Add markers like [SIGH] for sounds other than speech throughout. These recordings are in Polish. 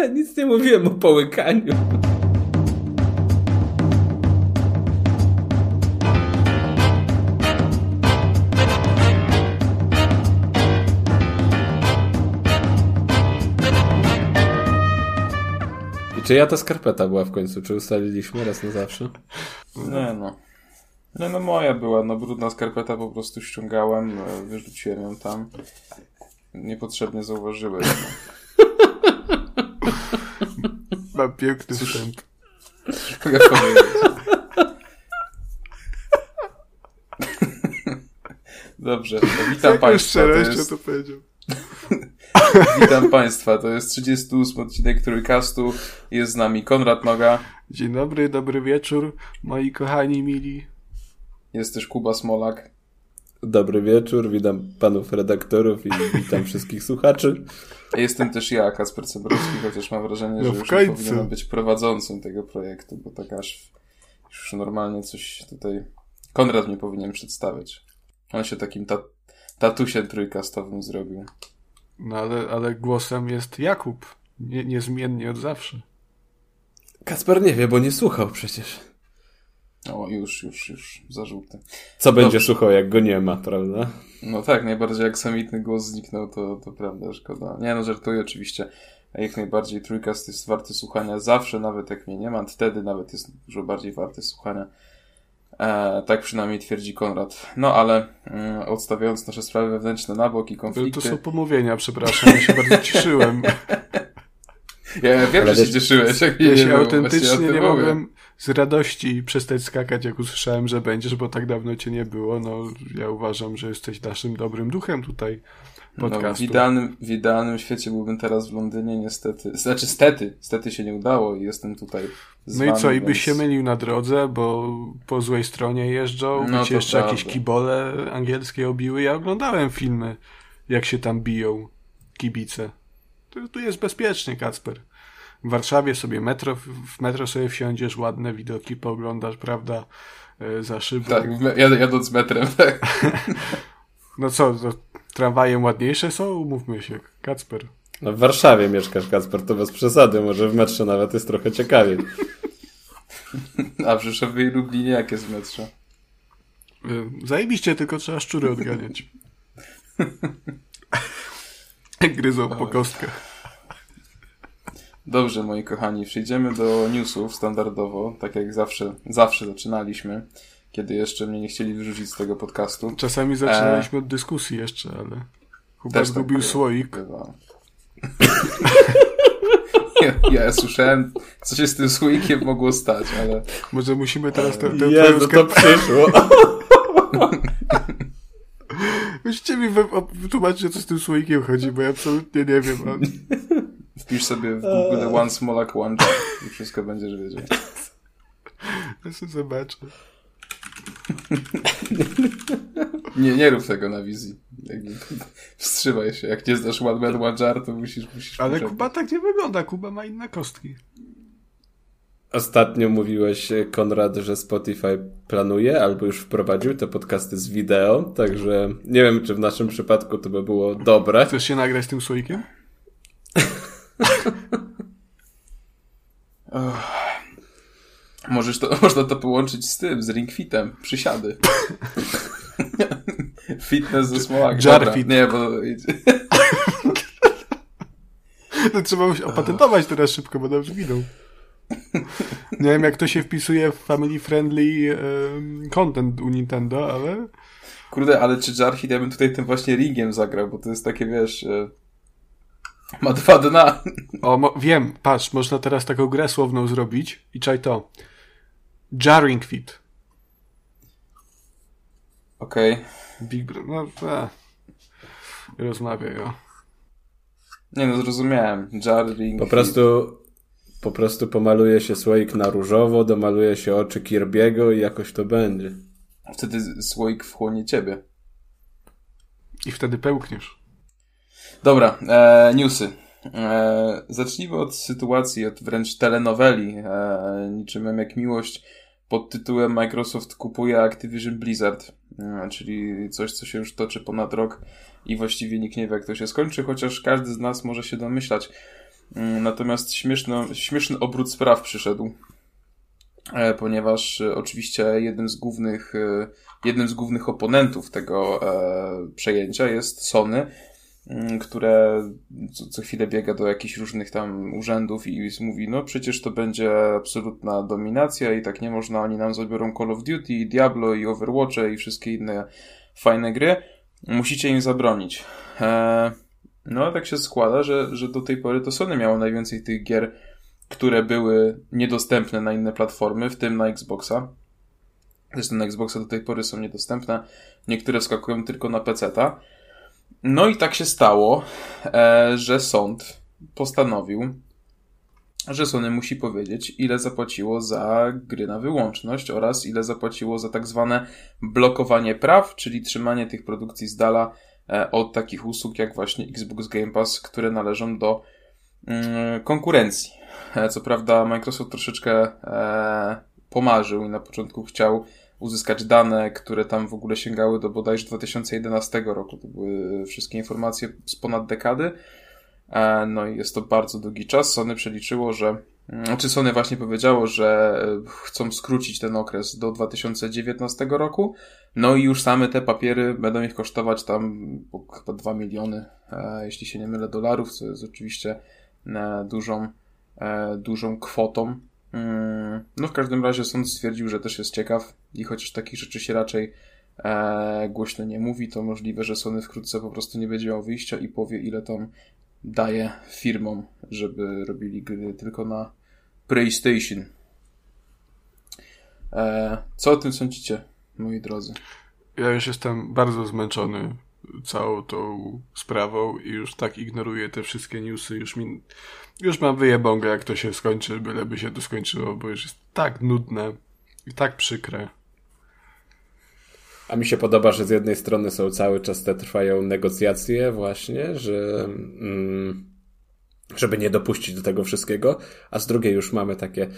Ja nic nie mówiłem o połykaniu. Czy ja ta skarpeta była w końcu? Czy ustaliliśmy raz na zawsze? Nie no. Nie no, moja była, no brudna skarpeta po prostu ściągałem, e, wyrzuciłem ją tam. Niepotrzebnie zauważyłem. No. Mam piękny wstęp. Mogę powiedzieć. Dobrze, to witam Jaką Państwa. To jest, to powiedział. witam Państwa, to jest 38 odcinek Trójkastu. Jest z nami Konrad Noga, Dzień dobry, dobry wieczór, moi kochani mili. jest też Kuba Smolak. Dobry wieczór, witam panów redaktorów i [LAUGHS] witam wszystkich słuchaczy. Jestem też ja, Kasper Cebrowski, chociaż mam wrażenie, No że już powinienem być prowadzącym tego projektu, bo tak aż już normalnie coś tutaj Konrad mnie powinien przedstawiać. On się takim ta tatusiem trójkastowym zrobił. No ale, ale głosem jest Jakub. Nie, niezmiennie od zawsze. Kasper nie wie, bo nie słuchał przecież. O, już, już, już, zarzuty. Co będzie Dobrze. słuchał, jak go nie ma, prawda? No tak, najbardziej jak samitny głos zniknął, to, to prawda, szkoda. Nie no, żartuję oczywiście. A Jak najbardziej trójkast jest warty słuchania zawsze, nawet jak mnie nie ma, wtedy nawet jest dużo bardziej warty słuchania. E, tak przynajmniej twierdzi Konrad. No ale mm, odstawiając nasze sprawy wewnętrzne na bok i konflikty. to są pomówienia, przepraszam, ja się bardzo cieszyłem. [LAUGHS] Ja wiem, Ale że się cieszyłeś, jak Ja nie się autentycznie nie mogłem z radości przestać skakać, jak usłyszałem, że będziesz, bo tak dawno cię nie było. No, ja uważam, że jesteś naszym dobrym duchem tutaj No, w, podcastu. idealnym, w idealnym świecie byłbym teraz w Londynie, niestety. Znaczy, stety, stety się nie udało i jestem tutaj z No i wami, co, i byś więc- się mylił na drodze, bo po złej stronie jeżdżą, No by cię jeszcze jakieś prawda. kibole angielskie obiły. Ja oglądałem filmy, jak się tam biją kibice. Tu, tu jest bezpiecznie, Kacper. W Warszawie sobie metro, w metro sobie wsiądziesz, ładne widoki pooglądasz, prawda, e, za szybą. Tak, jad, jadąc metrem, [LAUGHS] tak. No co, to tramwaje ładniejsze są? Umówmy się, Kacper. No w Warszawie mieszkasz, Kasper, to bez przesady. Może w metrze nawet jest trochę ciekawiej. [LAUGHS] A w Rzeszowie i Lublinie jak jest w metrze? Y, Zajebiście, tylko trzeba szczury odganiać. [LAUGHS] Jak gryzą po kostkach. Dobrze, moi kochani, przejdziemy do newsów standardowo, tak jak zawsze, zawsze zaczynaliśmy, kiedy jeszcze mnie nie chcieli wyrzucić z tego podcastu. Czasami zaczynaliśmy od dyskusji jeszcze, ale Kuba Też tak zgubił było, słoik. [LAUGHS] ja, ja słyszałem, co się z tym słoikiem mogło stać, ale Może musimy teraz tę tę twoją Jezu, to skarpę... przyszło. [LAUGHS] Musicie mi wytłumaczyć, co z tym słoikiem chodzi, bo ja absolutnie nie wiem. A... [LAUGHS] wpisz sobie w Google One Smolak One Jar i wszystko będziesz wiedział. [LAUGHS] Ja sobie zobaczę. [LAUGHS] Nie, nie rób tego na wizji. Jakby, wstrzymaj się. Jak nie znasz One Man One Jar, to musisz... musisz Ale poczekać. Kuba tak nie wygląda. Kuba ma inne kostki. Ostatnio mówiłeś, Konrad, że Spotify planuje albo już wprowadził te podcasty z wideo, także nie wiem, czy w naszym przypadku to by było dobre. Chcesz się nagrać tym słoikiem? Możesz to, [LAUGHS] można to połączyć z tym, z Ring Fitem. Przysiady. [LAUGHS] Fitness ze Smolak. Jar fit. Nie, bo... To [LAUGHS] trzeba już opatentować teraz szybko, bo nam zginął. Nie wiem, jak to się wpisuje w family friendly em, content u Nintendo, ale Kurde, ale czy Jar Hit ja bym tutaj tym właśnie ringiem zagrał, bo to jest takie, wiesz... E... Ma dwa dna. o, mo- wiem, patrz, można teraz taką grę słowną zrobić i czaj to. Jarring Fit. Okej. Big Bro... No, a. Rozmawiaj, o. Nie no, zrozumiałem. Jar, ring, Po fit. prostu, po prostu pomaluje się słoik na różowo, domaluje się oczy Kirby'ego i jakoś to będzie. Wtedy słoik wchłonie ciebie. I wtedy pełkniesz. Dobra, e, newsy. E, zacznijmy od sytuacji, od wręcz telenoweli, e, niczym jak miłość, pod tytułem Microsoft kupuje Activision Blizzard, e, czyli coś, co się już toczy ponad rok i właściwie nikt nie wie, jak to się skończy, chociaż każdy z nas może się domyślać. Mm, natomiast śmieszno, śmieszny obrót spraw przyszedł, e, ponieważ e, oczywiście jednym z głównych, e, jednym z głównych oponentów tego przejęcia jest Sony, które co, co chwilę biega do jakichś różnych tam urzędów i mówi, no przecież to będzie absolutna dominacja i tak nie można, oni nam zabiorą Call of Duty, Diablo i Overwatche i wszystkie inne fajne gry. Musicie im zabronić. Eee, no, tak się składa, że, że do tej pory to Sony miało najwięcej tych gier, które były niedostępne na inne platformy, w tym na Xboxa. Zresztą na Xboxa do tej pory są niedostępne. Niektóre skakują tylko na PC-ta. No i tak się stało, e, że sąd postanowił, że Sony musi powiedzieć, ile zapłaciło za gry na wyłączność oraz ile zapłaciło za tak zwane blokowanie praw, czyli trzymanie tych produkcji z dala E, od takich usług jak właśnie Xbox Game Pass, które należą do mm, konkurencji. E, co prawda Microsoft troszeczkę pomarzył i na początku chciał uzyskać dane, które tam w ogóle sięgały do bodajże 2011 roku. To były wszystkie informacje z ponad dekady. No i jest to bardzo długi czas. Sony przeliczyło, że znaczy Sony właśnie powiedziało, że chcą skrócić ten okres do 2019 roku, no i już same te papiery będą ich kosztować tam chyba 2 miliony, e, jeśli się nie mylę, dolarów, co jest oczywiście e, dużą, e, dużą kwotą. Mm, no w każdym razie sąd stwierdził, że też jest ciekaw i chociaż takich rzeczy się raczej głośno nie mówi, to możliwe, że Sony wkrótce po prostu nie będzie miał wyjścia i powie, ile tam daje firmom, żeby robili gry tylko na PlayStation. Co o tym sądzicie? moi drodzy. Ja już jestem bardzo zmęczony całą tą sprawą i już tak ignoruję te wszystkie newsy. Już, mi, już mam wyjebągę, jak to się skończy, byleby się to skończyło, bo już jest tak nudne i tak przykre. A mi się podoba, że z jednej strony są cały czas te trwają negocjacje właśnie, że mm, żeby nie dopuścić do tego wszystkiego, a z drugiej już mamy takie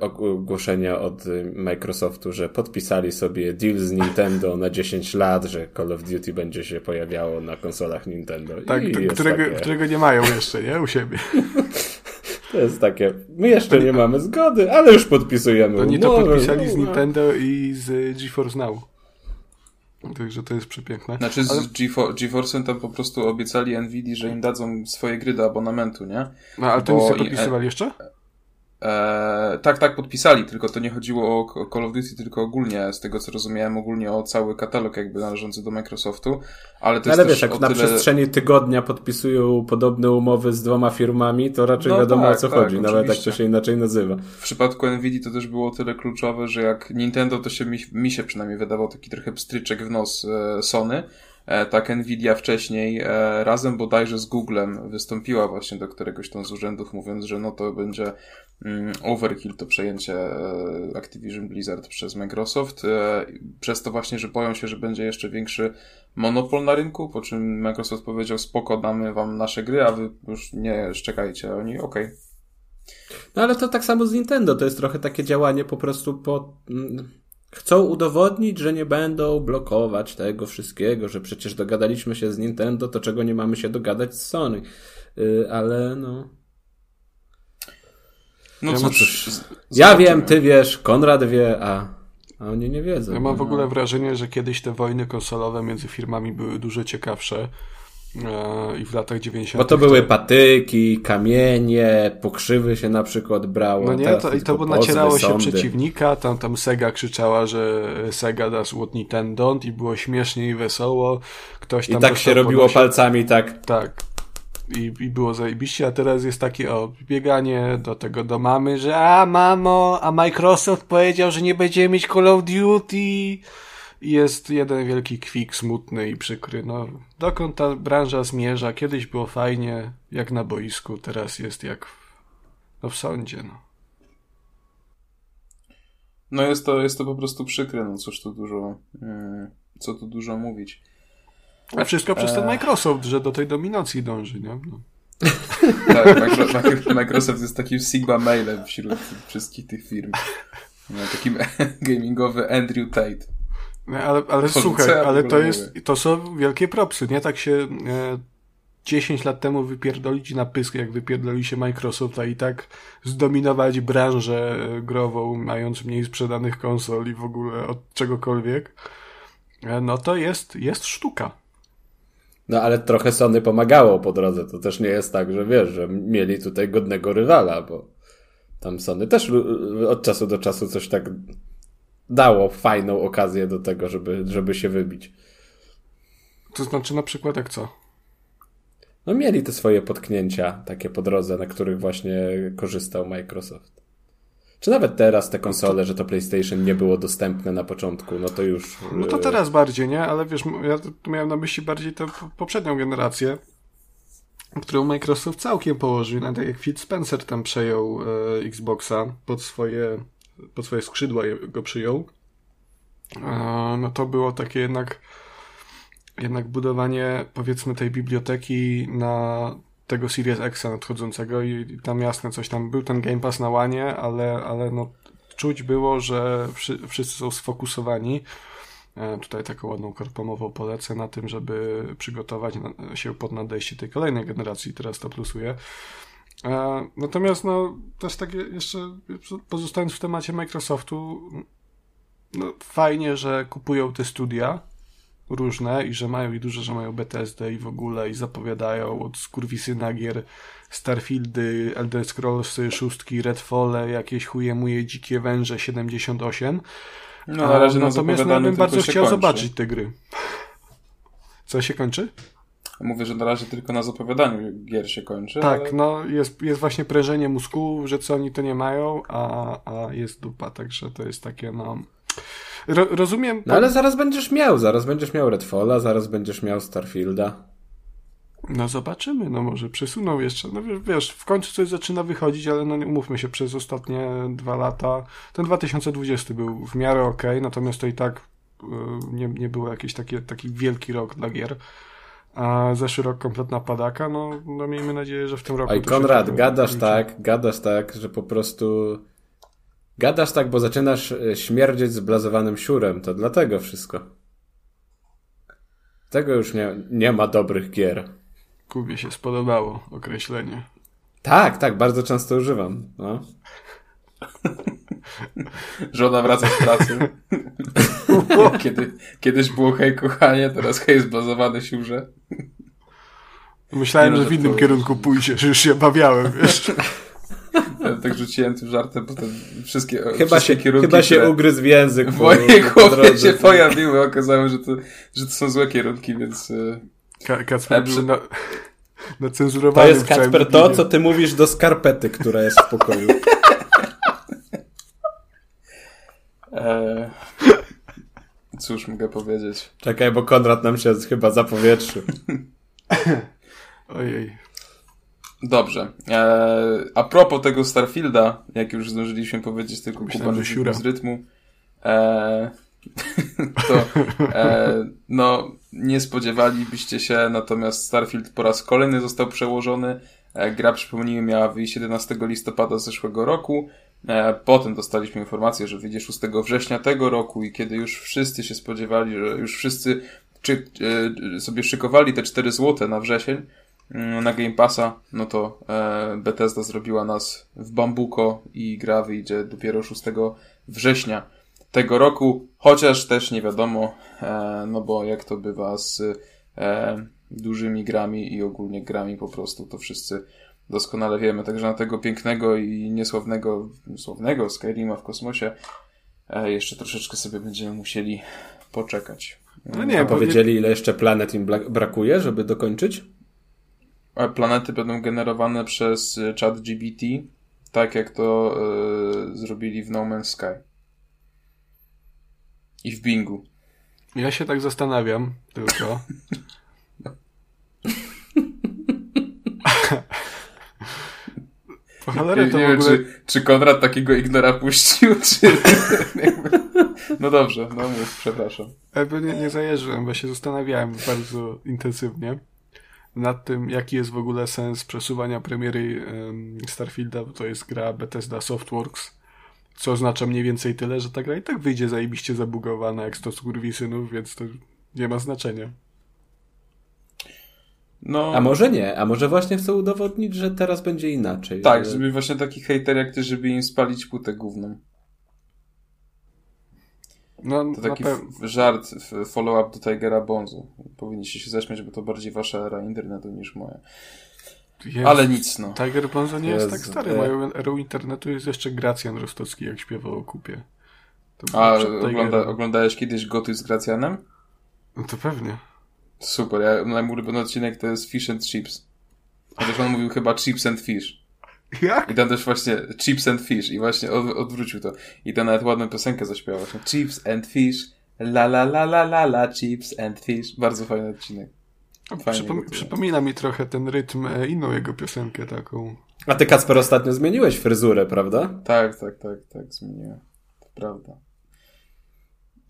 ogłoszenia od Microsoftu, że podpisali sobie deal z Nintendo na 10 lat, że Call of Duty będzie się pojawiało na konsolach Nintendo. Tak, którego, takie... którego nie mają jeszcze, nie? U siebie. [LAUGHS] To jest takie, my jeszcze nie mamy zgody, ale już podpisujemy. Oni to podpisali z Nintendo i z GeForce Now. Także to jest przepiękne. Znaczy z Ale... GeForce'em tam po prostu obiecali Nvidia, że im dadzą swoje gry do abonamentu, nie? No, ale to Bo nic nie podpisywali jeszcze? E, tak, tak, podpisali, tylko to nie chodziło o Call of Duty, tylko ogólnie, z tego co rozumiałem, ogólnie o cały katalog jakby należący do Microsoftu, ale to ale jest wiesz, jak na tyle... przestrzeni tygodnia podpisują podobne umowy z dwoma firmami, to raczej no wiadomo tak, o co tak, chodzi, oczywiście. nawet jak to się inaczej nazywa. W przypadku Nvidia to też było tyle kluczowe, że jak Nintendo, to się mi, mi się przynajmniej wydawał taki trochę pstryczek w nos e, Sony, tak Nvidia wcześniej e, razem bodajże z Googlem wystąpiła właśnie do któregoś tam z urzędów mówiąc, że no to będzie mm, overkill to przejęcie e, Activision Blizzard przez Microsoft przez to właśnie, że boją się, że będzie jeszcze większy monopol na rynku, po czym Microsoft powiedział spoko, damy wam nasze gry, a wy już nie szczekajcie. Oni okej. Okay. No ale to tak samo z Nintendo, to jest trochę takie działanie po prostu po mm, Chcą udowodnić, że nie będą blokować tego wszystkiego, że przecież dogadaliśmy się z Nintendo, to czego nie mamy się dogadać z Sony. Yy, ale no. No cóż. Ja wiem, ty wiesz, Konrad wie, a, a oni nie wiedzą. Ja mam w ogóle wrażenie, że kiedyś te wojny konsolowe między firmami były dużo ciekawsze i w latach 90. Bo to były patyki, kamienie, pokrzywy się na przykład brało. No nie, to, i to bo nacierało się sądy. przeciwnika, tam, tam Sega krzyczała, że Sega da what Nintendo i było śmiesznie i wesoło. Ktoś tam I tak się robiło palcami, tak. Tak. I, I było zajebiście, a teraz jest takie o bieganie do tego do mamy, że a mamo, a Microsoft powiedział, że nie będziemy mieć Call of Duty jest jeden wielki kwik smutny i przykry. No, dokąd ta branża zmierza? Kiedyś było fajnie, jak na boisku, teraz jest jak w, no, w sądzie. No. no jest to, jest to po prostu przykre, no cóż tu dużo, yy, co tu dużo mówić. A wszystko przez ten Microsoft, że do tej dominacji dąży, nie? No. [LAUGHS] tak, Microsoft jest takim Sigma mailem wśród wszystkich tych firm. No, takim [LAUGHS] gamingowy Andrew Tate. Ale, ale słuchaj, ale to jest, to są wielkie propsy, nie? Tak się e, 10 lat temu wypierdolić na pysk, jak wypierdoli się Microsoft, a i tak zdominować branżę grową, mając mniej sprzedanych konsol i w ogóle od czegokolwiek, e, no to jest, jest sztuka. No ale trochę Sony pomagało po drodze. To też nie jest tak, że wiesz, że mieli tutaj godnego rywala, bo tam Sony też od czasu do czasu coś tak dało fajną okazję do tego, żeby, żeby się wybić. To znaczy na przykład jak co? No mieli te swoje potknięcia takie po drodze, na których właśnie korzystał Microsoft. Czy nawet teraz te konsole, że to PlayStation nie było dostępne na początku, no to już... No to teraz bardziej, nie? Ale wiesz, ja miałem na myśli bardziej tę poprzednią generację, którą Microsoft całkiem położył, nawet jak Phil Spencer tam przejął e, Xboxa pod swoje, pod swoje skrzydła go przyjął, e, no to było takie jednak jednak budowanie powiedzmy tej biblioteki na tego Series X nadchodzącego i tam jasne coś tam był ten Game Pass na łanie, ale, ale no czuć było, że wszy, wszyscy są sfokusowani e, tutaj taką ładną korpomową polecę na tym, żeby przygotować się pod nadejście tej kolejnej generacji, teraz to plusuje. E, natomiast no też tak jeszcze pozostając w temacie Microsoftu no fajnie, że kupują te studia, różne i że mają i duże, że mają BTSD i w ogóle i zapowiadają od skurwisyna gier Starfieldy, Elder Scrolls 6, Redfall, jakieś chujemuje dzikie węże 78. No, na razie na Natomiast ja bym bardzo chciał kończy. zobaczyć te gry. Co się kończy? Mówię, że na razie tylko na zapowiadaniu gier się kończy. Tak, ale... no jest, jest właśnie prężenie mózgu, że co oni to nie mają, a, a jest dupa, także to jest takie no... Ro rozumiem. No ale zaraz będziesz miał, zaraz będziesz miał Redfalla, zaraz będziesz miał Starfielda. No zobaczymy, no może przesuną jeszcze. No wiesz, wiesz, w końcu coś zaczyna wychodzić, ale no umówmy się, przez ostatnie dwa lata, ten 2020 był w miarę ok, natomiast to i tak y, nie, nie było jakiś taki, taki wielki rok dla gier. A zeszły rok kompletna padaka, no, no miejmy nadzieję, że w tym roku... Oj, Konrad, gadasz tak, gadasz tak, że po prostu Gadasz tak, bo zaczynasz e, śmierdzieć zblazowanym siurem, to dlatego wszystko. Tego już nie, nie ma dobrych gier. Kubie się spodobało określenie. Tak, tak, bardzo często używam. No. [LAUGHS] [LAUGHS] Żona wraca z pracy. [LAUGHS] Kiedy, kiedyś było hej kochanie, teraz hej zblazowany siurze. Myślałem, że w innym kierunku pójdziesz, już się bawiałem, wiesz. Ja tak rzuciłem tym żartem, bo wszystkie, chyba wszystkie się, kierunki, Chyba się ugryzł w język. W mojej głowie się pojawiły, okazało że to, że to są złe kierunki, więc... E, Ka Kacper był [LAUGHS] na, na cenzurowanym To jest Kacper to, co ty mówisz do skarpety, która jest w pokoju. Eee, cóż mogę powiedzieć? Czekaj, bo Konrad nam się chyba zapowietrzył. [LAUGHS] Ojej. Dobrze. E, a propos tego Starfielda, jak już zdążyliśmy powiedzieć, tylko Myślałem, Kuba z rytmu, e, [LAUGHS] to e, no nie spodziewalibyście się, natomiast Starfield po raz kolejny został przełożony. E, gra, przypomnijmy, miała wyjść 11 listopada zeszłego roku. E, potem dostaliśmy informację, że wyjdzie 6 września tego roku i kiedy już wszyscy się spodziewali, że już wszyscy czy, e, sobie szykowali te 4 złote na wrzesień, Mm, na Game Passa, no to Bethesda zrobiła nas w bambuko i gra wyjdzie dopiero 6 września tego roku, chociaż też nie wiadomo, no bo jak to bywa z dużymi grami i ogólnie grami po prostu, to wszyscy doskonale wiemy. Także na tego pięknego i niesławnego, sławnego Skyrima w kosmosie e, jeszcze troszeczkę sobie będziemy musieli poczekać. No nie, powiedzieli ile jeszcze planet im brakuje, żeby dokończyć? planety będą generowane przez y, chat GBT, tak jak to y, zrobili w No Man's Sky. I w Bingu. Ja się tak zastanawiam, tylko. [LAUGHS] Po cholerę to nie w ogóle... wiem, czy, czy Konrad takiego ignora puścił, [LAUGHS] czy... no dobrze, no mów, przepraszam. Jakby nie, nie zajeżdżam, bo się zastanawiałem bardzo intensywnie nad tym, jaki jest w ogóle sens przesuwania premiery Starfielda, bo to jest gra Bethesda Softworks, co oznacza mniej więcej tyle, że ta gra i tak wyjdzie zajebiście zabugowana jak 100 synów, więc to nie ma znaczenia. No, a może nie, a może właśnie chcą udowodnić, że teraz będzie inaczej. Tak, że... żeby właśnie taki hejter jak ty, żeby im spalić płytę główną. No, to taki żart, follow-up do Tigera Bonzu. Powinniście się zaśmiać, bo to bardziej wasza era internetu niż moja. Jest. Ale nic, no. Tiger Bonzo nie jest, jest tak stary. Moją erą internetu jest jeszcze Gracjan Rostocki, jak śpiewał o kupie. A ogląda, oglądałeś kiedyś Goty z Gracjanem? No to pewnie. Super, ja, mój ulubiony odcinek to jest Fish and Chips. Chociaż on mówił chyba Chips and Fish. Jak? I tam też właśnie Chips and Fish i właśnie od, odwrócił to. I tam nawet ładną piosenkę zaśpiewał właśnie. Chips and Fish, la la la la la la, Chips and Fish. Bardzo fajny odcinek. Przypom przypomina mi trochę ten rytm e, inną jego piosenkę taką. A ty Kacper ostatnio zmieniłeś fryzurę, prawda? Tak, tak, tak, tak, zmieniłem. To prawda.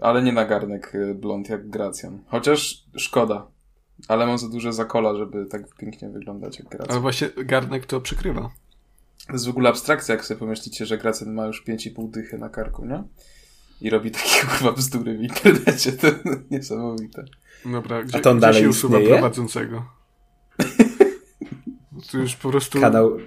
Ale nie na garnek e, blond jak Gracjan. Chociaż szkoda. Ale mam za duże zakola, żeby tak pięknie wyglądać jak Gracjan. Ale właśnie garnek to przykrywa. To jest w ogóle abstrakcja, jak sobie pomyślicie, że Gracjan ma już 5,5 dychy na karku, nie? I robi takie [LAUGHS] kurwa bzdury w internecie. To [LAUGHS] niesamowite. Dobra, gdzie, A to on gdzie dalej się usuwa istnieje? prowadzącego? [LAUGHS] To już po prostu... Kanał,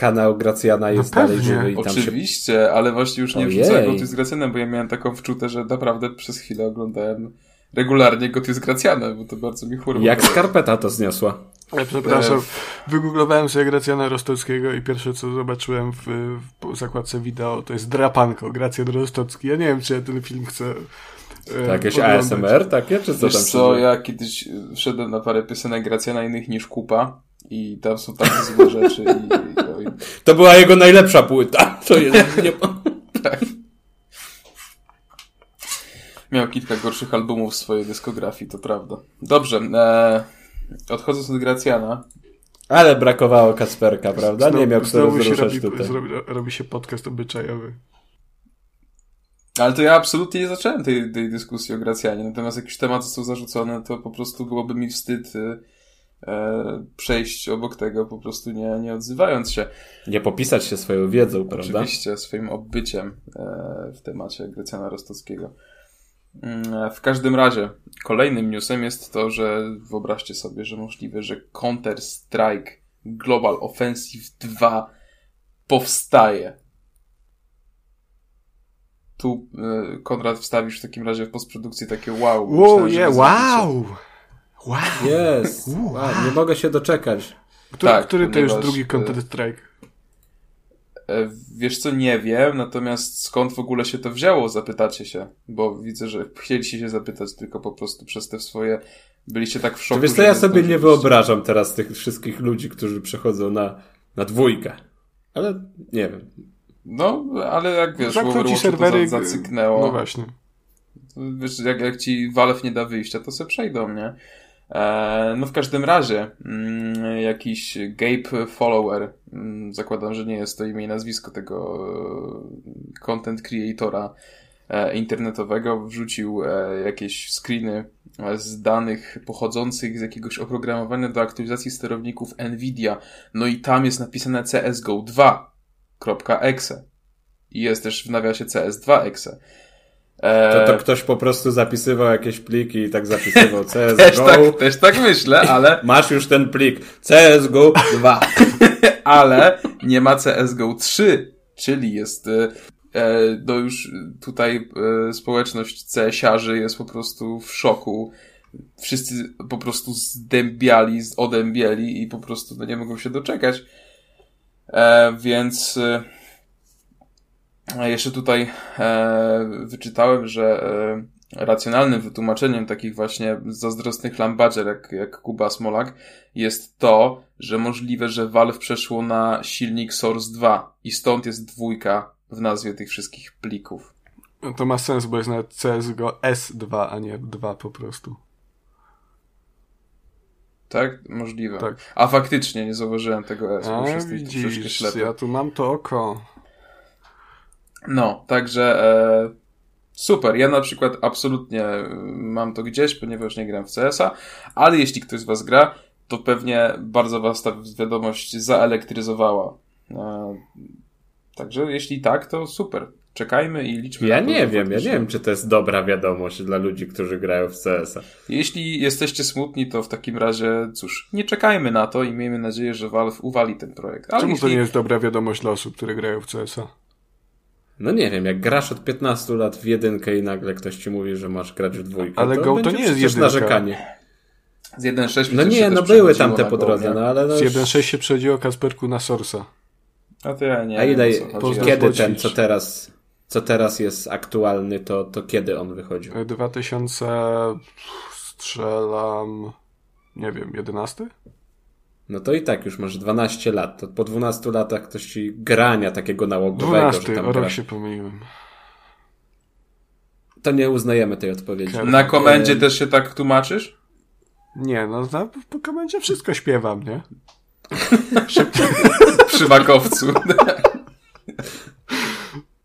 kanał Gracjana jest no dalej żywy. I tam Oczywiście, się... ale właśnie już nie wrzucę Goty z Gracjanem, bo ja miałem taką wczutę, że naprawdę przez chwilę oglądałem regularnie Goty z Gracjanem, bo to bardzo mi churwa. Jak skarpeta to zniosła. Ja przepraszam, e, wygooglowałem sobie Gracjana Rostockiego i pierwsze co zobaczyłem w, w zakładce wideo to jest drapanko, Gracjan Rostocki. Ja nie wiem, czy ja ten film chcę E, to jakieś oglądać. ASMR takie, czy co Wiesz tam co, ja kiedyś wszedłem na parę piosenek Gracjana innych niż Kupa i tam są takie złe rzeczy i, i, i... To była jego najlepsza płyta. To jest nie... tak. Miał kilka gorszych albumów w swojej dyskografii, to prawda. Dobrze, e, odchodząc od Gracjana, ale brakowało Kasperka, prawda? Znowu, nie miał kto rozruszać robi, tutaj. Zrobi, robi się podcast obyczajowy. Ale to ja absolutnie nie zacząłem tej, tej dyskusji o Gracjanie. Natomiast jakieś tematy są zarzucone, to po prostu byłoby mi wstyd e, przejść obok tego, po prostu nie, nie odzywając się. Nie popisać się swoją wiedzą, prawda? Oczywiście, swoim odbyciem e, w temacie Gracjana Rostowskiego. Mm, w każdym razie, kolejnym newsem jest to, że wyobraźcie sobie, że możliwe, że Counter-Strike Global Offensive 2 powstaje tu y, Konrad wstawisz w takim razie w postprodukcji takie wow. Wow, yeah, wow! Wow! Yes! Wow. wow. Nie mogę się doczekać. Który, tak, który to już drugi Counter Strike? E, wiesz co, nie wiem, natomiast skąd w ogóle się to wzięło, zapytacie się, bo widzę, że [LAUGHS] chcieliście się zapytać, tylko po prostu przez te swoje, byliście tak w szoku. Wiesz co, ja sobie nie wyobrażam teraz tych wszystkich ludzi, którzy przechodzą na, na dwójkę. Ale nie wiem. No, ale jak wiesz, Overwatchu serwery... to zacyknęło. No właśnie. Wiesz, jak, jak ci Valve nie da wyjścia, to se przejdą, nie? E, no w każdym razie mm, jakiś Gabe Follower, mm, zakładam, że nie jest to imię i nazwisko tego e, content creatora e, internetowego, wrzucił jakieś screeny z danych pochodzących z jakiegoś oprogramowania do aktualizacji sterowników Nvidia. No i tam jest napisane CSGO 2 .exe. I jest też w nawiasie CS2.exe. E... To, to ktoś po prostu zapisywał jakieś pliki i tak zapisywał [LAUGHS] CSGO. też, tak, też tak myślę, ale... Masz już ten plik CSGO 2. [LAUGHS] ale nie ma CSGO 3, czyli jest... E, no już tutaj e, społeczność CS-iarzy jest po prostu w szoku. Wszyscy po prostu zdębiali, odębieli i po prostu no, nie mogą się doczekać. E, więc e, jeszcze tutaj e, wyczytałem, że e, racjonalnym wytłumaczeniem takich właśnie zazdrosnych lambadzier jak, jak Kuba Smolak jest to, że możliwe, że Valve przeszło na silnik Source 2 i stąd jest dwójka w nazwie tych wszystkich plików. No to ma sens, bo jest nawet CSGO S2, a nie 2 po prostu. Tak? Możliwe. Tak. A faktycznie nie zauważyłem tego S. A, widzisz, ja tu mam to oko. No, także e, super. Ja na przykład absolutnie e, mam to gdzieś, ponieważ nie gram w CS-a, ale jeśli ktoś z was gra, to pewnie bardzo was ta wiadomość zaelektryzowała. E, także jeśli tak, to super. Czekajmy i liczmy Ja na to, nie że wiem, ja nie wiem, czy to jest dobra wiadomość dla ludzi, którzy grają w CS-a. Jeśli jesteście smutni, to w takim razie, cóż, nie czekajmy na to i miejmy nadzieję, że Valve uwali ten projekt. Ale Czemu jeśli... to nie jest dobra wiadomość dla osób, które grają w CS-a? No nie wiem, jak grasz od 15 lat w jedynkę i nagle ktoś ci mówi, że masz grać w dwójkę, Ale to Go to nie jest jedynka. narzekanie. Z 1.6 No nie, no były tamte na po drodze, no ale no Z już... 1.6 się przechodziło Kasperku na Sorsa. A to ja nie A ile, kiedy ten, co teraz, co teraz jest aktualny, to, to kiedy on wychodził? 2000 strzelam nie wiem, 11? No to i tak już masz 12 lat. To po 12 latach ktoś ci grania takiego nałogowego, 12, że tam o rok się pomyliłem. To nie uznajemy tej odpowiedzi. Na komendzie E, też się tak tłumaczysz? Nie, no na, po komendzie wszystko śpiewam, nie? [LAUGHS] Przy makowcu. [LAUGHS]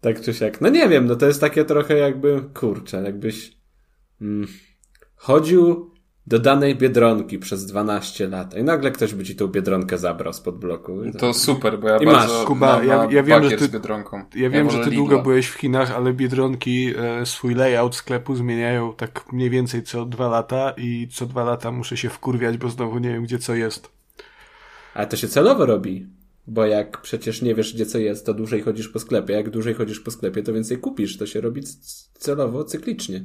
Tak czy siak. No nie wiem, no to jest takie trochę jakby, kurczę, jakbyś mm, chodził do danej Biedronki przez 12 lat i nagle ktoś by ci tą Biedronkę zabrał spod bloku. To super, bo ja I bardzo masz. Kuba, mam, ja- ja wiem, że ty-. Ja wiem, że wolę ty Lidla. długo byłeś w Chinach, ale Biedronki e, swój layout sklepu zmieniają tak mniej więcej co dwa lata i co dwa lata muszę się wkurwiać, bo znowu nie wiem, gdzie co jest. Ale to się celowo robi. Bo jak przecież nie wiesz, gdzie co jest, to dłużej chodzisz po sklepie. Jak dłużej chodzisz po sklepie, to więcej kupisz. To się robi celowo, cyklicznie.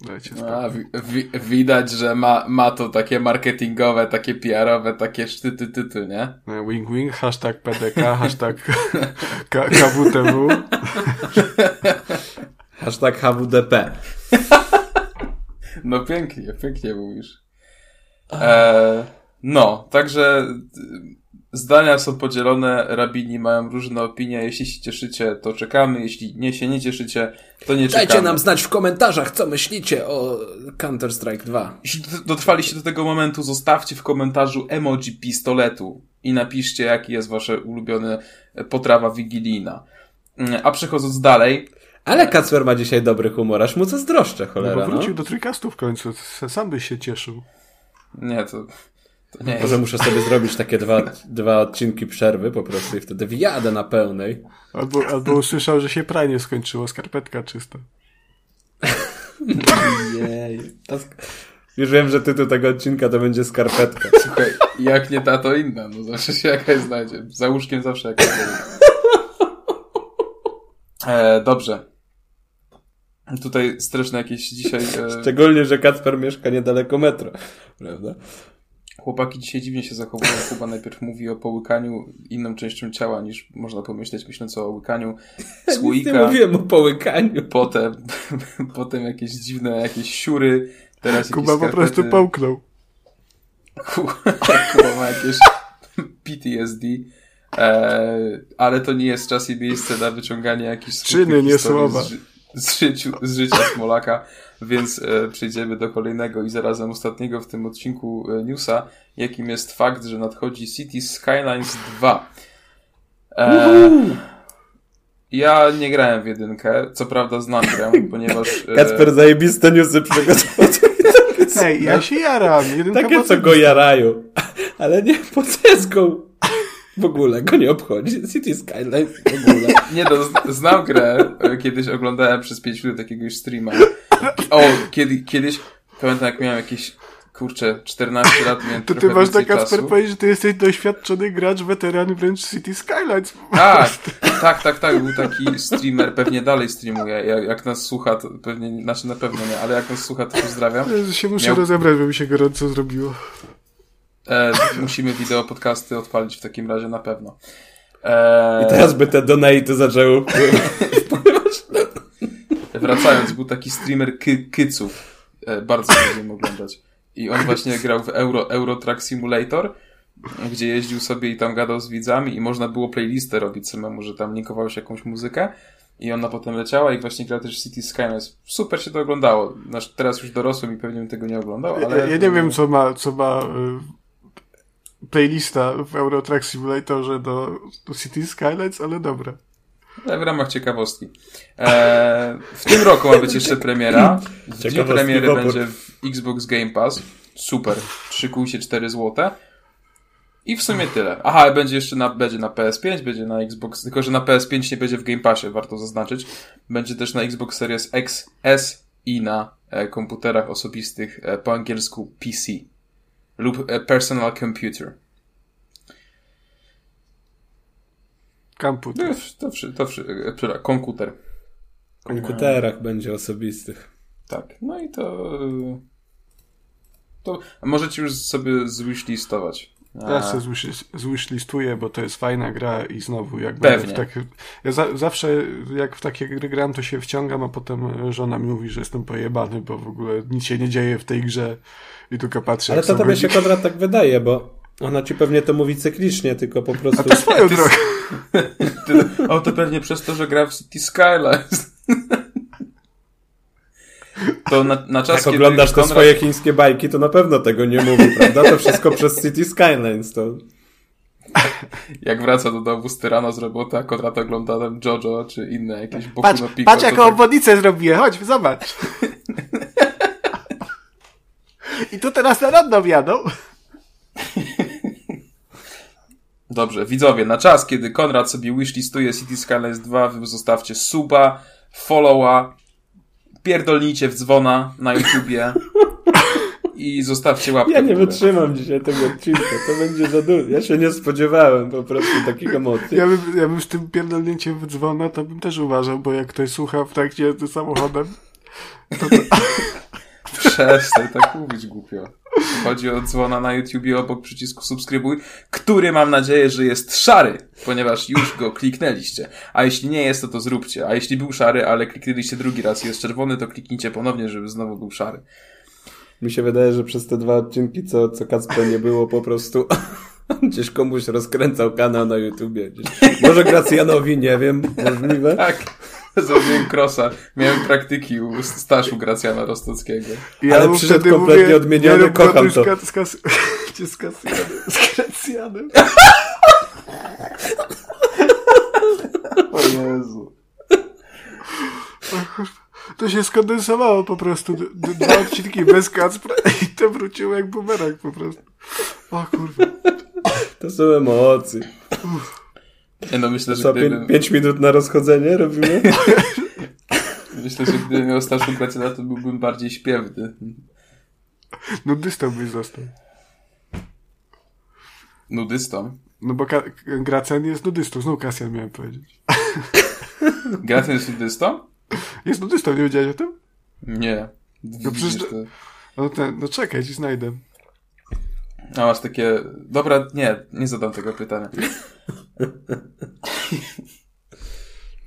Dajcie. A, wi- wi- widać, że ma, ma to takie marketingowe, takie PR-owe, takie sztyty tyty, nie? E, Wing wing, hashtag PDK, hashtag [LAUGHS] KWTW. [LAUGHS] Hashtag HWDP. [LAUGHS] No pięknie, pięknie mówisz. E, no, także zdania są podzielone, rabini mają różne opinie. Jeśli się cieszycie, to czekamy. Jeśli nie się nie cieszycie, to nie czekamy. Dajcie nam znać w komentarzach, co myślicie o Counter-Strike 2. Jeśli dot- dotrwaliście do tego momentu, zostawcie w komentarzu emoji pistoletu i napiszcie, jaki jest wasze ulubione potrawa wigilijna. Mm, A przechodząc dalej, Ale Kacper ma dzisiaj dobry humor, aż mu zazdroszczę, No cholera, bo no. wrócił do trójkastu w końcu, sam byś się cieszył. nie, to nie Może jest. muszę sobie zrobić takie dwa, dwa odcinki przerwy po prostu i wtedy wjadę na pełnej. Albo, albo usłyszał, że się pranie skończyło, skarpetka czysta. Jej. Już wiem, że tytuł tego odcinka to będzie skarpetka. Słuchaj, jak nie ta, to inna. No zawsze się jakaś znajdzie. Za łóżkiem zawsze jakaś znajdzie. E, dobrze. Tutaj straszne jakieś dzisiaj... E, Szczególnie, że Kacper mieszka niedaleko metro. Prawda? Chłopaki dzisiaj dziwnie się zachowują. Chyba najpierw mówi o połykaniu inną częścią ciała niż można pomyśleć, myśląc o łykaniu Nic nie słoika. mówiłem o połykaniu. Potem, [LAUGHS] potem jakieś dziwne, jakieś siury. Teraz jakieś Kuba po prostu połknął. Kuba [LAUGHS] ma jakieś [LAUGHS] PTSD. E, ale to nie jest czas i miejsce na wyciąganie jakichś Czyny, nie słowa. Z, ży- z, życiu, z życia Smolaka, więc e, przejdziemy do kolejnego i zarazem ostatniego w tym odcinku e, newsa, jakim jest fakt, że nadchodzi Cities Skylines 2. E, ja nie grałem w jedynkę, co prawda znam grę, [LAUGHS] ponieważ... e, Kacper zajebiste newsy przygotował. Ej, ja się jaram. Jedynka Takie, co go jarają. Ale nie po CSGO. W ogóle go nie obchodzi. City Skyline w ogóle. Nie no, znam grę. E, Kiedyś oglądałem przez 5 minut jakiegoś streama. O, kiedy, kiedyś, pamiętam jak miałem jakieś, kurczę, 14 lat, miałem To ty masz na Kasper powiedzieć, że ty jesteś doświadczony gracz, weteran wręcz City Skylines. Tak, tak, tak, tak, był taki streamer, pewnie dalej streamuje. Jak, jak nas słucha, to pewnie, nie- znaczy na pewno nie, ale jak nas słucha, to pozdrawiam. Jezu, się muszę Miał- rozebrać, bo mi się gorąco zrobiło. E, musimy wideo podcasty odpalić w takim razie na pewno. E, I teraz by te donate zaczęły Wracając, był taki streamer ky Kyców. E, bardzo lubiłem oglądać. I on właśnie grał w Euro, Euro Truck Simulator, gdzie jeździł sobie i tam gadał z widzami i można było playlistę robić samemu, że tam linkowało się jakąś muzykę i ona potem leciała i właśnie grał też City Skylines. Super się to oglądało. Znaczy, teraz już dorosłem i pewnie bym tego nie oglądał, ale... Ja, ja nie wiem, co ma, co ma y, playlista w Euro Truck Simulatorze do, do City Skylines, ale dobra. Ale w ramach ciekawostki. E, w tym roku ma być jeszcze premiera. W dniu premiery opór. będzie w Xbox Game Pass. Super. Szykuj się 4 złote. I w sumie tyle. Aha, będzie jeszcze na, będzie na PS5, będzie na Xbox, tylko że na PS5 nie będzie w Game Passie, warto zaznaczyć. Będzie też na Xbox Series X, S i na e, komputerach osobistych e, po angielsku PC lub e, Personal Computer. Komputer. No, to, to, to, to, komputer. W komputerach będzie osobistych. Tak, no i to... To możecie już sobie zwishllistować. Ja sobie zwishllistuję, bo to jest fajna gra i znowu jak Pewnie. w takie... Ja za, zawsze jak w takie gry gram, to się wciągam, a potem żona mi mówi, że jestem pojebany, bo w ogóle nic się nie dzieje w tej grze i tylko patrzę. Ale to tobie się Konrad tak wydaje, bo ona ci pewnie to mówi cyklicznie, tylko po prostu... A to swoją drogą. [LAUGHS] o, to pewnie przez to, że gra w City Skylines. [LAUGHS] To na, na czas, Jak oglądasz te Konrad... swoje chińskie bajki, to na pewno tego nie mówi, prawda? To wszystko przez City Skylines. To... Jak wraca do domu z tyrana z roboty, a Konrad ogląda tam Jojo czy inne jakieś Boku patrz, Pico. Patrz jaką tak... obwodnicę zrobiłem, chodź, zobacz. [LAUGHS] I tu teraz na random jadą. Dobrze, widzowie, na czas, kiedy Konrad sobie wishlistuje City Skylines 2, wy zostawcie suba, followa, pierdolnijcie w dzwona na YouTubie [LAUGHS] i zostawcie łapkę. Ja nie wytrzymam dzisiaj tego odcinka, to będzie za dużo. Ja się nie spodziewałem po prostu takich emocji. Ja bym, ja bym z tym pierdolnięciem w dzwona to bym też uważał, bo jak ktoś słucha w trakcie jazdy samochodem, to... to... [LAUGHS] Przestań tak mówić głupio. Chodzi o dzwona na YouTubie obok przycisku subskrybuj, który mam nadzieję, że jest szary, ponieważ już go kliknęliście. A jeśli nie jest, to to zróbcie. A jeśli był szary, ale kliknęliście drugi raz i jest czerwony, to kliknijcie ponownie, żeby znowu był szary. Mi się wydaje, że przez te dwa odcinki, co, co Kacper nie było, po prostu [LAUGHS] gdzieś komuś rozkręcał kanał na YouTubie. Gdzieś. Może Gracjanowi, nie wiem, możliwe. Tak. [LAUGHS] Zrobiłem krosa. Miałem praktyki u Staszu Gracjana Rostockiego. Ja Ale przyszedł kompletnie mówię, odmieniony, kocham to. Z, kas, [LAUGHS] z, z, z Gracjanem. O Jezu. To się skondensowało po prostu. Dwa odcinki bez Kacpra [LAUGHS] i to wróciło jak bumerang po prostu. O kurwa. To są emocje. Uff. Nie no, myślę, że Co, gdybym... pięć minut na rozchodzenie robimy? [LAUGHS] myślę, że gdybym miał starszą na to byłbym bardziej śpiewny. Nudystą byś został. Nudystą? No bo Gracjan jest nudystą, znowu Kasjan miałem powiedzieć. [LAUGHS] Gracjan jest nudystą? Jest nudystą, nie wiedziałeś o tym? Nie. No przecież... To... No, ten, no czekaj, ci znajdę. A masz takie... Dobra, nie, nie zadam tego pytania.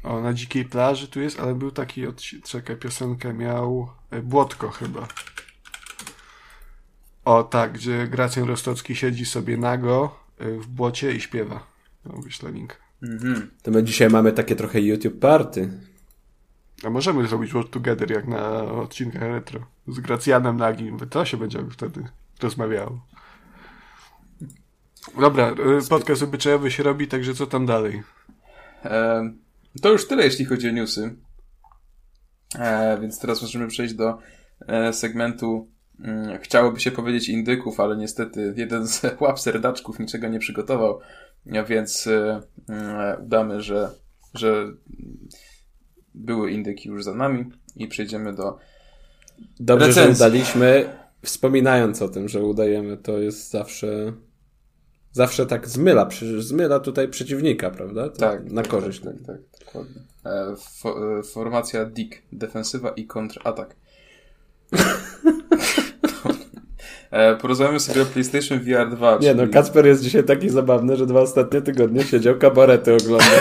O, na dzikiej plaży tu jest, ale był taki, od, czekaj, piosenkę miał e, Błotko chyba. O, tak, gdzie Gracjan Rostocki siedzi sobie nago e, w błocie i śpiewa. No, wyślę link. Mhm. To my dzisiaj mamy takie trochę YouTube party. A możemy zrobić World Together jak na odcinkach retro. Z Gracjanem nagim. To się będzie wtedy rozmawiało. Dobra, y, podcast obyczajowy się robi, także co tam dalej? E, to już tyle, jeśli chodzi o newsy. E, więc teraz możemy przejść do e, segmentu mm, chciałoby się powiedzieć indyków, ale niestety jeden z [LAUGHS] łap serdaczków niczego nie przygotował, więc e, mm, udamy, że, że były indyki już za nami i przejdziemy do Dobrze, recenzji. że udaliśmy, wspominając o tym, że udajemy, to jest zawsze zawsze tak zmyla, zmyla tutaj przeciwnika, prawda? To tak. Na tak, korzyść. Tak, tak, tak, dokładnie. E, e, formacja Dick, defensywa i kontratak. e, porozmawiamy sobie o PlayStation VR 2. Nie czyli... no, Kacper jest dzisiaj taki zabawny, że dwa ostatnie tygodnie siedział, kabarety oglądał.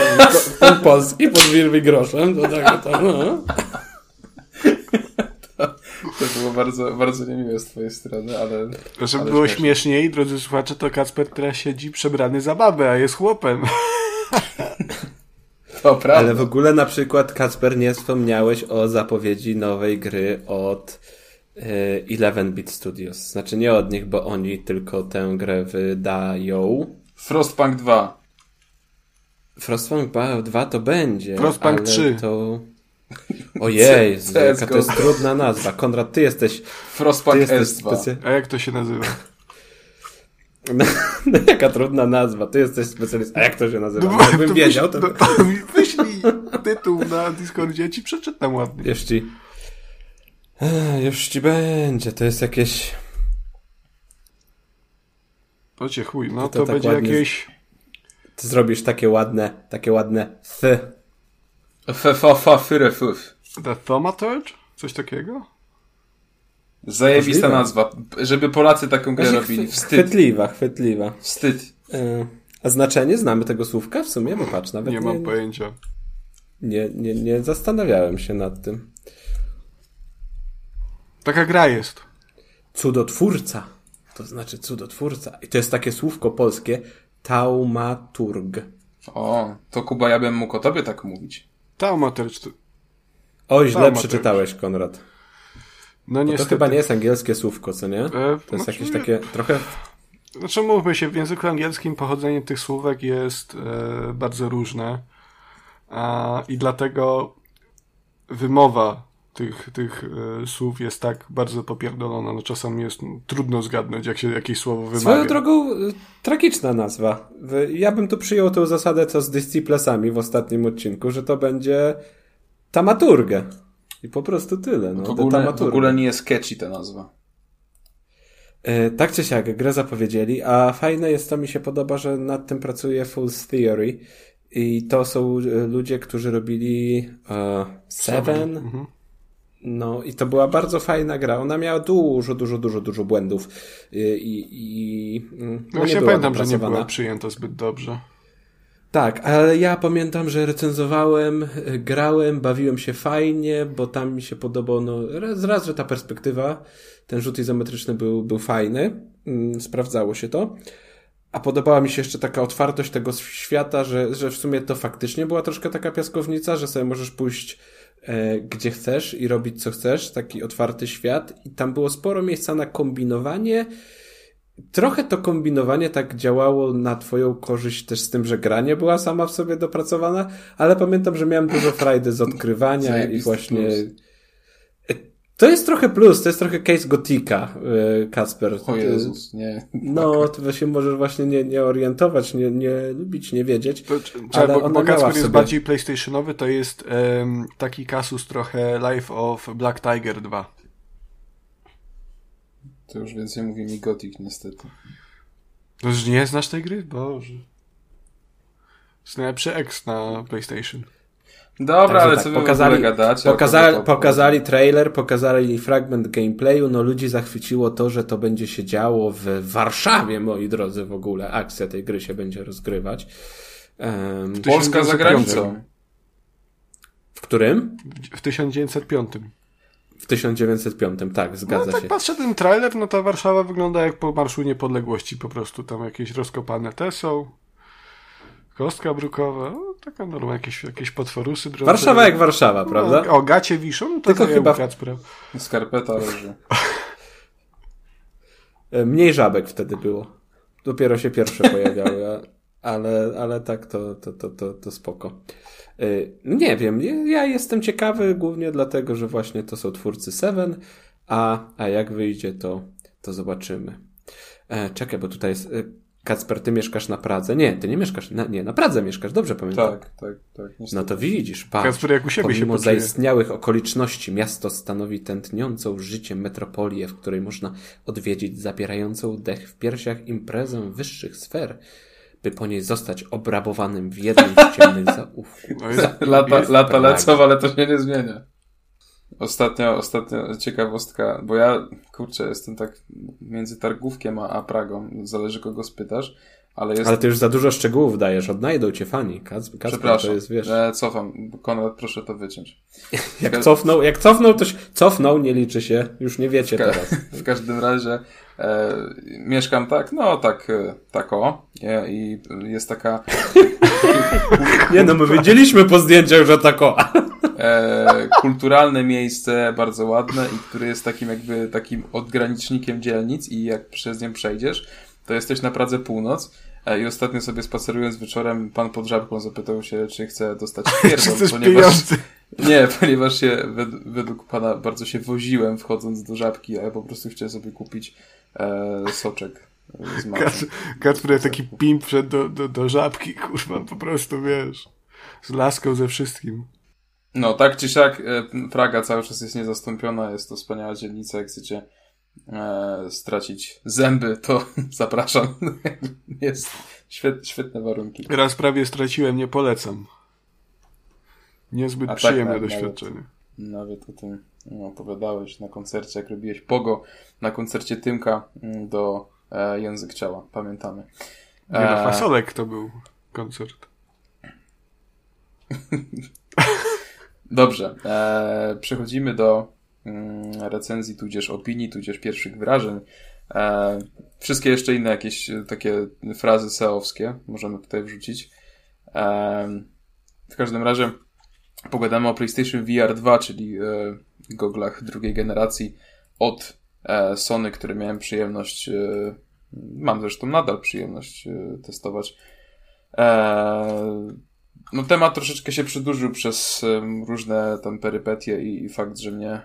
[LAUGHS] Polski pod Wilwy groszem, to tak, to no. To było bardzo, bardzo niemiłe z twojej strony, ale... Żeby ale było śmiesznie. śmieszniej, drodzy słuchacze, to Kacper teraz siedzi przebrany za babę, a jest chłopem. [LAUGHS] To prawda. Ale w ogóle na przykład, Kacper, nie wspomniałeś o zapowiedzi nowej gry od 11-bit y, Studios. Znaczy nie od nich, bo oni tylko tę grę wydają. Frostpunk 2. Frostpunk 2 to będzie. Frostpunk 3. To... [LAUGHS] Ojej, jaka to jest trudna nazwa. Konrad, ty jesteś... Frostpunk ty jesteś S2. Specy... A jak to się nazywa? [LAUGHS] No, no, jaka trudna nazwa. Ty jesteś specjalistą. A jak to się nazywa? No, Jakbym to wiedział, to... no, to mi wyślij tytuł na Discordzie, ja ci przeczytam ładnie. Już ci... Już ci będzie. To jest jakieś... To cię chuj, no To to, tak będzie ładnie- jakieś... Ty zrobisz takie ładne, takie ładne th. Fefafa fyrefuf. The Thaumaturge? Coś takiego? Zajebista Możliwe. nazwa. Żeby Polacy taką grę Właśnie robili. chwy- Wstyd. Chwytliwa, chwytliwa. Wstyd. E, A znaczenie? Znamy tego słówka? W sumie, bo patrz, nawet Nie nie, mam pojęcia. nie, nie, nie zastanawiałem się nad tym. Taka gra jest. Cudotwórca. To znaczy cudotwórca. I to jest takie słówko polskie taumaturg. O, to Kuba, ja bym mógł o tobie tak mówić. Thaumaturge. to- Oj, źle przeczytałeś, Konrad. No Bo to niestety. chyba nie jest angielskie słówko, co nie? E, To jest znaczy, jakieś takie trochę... Znaczy mówmy się, w języku angielskim pochodzenie tych słówek jest e, bardzo różne. A, I dlatego wymowa tych, tych e, słów jest tak bardzo popierdolona. No czasami jest trudno zgadnąć, jak się jakieś słowo wymawia. Swoją drogą y, tragiczna nazwa. Ja bym tu przyjął tą zasadę, co z Disciplesami w ostatnim odcinku, że to będzie tamaturgę. I po prostu tyle. No, W ogóle, w ogóle nie jest catchy ta nazwa. E, Tak czy siak, grę zapowiedzieli, a fajne jest to, mi się podoba, że nad tym pracuje Fool's Theory i to są e, ludzie, którzy robili e, Seven, Mhm. No i to była bardzo fajna gra. Ona miała dużo, dużo, dużo, dużo błędów i, i, i mm, No właśnie pamiętam, że nie była przyjęta zbyt dobrze. Tak, ale ja pamiętam, że recenzowałem, grałem, bawiłem się fajnie, bo tam mi się podobał, no raz, raz że ta perspektywa, ten rzut izometryczny był, był fajny, mm, sprawdzało się to, a podobała mi się jeszcze taka otwartość tego świata, że, że w sumie to faktycznie była troszkę taka piaskownica, że sobie możesz pójść gdzie chcesz i robić co chcesz, taki otwarty świat i tam było sporo miejsca na kombinowanie, Trochę to kombinowanie tak działało na twoją korzyść też z tym, że gra nie była sama w sobie dopracowana, ale pamiętam, że miałem dużo frajdy z odkrywania i właśnie... plus. To jest trochę plus, to jest trochę case Gotika, e, Kasper. O Jezus, nie. No, to się możesz właśnie nie, nie orientować, nie, nie lubić, nie wiedzieć. To, czy, Ale bo, bo w jest sobie- bardziej PlayStationowy, to jest em, taki kasus trochę Life of Black Tiger 2. To już więcej mówi mi Gothic niestety. To już nie znasz tej gry? Boże. To jest najlepszy X na PlayStation. Dobra, Także ale tak, co pokazali, gadacie? pokazali, pokazali trailer, pokazali fragment gameplayu, no ludzi zachwyciło to, że to będzie się działo w Warszawie, moi drodzy, w ogóle. Akcja tej gry się będzie rozgrywać. W Polska za 1905. granicą. w którym? W 1905. W 1905, tak, No zgadza tak się. patrzę ten trailer, no ta Warszawa wygląda jak po Marszu Niepodległości po prostu. Tam jakieś rozkopane te są. Kostka brukowa, no, taka norma, jakieś, jakieś potworusy. Warszawa jak Warszawa, prawda? No, o, gacie wiszą, no to Tylko Tylko chyba... Skarpeta leży. E, Mniej żabek wtedy było. Dopiero się pierwsze [LAUGHS] pojawiały, ale, ale tak to, to, to, to, to spoko. E, Nie wiem, ja- ja jestem ciekawy głównie dlatego, że właśnie to są twórcy Seven, a, a jak wyjdzie to, to zobaczymy. E, czekaj, bo tutaj jest... Kacper, ty mieszkasz na Pradze? Nie, ty nie mieszkasz, na, nie, na Pradze mieszkasz, dobrze pamiętam. Tak, tak, tak. No Niestety. to widzisz, patrz. Kacper jak u siebie się Pomimo poczuje. zaistniałych okoliczności miasto stanowi tętniącą życiem metropolię, w której można odwiedzić zabierającą dech w piersiach imprezę wyższych sfer, by po niej zostać obrabowanym w jednym z ciemnych zaułków. [LAUGHS] No jest, [LAUGHS] Lata, lata lecą, ale to się nie zmienia. Ostatnio, ostatnio ciekawostka, bo ja, kurczę, jestem tak między Targówkiem a, a Pragą, zależy kogo spytasz, ale jest... Ale ty już za dużo szczegółów dajesz, odnajdą cię fani. Kac- Kacper Przepraszam, to jest, wiesz, e, cofam. Konrad, proszę to wyciąć. jak cofnął, jak cofnął, to się, cofnął, nie liczy się, już nie wiecie Ka- teraz. [LAUGHS] W każdym razie e, mieszkam tak, no tak, e, tak o. Nie, i jest taka [LAUGHS] Nie no, my wiedzieliśmy po zdjęciach, że tak o. e, kulturalne miejsce, bardzo ładne i które jest takim jakby takim odgranicznikiem dzielnic i jak przez nie przejdziesz, to jesteś na Pradze Północ. E, i ostatnio sobie spacerując wieczorem pan pod żabką zapytał się, czy chce dostać [LAUGHS] pierdol, ponieważ [LAUGHS] nie, ponieważ się wed- według pana bardzo się woziłem wchodząc do żabki, a ja po prostu chciałem sobie kupić e, soczek [LAUGHS] Kacper jak taki pimp wszedł do, do, do żabki, [LAUGHS] kurwa, po prostu, wiesz, z laską ze wszystkim. No, tak czy siak, e, Praga cały czas jest niezastąpiona, jest to wspaniała dzielnica, jak chcecie e, stracić zęby, to [LAUGHS] zapraszam. jest świet, świetne warunki. Raz prawie straciłem, nie polecam. Niezbyt A tak, przyjemne tak, doświadczenie. Nawet, nawet o tym opowiadałeś na koncercie, jak robiłeś pogo na koncercie Tymka mm, do e, Język Ciała, pamiętamy. Nie no, e... no, Fasolek to był koncert. [LAUGHS] Dobrze. E, przechodzimy do mm, recenzji, tudzież opinii, tudzież pierwszych wrażeń. E, wszystkie jeszcze inne jakieś e, takie frazy seowskie możemy tutaj wrzucić. E, w każdym razie pogadamy o PlayStation VR 2, czyli e, goglach drugiej generacji od e, Sony, które miałem przyjemność, e, mam zresztą nadal przyjemność testować. No temat troszeczkę się przedłużył przez różne tam perypetie i, fakt, że mnie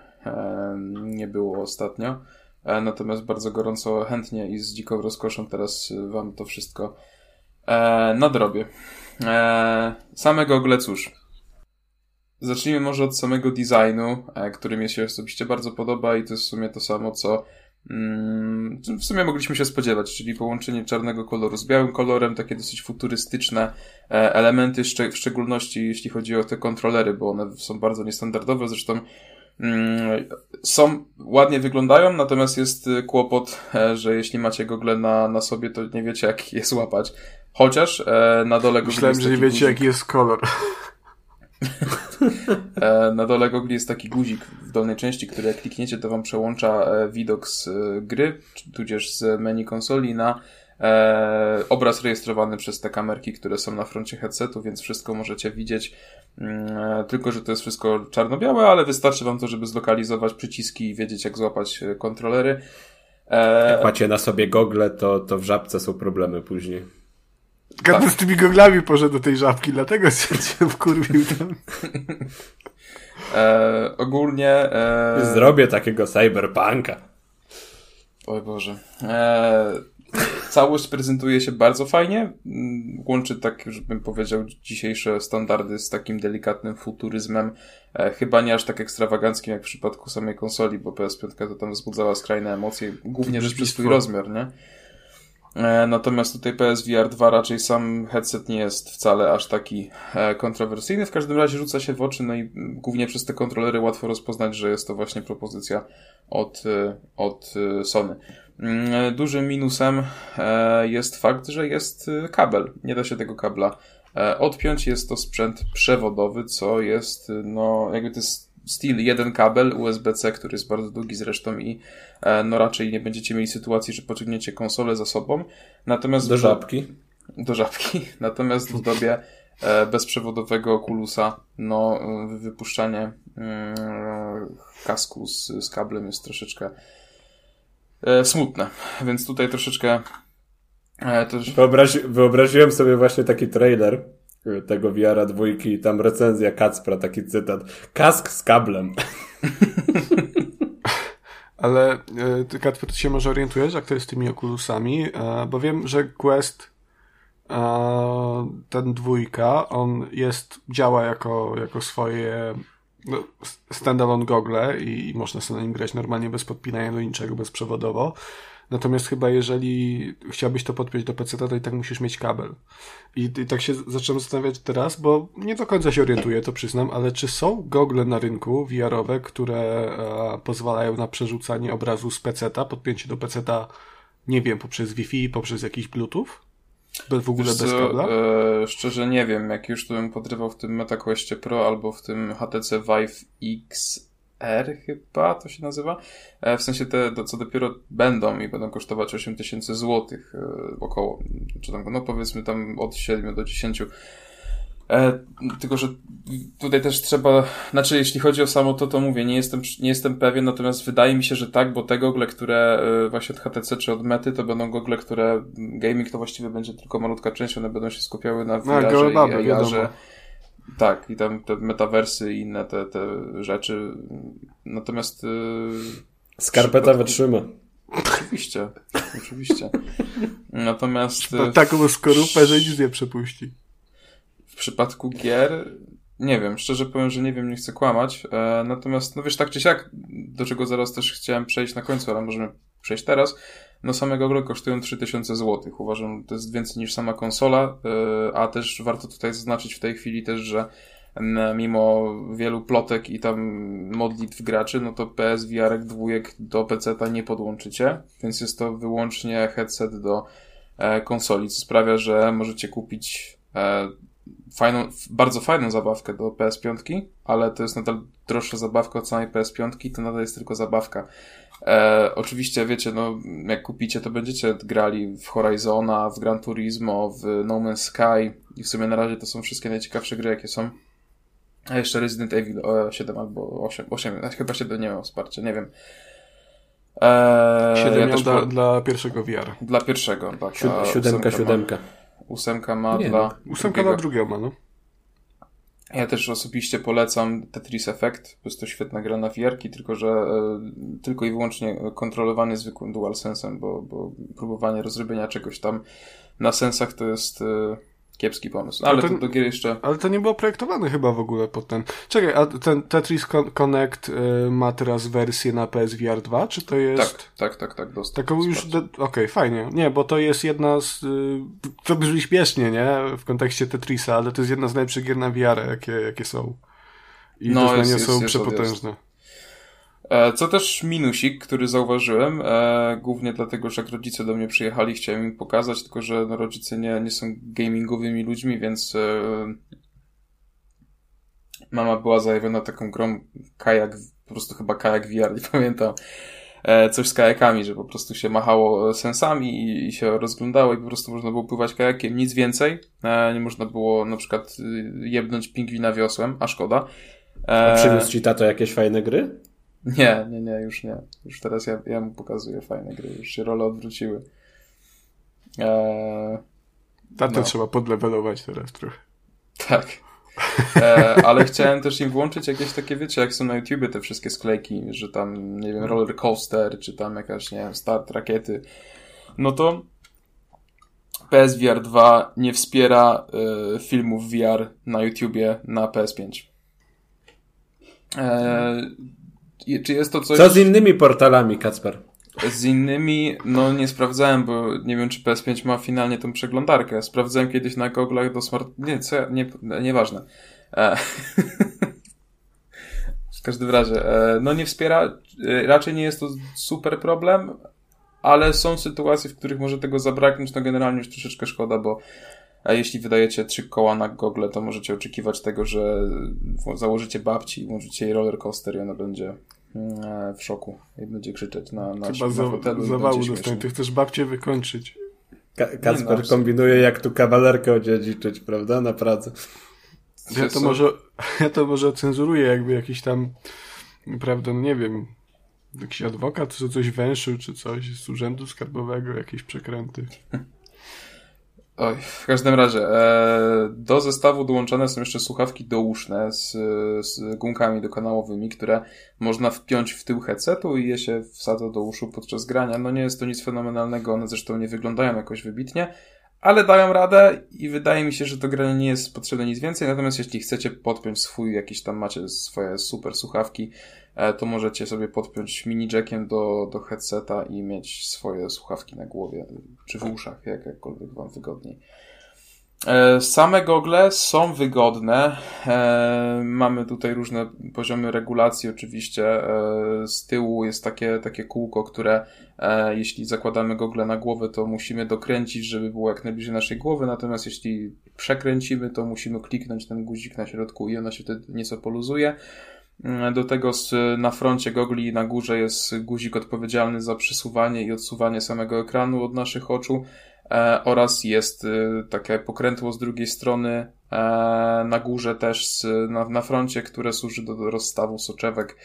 nie było ostatnio. E, natomiast bardzo gorąco, chętnie i z dziką rozkoszą teraz wam to wszystko e, nadrobię. E, same gogle, cóż. Zacznijmy może od samego designu, który mi się osobiście bardzo podoba i to jest w sumie to samo, co mm, w sumie mogliśmy się spodziewać, czyli połączenie czarnego koloru z białym kolorem, takie dosyć futurystyczne elementy, w szczególności jeśli chodzi o te kontrolery, bo one są bardzo niestandardowe, zresztą Mm, są, ładnie wyglądają, natomiast jest y, kłopot, e, że jeśli macie gogle na, na sobie, to nie wiecie jak je złapać. Chociaż e, na dole gogli Myślałem, że nie wiecie guzik. jaki jest kolor. E, na dole gogli jest taki guzik w dolnej części, który jak klikniecie, to wam przełącza e, widok z e, gry, tudzież z menu konsoli na obraz rejestrowany przez te kamerki, które są na froncie headsetu, więc wszystko możecie widzieć. Mm, tylko, że to jest wszystko czarno-białe, ale wystarczy wam to, żeby zlokalizować przyciski i wiedzieć, jak złapać kontrolery. Jak macie na sobie gogle, to, to w żabce są problemy później. Gadam tak. z tymi goglami poszedł do tej żabki, dlatego się [LAUGHS] wkurwił tam. [LAUGHS] E, ogólnie... E... Zrobię takiego cyberpunka. Oj Boże. E, Całość prezentuje się bardzo fajnie. Mm, łączy tak, już bym powiedział, dzisiejsze standardy z takim delikatnym futuryzmem. E, chyba nie aż tak ekstrawaganckim jak w przypadku samej konsoli, bo PS5 to tam wzbudzała skrajne emocje, głównie rzecz przez swój rozmiar, nie? E, natomiast tutaj PSVR 2 raczej sam headset nie jest wcale aż taki e, kontrowersyjny. W każdym razie rzuca się w oczy, no i głównie przez te kontrolery łatwo rozpoznać, że jest to właśnie propozycja od, e, od Sony. Mm, dużym minusem jest fakt, że jest kabel. Nie da się tego kabla odpiąć. Jest to sprzęt przewodowy, co jest, no, jakby to jest Steel jeden kabel USB-C, który jest bardzo długi zresztą i e, no raczej nie będziecie mieli sytuacji, że pociągniecie konsolę za sobą. Natomiast do żabki. [LAUGHS] Do żabki. Natomiast w dobie e, bezprzewodowego Oculusa no wypuszczanie mm, kasku z, z kablem jest troszeczkę e, smutne. Więc tutaj troszeczkę. Wyobrazi wyobraziłem sobie właśnie taki trailer tego VR-a dwójki, tam recenzja Kacpra, taki cytat. Kask z kablem. [LAUGHS] Ale e, ty, Kacper, ty się może orientujesz, jak to jest z tymi okulusami? E, bo wiem, że Quest e, ten dwójka, on jest, działa jako, jako swoje no, standalone gogle i można sobie na nim grać normalnie bez podpinania do niczego, bezprzewodowo. Natomiast chyba jeżeli chciałbyś to podpiąć do PC, to i tak musisz mieć kabel. I, I, tak się zacząłem zastanawiać teraz, bo nie do końca się orientuję, to przyznam, ale czy są gogle na rynku VR-owe, które e, pozwalają na przerzucanie obrazu z PC-ta, podpięcie do PC-ta, nie wiem, poprzez Wi-Fi, poprzez jakiś Bluetooth? Bez, w ogóle Wiesz bez kabla? E, szczerze nie wiem, jak już to bym podrywał w tym MetaQuestie Pro albo w tym HTC Vive X R chyba to się nazywa. E, w sensie te, co dopiero będą i będą kosztować 8000 złotych e, około, czy tam, no powiedzmy tam od 7 do 10. E, tylko, że tutaj też trzeba, znaczy jeśli chodzi o samo to, to mówię, nie jestem, nie jestem pewien, natomiast wydaje mi się, że tak, bo te gogle, które właśnie od HTC czy od Mety, to będą gogle, które gaming to właściwie będzie tylko malutka część, one będą się skupiały na VR-ze no, i AR-ze. Tak, i tam te metawersy i inne te, te rzeczy. Natomiast. Yy, Skarpeta przypadku... wytrzyma. Oczywiście, oczywiście. Natomiast... taką skorupę, że nic nie przepuści. W przypadku gier nie wiem, szczerze powiem, że nie wiem, nie chcę kłamać. E, natomiast, no wiesz, tak czy siak, do czego zaraz też chciałem przejść na końcu, ale możemy przejść teraz. No same gogle kosztują 3000 zł. Uważam, że to jest więcej niż sama konsola, e, a też warto tutaj zaznaczyć w tej chwili też, że mimo wielu plotek i tam modlitw graczy, no to PSVR dwójek do PC-ta nie podłączycie, więc jest to wyłącznie headset do e, konsoli, co sprawia, że możecie kupić e, fajną, bardzo fajną zabawkę do PS5, ale to jest nadal droższa zabawka od samej PS5, to nadal jest tylko zabawka. E, oczywiście, wiecie, no, jak kupicie, to będziecie grali w Horizona, w Gran Turismo, w No Man's Sky i w sumie na razie to są wszystkie najciekawsze gry, jakie są. A jeszcze Resident Evil 7 albo 8, 8 chyba 7 nie miał wsparcia, nie wiem. Eee, 7 ja miał dla, po... dla pierwszego VR. Dla pierwszego, tak. Siódemka, siódemka. Ósemka ma nie, dla. No. Ósemka dla drugiego ma, no. Ja też osobiście polecam Tetris Effect. Jest to świetna gra na VR, tylko że e, tylko i wyłącznie kontrolowany zwykłym DualSense'em, bo, bo próbowanie rozrobienia czegoś tam na sensach to jest. E, kiepski pomysł. Ale to, to do gier jeszcze... Ale to nie było projektowane chyba w ogóle pod ten... Czekaj, a ten Tetris Connect y, ma teraz wersję na PSVR 2, czy to jest... Tak, tak, tak, tak. Dostęp, Taką już... Okej, okay, fajnie. Nie, bo to jest jedna z... Y, to brzmi śmiesznie, nie? W kontekście Tetrisa, ale to jest jedna z najlepszych gier na VR, jakie, jakie są. I no, te jest, są jest, przepotężne. Jest. E, co też minusik, który zauważyłem, e, głównie dlatego, że jak rodzice do mnie przyjechali, chciałem im pokazać, tylko że no, rodzice nie, nie są gamingowymi ludźmi, więc e, mama była zajawiona taką grą kajak, po prostu chyba kajak VR, nie [LAUGHS] pamiętam, e, coś z kajakami, że po prostu się machało sensami i, i, się rozglądało i po prostu można było pływać kajakiem, nic więcej, e, nie można było na przykład jebnąć pingwina wiosłem, a szkoda. A przyniósł ci tato jakieś fajne gry? Nie, nie, nie, już nie. Już teraz ja, ja mu pokazuję fajne gry, już się role odwróciły. Eee, Tatę no. trzeba podlewelować teraz trochę. Tak. Eee, [LAUGHS] ale chciałem też im włączyć jakieś takie, wiecie, jak są na YouTubie te wszystkie sklejki, że tam, nie wiem, roller coaster, czy tam jakaś, nie wiem, start rakiety. No to PSVR 2 nie wspiera y, filmów VR na YouTubie na PS5. Eee, czy jest to coś... Co z innymi portalami, Kacper? Z innymi, no nie sprawdzałem, bo nie wiem, czy PS5 ma finalnie tą przeglądarkę. Sprawdzałem kiedyś na goglach do smart... Nie, co ja... Nie, nieważne. E... [LAUGHS] w każdym razie, e... no nie wspiera... E, raczej nie jest to super problem, ale są sytuacje, w których może tego zabraknąć, no generalnie już troszeczkę szkoda, bo a jeśli wydajecie trzy koła na Google, to możecie oczekiwać tego, że założycie babci, włączycie jej roller coaster i ona będzie mm, w szoku i będzie krzyczeć na, na, Chyba na hotelu. zawału dostanie. Ty chcesz babcię wykończyć. Ka Kacper no, kombinuje, jak tu kawalerkę odziedziczyć, prawda? Na Pradze. [LAUGHS] Ja to, może, ja to może cenzuruję, jakby jakiś tam, prawda, no nie wiem, jakiś adwokat, czy coś węszył, czy coś z urzędu skarbowego, jakieś przekręty. [LAUGHS] Oj, w każdym razie, e, do zestawu dołączone są jeszcze słuchawki douszne z, z gumkami dokanałowymi, które można wpiąć w tył headsetu i je się wsadza do uszu podczas grania. No nie jest to nic fenomenalnego, one zresztą nie wyglądają jakoś wybitnie, ale dają radę i wydaje mi się, że do grania nie jest potrzebne nic więcej. Natomiast jeśli chcecie podpiąć swój, jakiś tam macie swoje super słuchawki, to możecie sobie podpiąć mini jackiem do, do headseta i mieć swoje słuchawki na głowie, czy w uszach, jak, jakkolwiek wam wygodniej. E, same gogle są wygodne. E, mamy tutaj różne poziomy regulacji, oczywiście. E, z tyłu jest takie, takie kółko, które jeśli zakładamy gogle na głowę, to musimy dokręcić, żeby było jak najbliżej naszej głowy. Natomiast jeśli przekręcimy, to musimy kliknąć ten guzik na środku i ona się wtedy nieco poluzuje. Do tego na froncie gogli na górze jest guzik odpowiedzialny za przesuwanie i odsuwanie samego ekranu od naszych oczu. E, oraz jest e, takie pokrętło z drugiej strony e, na górze też na, na froncie, które służy do, do rozstawu soczewek.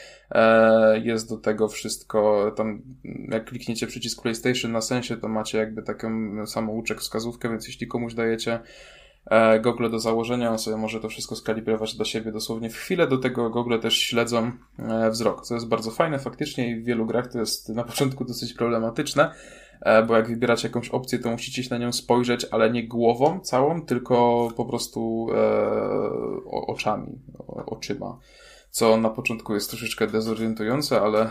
Jest do tego wszystko, tam jak klikniecie przycisk PlayStation na sensie, to macie jakby taką samouczek wskazówkę, więc jeśli komuś dajecie e, gogle do założenia, on sobie może to wszystko skalibrować do siebie dosłownie w chwilę, do tego gogle też śledzą e, wzrok, co jest bardzo fajne faktycznie i w wielu grach to jest na początku dosyć problematyczne, e, bo jak wybieracie jakąś opcję, to musicie się na nią spojrzeć, ale nie głową całą, tylko po prostu oczami, oczyma, co na początku jest troszeczkę dezorientujące, ale,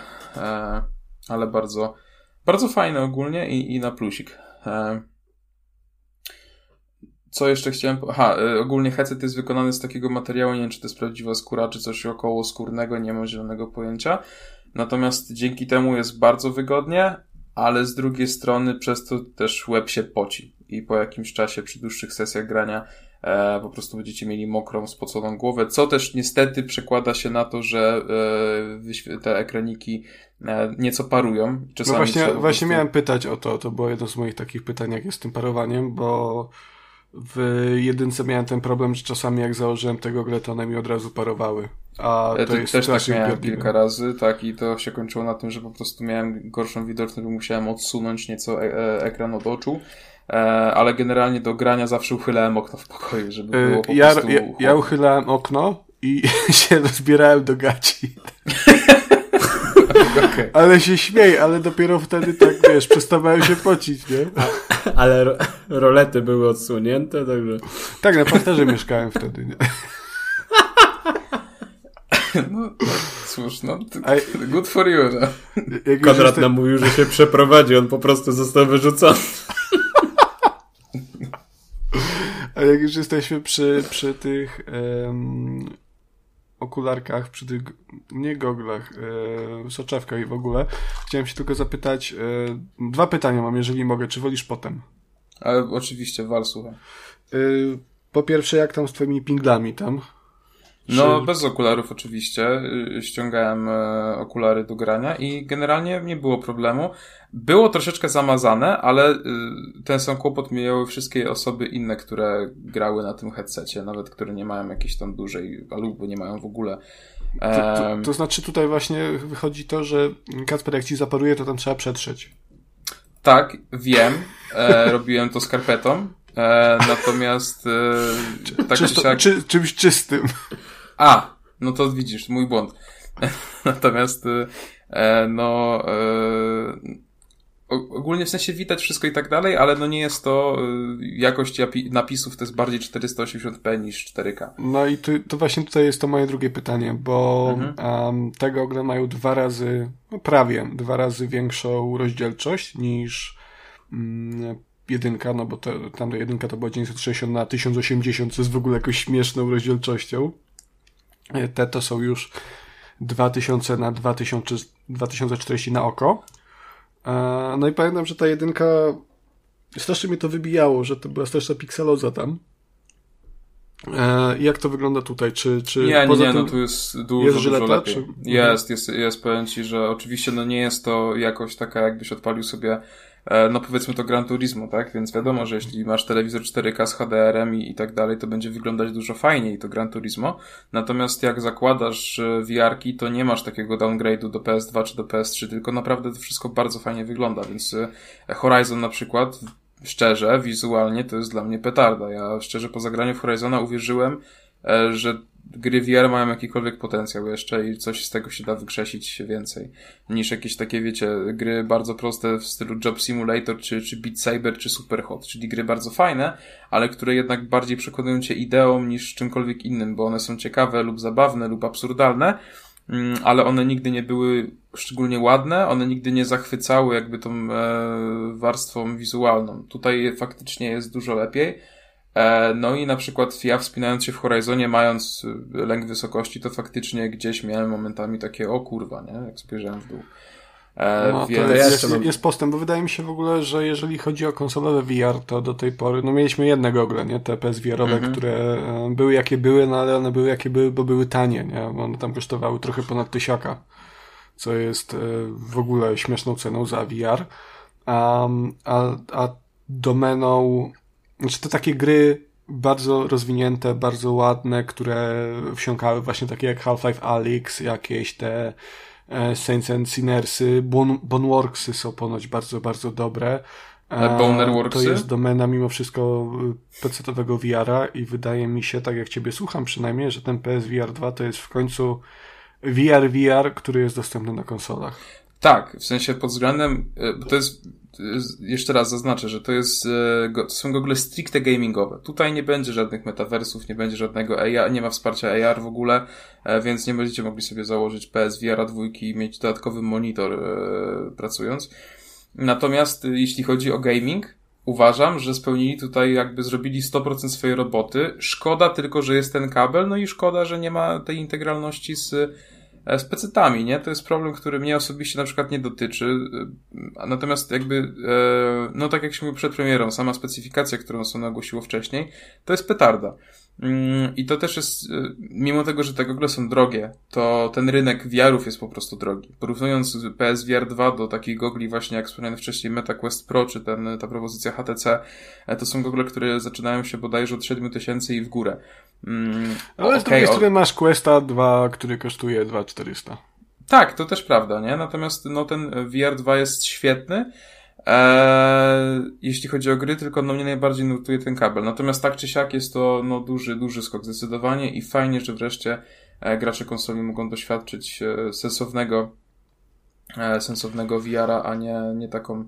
ale bardzo, bardzo fajne ogólnie i, i na plusik. Co jeszcze chciałem... Aha, e, ogólnie headset jest wykonany z takiego materiału, nie wiem czy to jest prawdziwa skóra, czy coś około skórnego, nie mam zielonego pojęcia. Natomiast dzięki temu jest bardzo wygodnie, ale z drugiej strony przez to też łeb się poci. I po jakimś czasie, przy dłuższych sesjach grania, e, po prostu będziecie mieli mokrą, spoconą głowę, co też niestety przekłada się na to, że e, te ekraniki e, nieco parują. Czasami no właśnie, właśnie prostu... miałem pytać o to, to było jedno z moich takich pytań, jak jest z tym parowaniem, bo w jedynce miałem ten problem, że czasami jak założyłem tego grę, to one mi od razu parowały. A to, jest też tak miałem kilka razy, tak, i to się kończyło na tym, że po prostu miałem gorszą widoczność, bo musiałem odsunąć nieco e e ekran od oczu. E ale generalnie do grania zawsze uchylałem okno w pokoju, żeby e, było po ja, prostu... Ja, ja uchylałem okno i [LAUGHS] się rozbierałem do gaci. [LAUGHS] okay. Ale się śmiej, ale dopiero wtedy tak, wiesz, przestawałem się pocić, nie? ale ro rolety były odsunięte, także... Tak, na parterze mieszkałem wtedy, nie? No, no cóż, no, good for you, no. Konrad jesteś... nam mówił, że się przeprowadzi, on po prostu został wyrzucony. A jak już jesteśmy przy, przy tych um, okularkach, przy tych, nie goglach, e, soczewkach i w ogóle, chciałem się tylko zapytać, e, dwa pytania mam, jeżeli mogę, czy wolisz potem? Ale oczywiście, wal, słucham. E, po pierwsze, jak tam z twoimi pinglami tam? No, bez okularów oczywiście. Y, ściągałem e, okulary do grania i generalnie nie było problemu. Było troszeczkę zamazane, ale y, ten sam kłopot miały wszystkie osoby inne, które grały na tym headsetie, nawet które nie mają jakiejś tam dużej, albo nie mają w ogóle. To, to, to, znaczy tutaj właśnie wychodzi to, że Kacper jak ci zaparuje, to tam trzeba przetrzeć. Tak, wiem. E, [LAUGHS] robiłem to skarpetą. E, natomiast e, tak Czysto, czy, czy czymś czystym. A, no to widzisz, mój błąd. [LAUGHS] Natomiast, y, e, no, e, ogólnie w sensie widać wszystko i tak dalej, ale no nie jest to y, jakość napisów, to jest bardziej 480p niż 4K. No i to, to właśnie tutaj jest to moje drugie pytanie, bo mhm. um, te gogle mają dwa razy, no prawie dwa razy większą rozdzielczość niż mm, jedynka, no bo to, tam jedynka to była 960 na 1080, co jest w ogóle jakąś śmieszną rozdzielczością. Te to są już 2000 na 2000, 2040 na oko. E, no i pamiętam, że ta jedynka strasznie mnie to wybijało, że to była straszna pikseloza tam. E, jak to wygląda tutaj? Czy, czy nie, nie, nie, no tu jest dużo, jest żyleta, dużo lepiej. Czy... Jest, jest, jest, powiem Ci, że oczywiście no nie jest to jakoś taka, jakbyś odpalił sobie no powiedzmy to Gran Turismo, tak? Więc wiadomo, że jeśli masz telewizor 4K z HDR-em i, i tak dalej, to będzie wyglądać dużo fajniej to Gran Turismo. Natomiast jak zakładasz e, VR-ki, to nie masz takiego downgrade'u do PS2 czy do PS3, tylko naprawdę to wszystko bardzo fajnie wygląda, więc e, Horizon na przykład szczerze, wizualnie to jest dla mnie petarda. Ja szczerze po zagraniu w Horizona uwierzyłem, że gry VR mają jakikolwiek potencjał jeszcze i coś z tego się da wykrzesić więcej niż jakieś takie, wiecie, gry bardzo proste w stylu Job Simulator, czy, czy Beat Saber, czy Superhot, czyli gry bardzo fajne, ale które jednak bardziej przekonują cię ideą niż czymkolwiek innym, bo one są ciekawe lub zabawne lub absurdalne, mm, ale one nigdy nie były szczególnie ładne, one nigdy nie zachwycały jakby tą e, warstwą wizualną. Tutaj faktycznie jest dużo lepiej, no i na przykład ja wspinając się w Horizonie, mając y, lęk wysokości, to faktycznie gdzieś miałem momentami takie, o kurwa, nie? Jak spojrzałem w dół. E, no, więc... to jest, jest, jest postęp, bo wydaje mi się w ogóle, że jeżeli chodzi o konsolowe VR, to do tej pory, no mieliśmy jedne gogle, nie? Te PSVR-owe, mhm. które e, były jakie były, no ale one były jakie były, bo były tanie, nie? Bo one tam kosztowały trochę ponad tysiaka, co jest w ogóle śmieszną ceną za VR. Um, a, a domeną znaczy to takie gry bardzo rozwinięte, bardzo ładne, które wsiąkały właśnie takie jak Half-Life Alyx, jakieś te e, Saints and Sinnersy, Bon Boneworksy są ponoć bardzo, bardzo dobre. Bonerworksy? To jest domena mimo wszystko PC-owego VR-a i wydaje mi się, tak jak ciebie słucham przynajmniej, że ten PSVR 2 to jest w końcu VR VR, który jest dostępny na konsolach. Tak, w sensie pod względem, to jest, jeszcze raz zaznaczę, że to jest, y, to są gogle stricte gamingowe. Tutaj nie będzie żadnych metaversów, nie będzie żadnego AR, nie ma wsparcia AR w ogóle, e, więc nie będziecie mogli sobie założyć PSVR 2 i mieć dodatkowy monitor e, pracując. Natomiast jeśli chodzi o gaming, uważam, że spełnili tutaj, jakby zrobili 100% swojej roboty. Szkoda tylko, że jest ten kabel, no i szkoda, że nie ma tej integralności z, e, z pecetami, nie? To jest problem, który mnie osobiście na przykład nie dotyczy. E, natomiast jakby, e, no tak jak się mówił przed premierą, sama specyfikacja, którą Sony ogłosiło wcześniej, to jest petarda. Mm, I to też jest, y, mimo tego, że te gogle są drogie, to ten rynek VR-ów jest po prostu drogi. Porównując PSVR 2 do takich gogli właśnie, jak wspomniałem wcześniej, MetaQuest Pro, czy ten, ta propozycja HTC, e, to są gogle, które zaczynają się bodajże od 7000 i w górę. Mm, Ale okay, z drugiej strony masz Questa 2, który kosztuje 2400. Tak, to też prawda, nie? Natomiast no, ten VR 2 jest świetny, Eee, jeśli chodzi o gry, tylko no mnie najbardziej nurtuje ten kabel. Natomiast tak czy siak jest to no, duży, duży skok zdecydowanie i fajnie, że wreszcie e, gracze konsoli mogą doświadczyć e, sensownego, e, sensownego VR-a, a nie, nie taką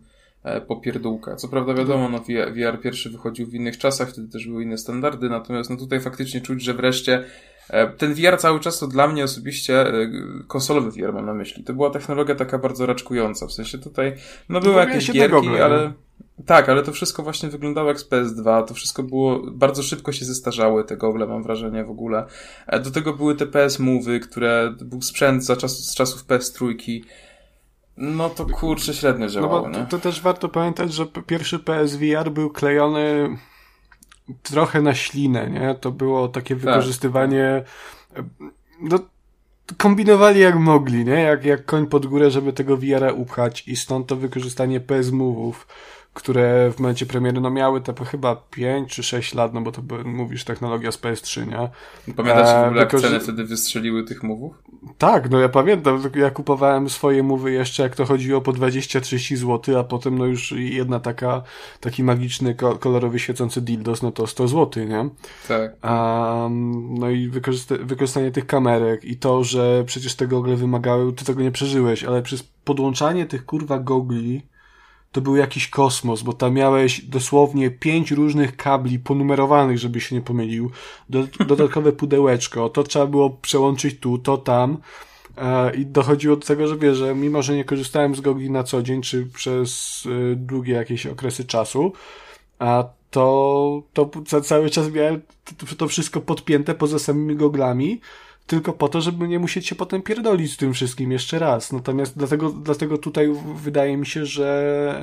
popierdółkę. Co prawda wiadomo, no VR pierwszy wychodził w innych czasach, wtedy też były inne standardy, natomiast no tutaj faktycznie czuć, że wreszcie ten VR cały czas to dla mnie osobiście e, konsolowy VR mam na myśli. To była technologia taka bardzo raczkująca. W sensie tutaj, no były jakieś gierki, ale... Tak, ale to wszystko właśnie wyglądało jak z PS2, to wszystko było, bardzo szybko się zestarzały te gogle, mam wrażenie w ogóle. E, do tego były te PS Move'y, które był sprzęt za czas, z czasów PS3. No to kurczę średnio działało, no bo to, to, też warto pamiętać, że pierwszy PSVR był klejony trochę na ślinę, nie? To było takie tak. wykorzystywanie, no, kombinowali jak mogli, nie? Jak, jak koń pod górę, żeby tego VR-a upchać i stąd to wykorzystanie PS Move'ów które w momencie premiery no miały te chyba 5 czy 6 lat, no bo to mówisz technologia z PS3, nie? Pamiętasz w ogóle jak ceny wtedy wystrzeliły tych mówów? Tak, no ja pamiętam, ja kupowałem swoje mówy jeszcze jak to chodziło po 20-30 zł, a potem no już jedna taka, taki magiczny, kolorowy świecący dildos, no to 100 zł, nie? Tak. Um, no i wykorzystanie tych kamerek i to, że przecież te gogle wymagały, ty tego nie przeżyłeś, ale przez podłączanie tych kurwa gogli to był jakiś kosmos, bo tam miałeś dosłownie pięć różnych kabli ponumerowanych, żeby się nie pomylił, dodatkowe pudełeczko, to trzeba było przełączyć tu, to tam. E, i dochodziło do tego, że wiesz, że mimo, że nie korzystałem z Gogi na co dzień, czy przez e, długie jakieś okresy czasu, a to, to cały czas miałem to, to wszystko podpięte poza samymi goglami, tylko po to, żeby nie musieć się potem pierdolić z tym wszystkim jeszcze raz. Natomiast dlatego, dlatego tutaj wydaje mi się, że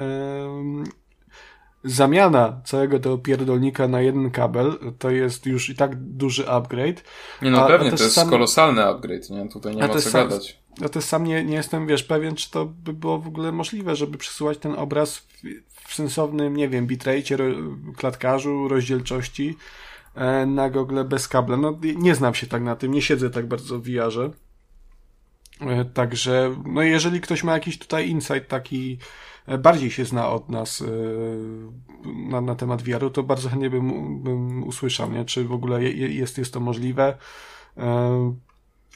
yy, zamiana całego tego pierdolnika na jeden kabel to jest już i tak duży upgrade. Nie no, a, pewnie, to jest sam... kolosalny upgrade, nie? Tutaj nie a ma co sam... gadać. Ja też sam nie, nie jestem, wiesz, pewien, czy to by było w ogóle możliwe, żeby przesyłać ten obraz w, w sensownym, nie wiem, bitrate, klatkarzu, rozdzielczości, E, na Google bez kabla. No, nie znam się tak na tym, nie siedzę tak bardzo w VR-ze. E, także, no jeżeli ktoś ma jakiś tutaj insight taki, e, bardziej się zna od nas na, na temat VR-u, to bardzo chętnie bym, bym usłyszał, nie? czy w ogóle jest, jest to możliwe,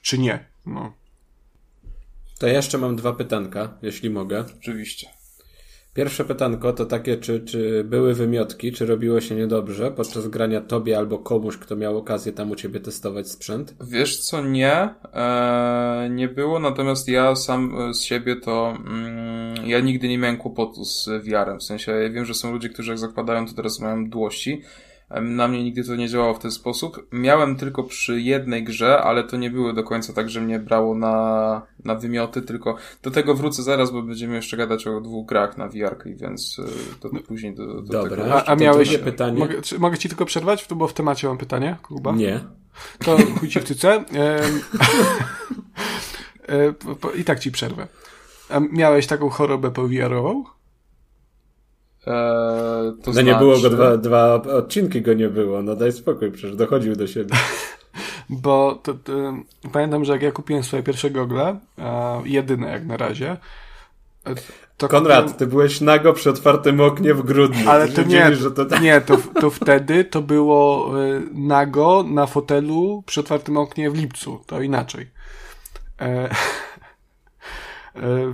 czy nie. No. To jeszcze mam dwa pytanka, jeśli mogę. Oczywiście. Pierwsze pytanko to takie, czy, czy były wymiotki, czy robiło się niedobrze podczas grania tobie albo komuś, kto miał okazję tam u ciebie testować sprzęt? Wiesz co, nie. Eee, nie było, natomiast ja sam e, z siebie to mm, ja nigdy nie miałem kłopotu z VR-em. W sensie ja wiem, że są ludzie, którzy jak zakładają, to teraz mają dłości. Na mnie nigdy to nie działało w ten sposób. Miałem tylko przy jednej grze, ale to nie było do końca tak, że mnie brało na, na wymioty, tylko do tego wrócę zaraz, bo będziemy jeszcze gadać o dwóch grach na VR, więc y, to, później do, do Dobra, tego. A, a miałeś pytanie? Mogę, mogę ci tylko przerwać, bo w temacie mam pytanie, Kuba? Nie. To chuj ci w tyce. [LAUGHS] E, I tak ci przerwę. A miałeś taką chorobę powiarową? Eee, to no znaczy... nie było go dwa, dwa odcinki go nie było, no daj spokój, przecież dochodził do siebie. [LAUGHS] Bo to, to, pamiętam, że jak ja kupiłem swoje pierwsze gogle, jedyne jak na razie, To Konrad, ty byłeś nago przy otwartym oknie w grudniu. Ale Ty to nie, że to tak. nie to, [LAUGHS] to wtedy to było y, nago na fotelu przy otwartym oknie w lipcu. To inaczej. E, e,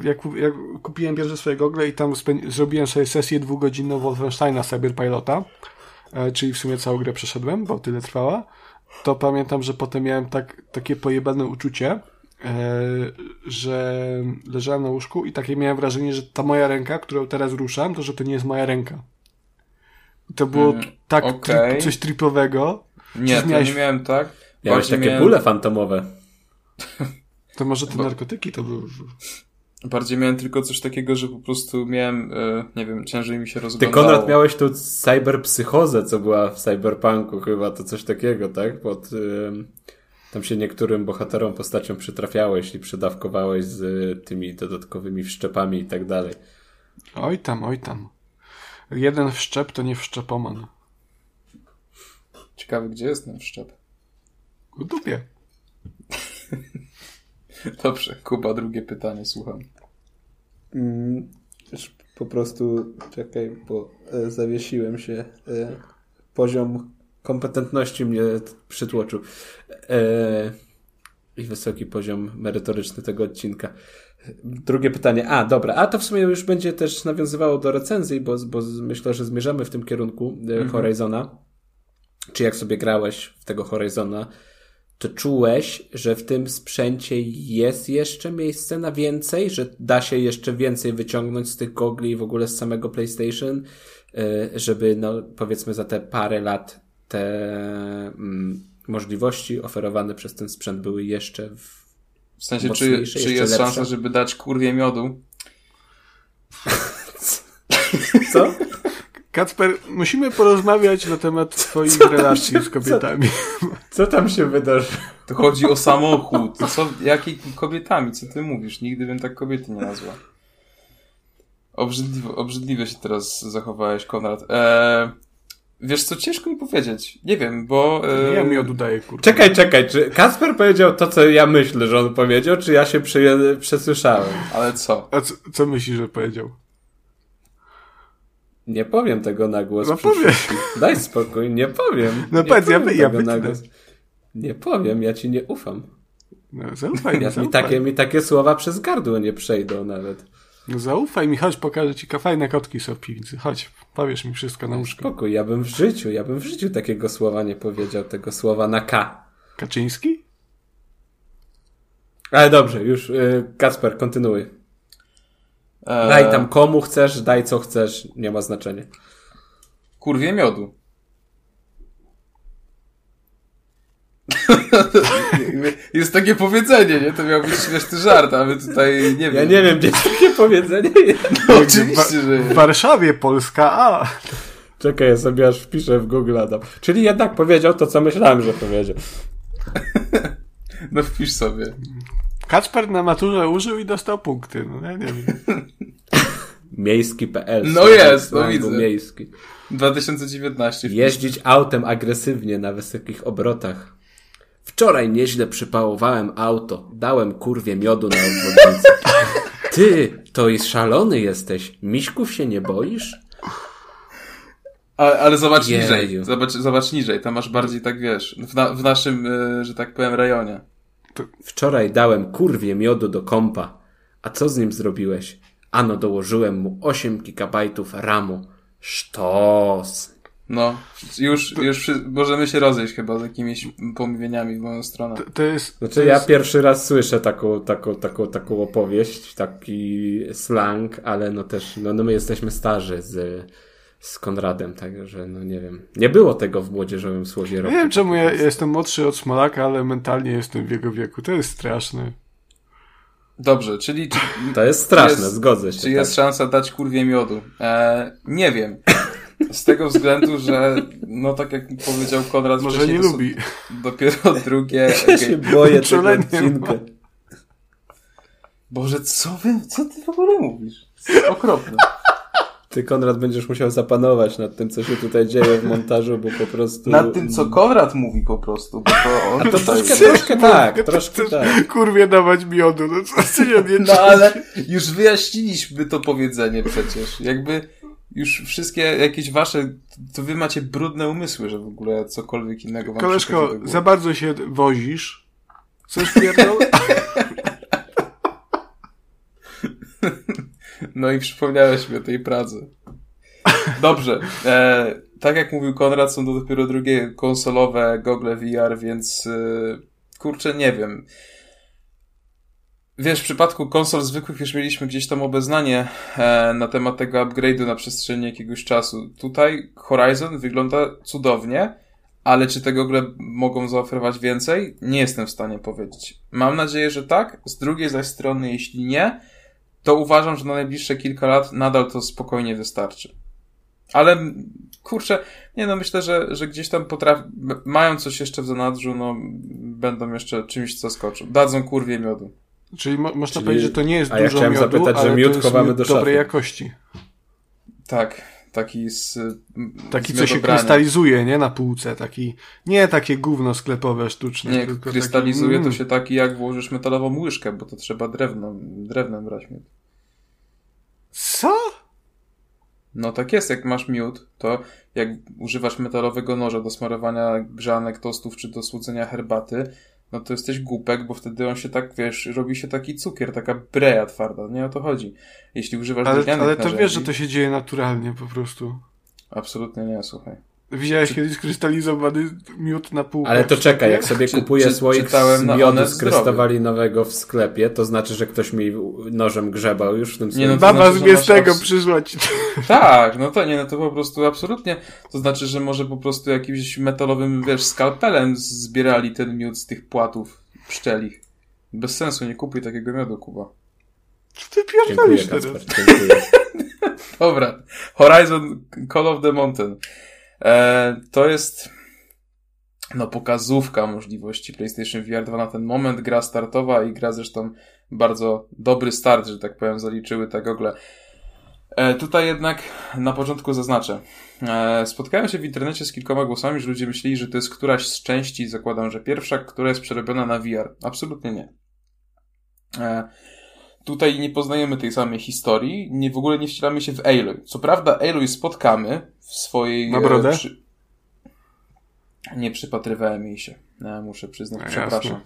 jak, jak kupiłem pierwsze swoje gogle i tam zrobiłem sobie sesję dwugodzinną Wolfensteina Cyberpilota, e, czyli w sumie całą grę przeszedłem, bo tyle trwała, to pamiętam, że potem miałem tak, takie pojebane uczucie, e, że leżałem na łóżku i takie miałem wrażenie, że ta moja ręka, którą teraz ruszam, to że to nie jest moja ręka. I to było Mm, tak okej. tri- coś tripowego. Nie, to miałeś- nie miałem tak. Miałeś takie miałem- bóle fantomowe. To może te Bo- narkotyki to były. Bardziej miałem tylko coś takiego, że po prostu miałem, e, nie wiem, ciężej mi się Ty, rozglądało. Konrad, miałeś tu cyberpsychozę, co była w cyberpunku chyba, to coś takiego, tak? Pod, ym, tam się niektórym bohaterom, postaciom przytrafiałeś i przydawkowałeś z y, tymi dodatkowymi wszczepami i tak dalej. Oj tam, oj tam. Jeden wszczep to nie wszczepoman. Ciekawy, gdzie jest ten wszczep. W dupie. [LAUGHS] Dobrze, Kuba, drugie pytanie, słucham. Mm, po prostu, czekaj, bo e, zawiesiłem się. E, poziom kompetentności mnie przytłoczył. E, I wysoki poziom merytoryczny tego odcinka. Drugie pytanie. A, dobra. A to w sumie już będzie też nawiązywało do recenzji, bo, bo myślę, że zmierzamy w tym kierunku e, Horizona. Czy jak sobie grałeś w tego Horizona, to czułeś, że w tym sprzęcie jest jeszcze miejsce na więcej, że da się jeszcze więcej wyciągnąć z tych gogli i w ogóle z samego PlayStation, y, żeby no powiedzmy za te parę lat te mm, możliwości oferowane przez ten sprzęt były jeszcze w... W sensie, czy, czy jest lepsze? szansa, żeby dać kurwie miodu? [LAUGHS] Co? Kacper, musimy porozmawiać na temat twoich relacji się- z kobietami. Co tam się wydarzy? To chodzi o samochód. Co, jakimi kobietami? Co ty mówisz? Nigdy bym tak kobiety nie nazwał. Obrzydliwe, obrzydliwie się teraz zachowałeś, Konrad. Eee, wiesz co, ciężko mi powiedzieć. Nie wiem, bo... Nie E, ja mi oddaję, kurwa. Czekaj, czekaj, czy Kasper powiedział to, co ja myślę, że on powiedział, czy ja się prze, przesłyszałem? Ale co? A co, co myślisz, że powiedział? Nie powiem tego na głos. No wszystkich. Daj spokój, nie powiem. No nie powiedz, ja powiem ja wytnę. głos. Nie powiem, ja ci nie ufam. No, zaufaj mi, Ja, mi, zaufaj. takie, mi takie słowa przez gardło nie przejdą nawet. No, zaufaj mi, chodź, pokażę ci fajne kotki są w piwnicy. Chodź, powiesz mi wszystko na łóżko. Spokój, ja bym w życiu, ja bym w życiu takiego słowa nie powiedział, tego słowa na K. Kaczyński? Ale dobrze, już y, Kasper, kontynuuj. Eee, Daj tam komu chcesz, daj co chcesz, nie ma znaczenia. Kurwie miodu. [LAUGHS] Jest takie powiedzenie, nie? To miał być śmieszny żart, a my tutaj nie wiem. Ja nie wiem, gdzie jest takie powiedzenie. [LAUGHS] No, oczywiście, że W Warszawie, Polska, a! Czekaj, ja sobie aż wpiszę w Google Adam. Czyli jednak powiedział to, co myślałem, że powiedział. [LAUGHS] No wpisz sobie. Kacper na maturze użył i dostał punkty. No ja nie wiem. [LAUGHS] Miejski.pl. No jest, no widzę. Miejski. 2019. wpisz. Jeździć autem agresywnie na wysokich obrotach. Wczoraj nieźle przypałowałem auto. Dałem kurwie miodu na obwodnicy. [LAUGHS] Ty, to i szalony jesteś. Miśków się nie boisz? A, ale zobacz Jeju. niżej. Zobacz, zobacz niżej. Tam masz bardziej tak wiesz. W, na, w naszym, e, że tak powiem, rejonie. Wczoraj dałem kurwie miodu do kompa. A co z nim zrobiłeś? Ano dołożyłem mu 8 gigabajtów ramu. Sztos. No, już, już możemy się rozejść chyba z jakimiś pomówieniami w moją stronę. To, to jest. Znaczy to ja jest, pierwszy raz słyszę taką, taką, taką, taką opowieść, taki slang, ale no też, no, no my jesteśmy starzy z, z Konradem, także no nie wiem. Nie było tego w młodzieżowym słowie Nie roku. wiem czemu ja jestem młodszy od Smolaka, ale mentalnie jestem w jego wieku. To jest straszne. Dobrze, czyli czy, To jest straszne, Jest- zgodzę się. czy jest szansa dać kurwie miodu? E, nie wiem. Z tego względu, że no tak jak powiedział Konrad Może nie lubi. Dopiero drugie... Ja się boję tego odcinka. Boże, co wy, co ty w ogóle mówisz? Okropne. Ty, Konrad, będziesz musiał zapanować nad tym, co się tutaj dzieje w montażu, bo po prostu... Nad tym, co Konrad mówi po prostu, bo to on A to troszkę, troszkę tak, troszkę tak. Kurwie dawać miodu, no co ty [LAUGHS] nie No ale już wyjaśniliśmy to powiedzenie przecież. Jakby już wszystkie jakieś wasze, to wy macie brudne umysły, że w ogóle cokolwiek innego wam Koleżko, za bardzo się wozisz. Coś pierdol? [LAUGHS] No i przypomniałeś mi o tej Pradze. Dobrze. E, tak jak mówił Konrad, są to dopiero drugie konsolowe Google VR, więc e, kurczę, nie wiem. Wiesz, w przypadku konsol zwykłych już mieliśmy gdzieś tam obeznanie e, na temat tego upgrade'u na przestrzeni jakiegoś czasu. Tutaj Horizon wygląda cudownie, ale czy te Google mogą zaoferować więcej? Nie jestem w stanie powiedzieć. Mam nadzieję, że tak. Z drugiej zaś strony, jeśli nie, to uważam, że na najbliższe kilka lat nadal to spokojnie wystarczy. Ale kurczę, nie no, myślę, że, że gdzieś tam potrafi, mają coś jeszcze w zanadrzu, no będą jeszcze czymś zaskoczą. Dadzą kurwie miodu. Czyli mo można Czyli- powiedzieć, że to nie jest a ja dużo chciałem miodu, zapytać, że miód to chowamy miód do dobrej szafy. jakości. Tak, taki z Taki, z co się krystalizuje, nie na półce. Taki, nie takie gówno sklepowe, sztuczne. Nie, tylko krystalizuje taki, to mm. się taki, jak włożysz metalową łyżkę, bo to trzeba drewno, drewnem brać miód. Co? No tak jest, jak masz miód, to jak używasz metalowego noża do smarowania grzanek, tostów czy do słodzenia herbaty, no to jesteś głupek, bo wtedy on się tak, wiesz, robi się taki cukier, taka breja twarda, nie o to chodzi. Jeśli używasz Ale, ale to narzędzi, wiesz, że to się dzieje naturalnie po prostu. Absolutnie nie, słuchaj. Widziałeś kiedyś krystalizowany miód na półkach? Ale to czekaj, jak sobie kupuję czy- słoik z miodu krystalinowego w sklepie, to znaczy, że ktoś mi nożem grzebał już w tym Nie, no to Baba znaczy, z Biestego abs- przyszła ci. Tak, no to nie, no to po prostu absolutnie. To znaczy, że może po prostu jakimś metalowym, wiesz, skalpelem zbierali ten miód z tych płatów pszczelich. Bez sensu, nie kupuj takiego miodu, Kuba. Co ty pierdolisz Kacper, teraz? dziękuję. [LAUGHS] Dobra. Horizon Call of the Mountain. E, to jest no pokazówka możliwości PlayStation VR 2 na ten moment. Gra startowa i gra zresztą bardzo dobry start, że tak powiem, zaliczyły te gogle. E, tutaj jednak na początku zaznaczę. E, spotkałem się w internecie z kilkoma głosami, że ludzie myśleli, że to jest któraś z części, zakładam, że pierwsza, która jest przerobiona na VR. Absolutnie nie. E, Tutaj nie poznajemy tej samej historii, nie, w ogóle nie wcielamy się w Aloy. Co prawda Aloy spotkamy w swojej... Brodę? e, przy... Nie przypatrywałem jej się, e, muszę przyznać, No, przepraszam.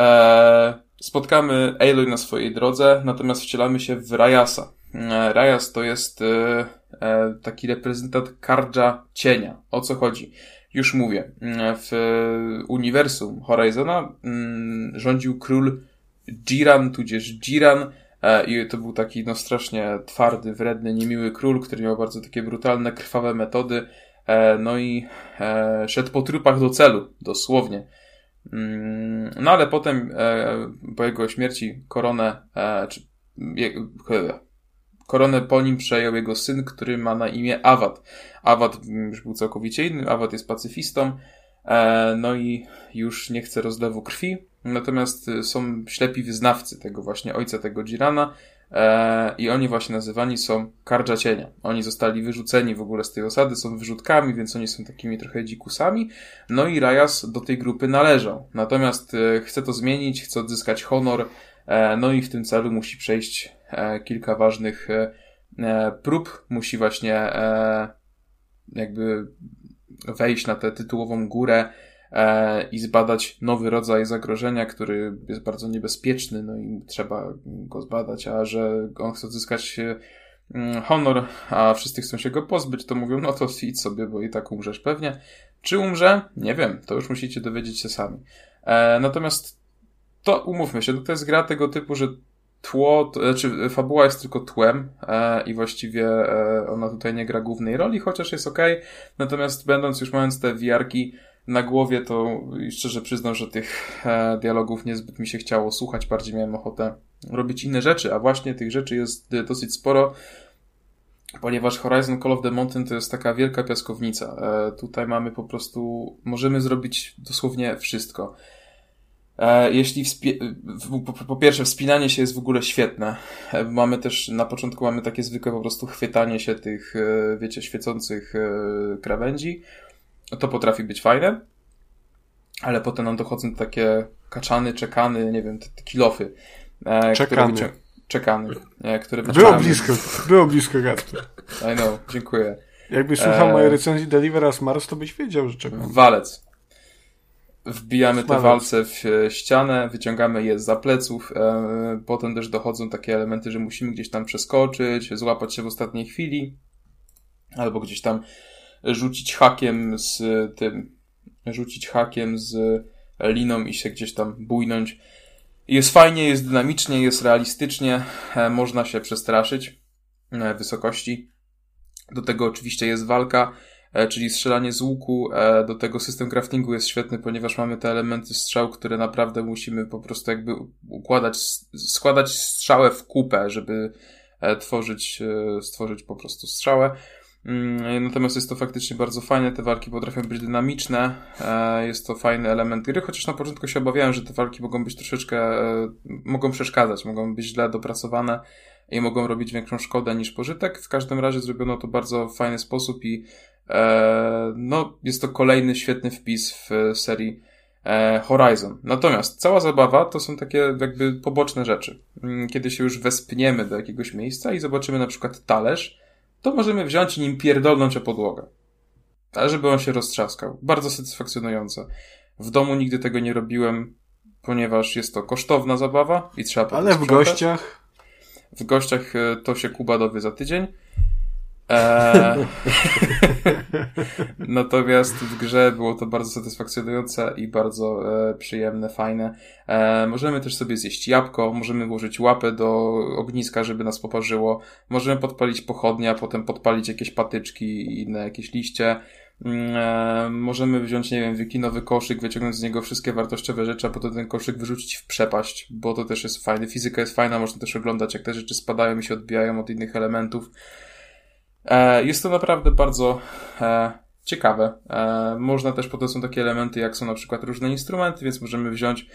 E, spotkamy Aloy na swojej drodze, natomiast wcielamy się w Rayasa. E, Rayas to jest e, e, taki reprezentant Kardża Cienia. O co chodzi? Już mówię. W uniwersum Horizona mm, rządził król Jiran, tudzież Jiran, e, i to był taki no strasznie twardy, wredny, niemiły król, który miał bardzo takie brutalne, krwawe metody, e, no i e, szedł po trupach do celu, dosłownie. Mm, No ale potem po jego śmierci koronę, czy koronę po nim przejął jego syn, który ma na imię Awad. Awad już był całkowicie inny, Awad jest pacyfistą, no i już nie chce rozlewu krwi, natomiast y, są ślepi wyznawcy tego właśnie ojca tego Jirana e, i oni właśnie nazywani są Kardża Cienia. Oni zostali wyrzuceni w ogóle z tej osady, są wyrzutkami, więc oni są takimi trochę dzikusami, no i Rajas do tej grupy należał. Natomiast e, chce to zmienić, chce odzyskać honor, e, no i w tym celu musi przejść e, kilka ważnych e, e, prób. Musi właśnie e, jakby wejść na tę tytułową górę i zbadać nowy rodzaj zagrożenia, który jest bardzo niebezpieczny, no i trzeba go zbadać, a że on chce odzyskać e, mm, honor, a wszyscy chcą się go pozbyć, to mówią, no to idź sobie, bo i tak umrzesz pewnie. Czy umrze? Nie wiem, to już musicie dowiedzieć się sami. E, natomiast to umówmy się, to jest gra tego typu, że tło, znaczy fabuła jest tylko tłem e, i właściwie e, ona tutaj nie gra głównej roli, chociaż jest ok. Natomiast będąc już mając te wiarki na głowie, to szczerze przyznam, że tych e, dialogów niezbyt mi się chciało słuchać, bardziej miałem ochotę robić inne rzeczy, a właśnie tych rzeczy jest e, dosyć sporo, ponieważ Horizon Call of the Mountain to jest taka wielka piaskownica. E, tutaj mamy po prostu, możemy zrobić dosłownie wszystko. Jeśli po, pierwsze, wspinanie się jest w ogóle świetne. Mamy też, na początku mamy takie zwykłe po prostu chwytanie się tych, wiecie, świecących krawędzi. To potrafi być fajne. Ale potem nam dochodzą takie kaczany, czekany, nie wiem, te, te kilofy. Czekany. Które czekany. Które było blisko, było blisko, Gatsby. I know, dziękuję. Jakbyś słuchał e... mojej recenzji Deliver Us Mars, to byś wiedział, że czekam. Walec. Wbijamy te walce w ścianę, wyciągamy je za pleców, e, potem też dochodzą takie elementy, że musimy gdzieś tam przeskoczyć, złapać się w ostatniej chwili, albo gdzieś tam rzucić hakiem z tym, rzucić hakiem z liną i się gdzieś tam bujnąć. Jest fajnie, jest dynamicznie, jest realistycznie, e, można się przestraszyć e, wysokości. Do tego oczywiście jest walka, e, czyli strzelanie z łuku. Do tego system craftingu jest świetny, ponieważ mamy te elementy strzał, które naprawdę musimy po prostu jakby układać, składać strzałę w kupę, żeby tworzyć, stworzyć po prostu strzałę. Mm, natomiast jest to faktycznie bardzo fajne, te walki potrafią być dynamiczne, e, jest to fajny element gry, chociaż na początku się obawiałem, że te walki mogą być troszeczkę, e, mogą przeszkadzać, mogą być źle dopracowane i mogą robić większą szkodę niż pożytek. W każdym razie zrobiono to bardzo fajny sposób i e, no, jest to kolejny świetny wpis w serii Horizon. Natomiast cała zabawa to są takie jakby poboczne rzeczy. Mm, kiedy się już wespniemy do jakiegoś miejsca i zobaczymy na przykład talerz, to możemy wziąć i nim pierdolnąć o podłogę. Ale żeby on się roztrzaskał. Bardzo satysfakcjonujące. W domu nigdy tego nie robiłem, ponieważ jest to kosztowna zabawa i trzeba Ale w gościach? W gościach e, to się Kuba dowie za tydzień. Eee, [LAUGHS] natomiast w grze było to bardzo satysfakcjonujące i bardzo e, przyjemne, fajne. E, możemy też sobie zjeść jabłko, możemy włożyć łapę do ogniska, żeby nas poparzyło. Możemy podpalić pochodnie, a potem podpalić jakieś patyczki i inne jakieś liście. E, możemy wziąć, nie wiem, wikinowy koszyk, wyciągnąć z niego wszystkie wartościowe rzeczy, a potem ten koszyk wyrzucić w przepaść, bo to też jest fajne. Fizyka jest fajna, można też oglądać, jak te rzeczy spadają i się odbijają od innych elementów. E, jest to naprawdę bardzo e, ciekawe. E, można też potem są takie elementy, jak są na przykład różne instrumenty, więc możemy wziąć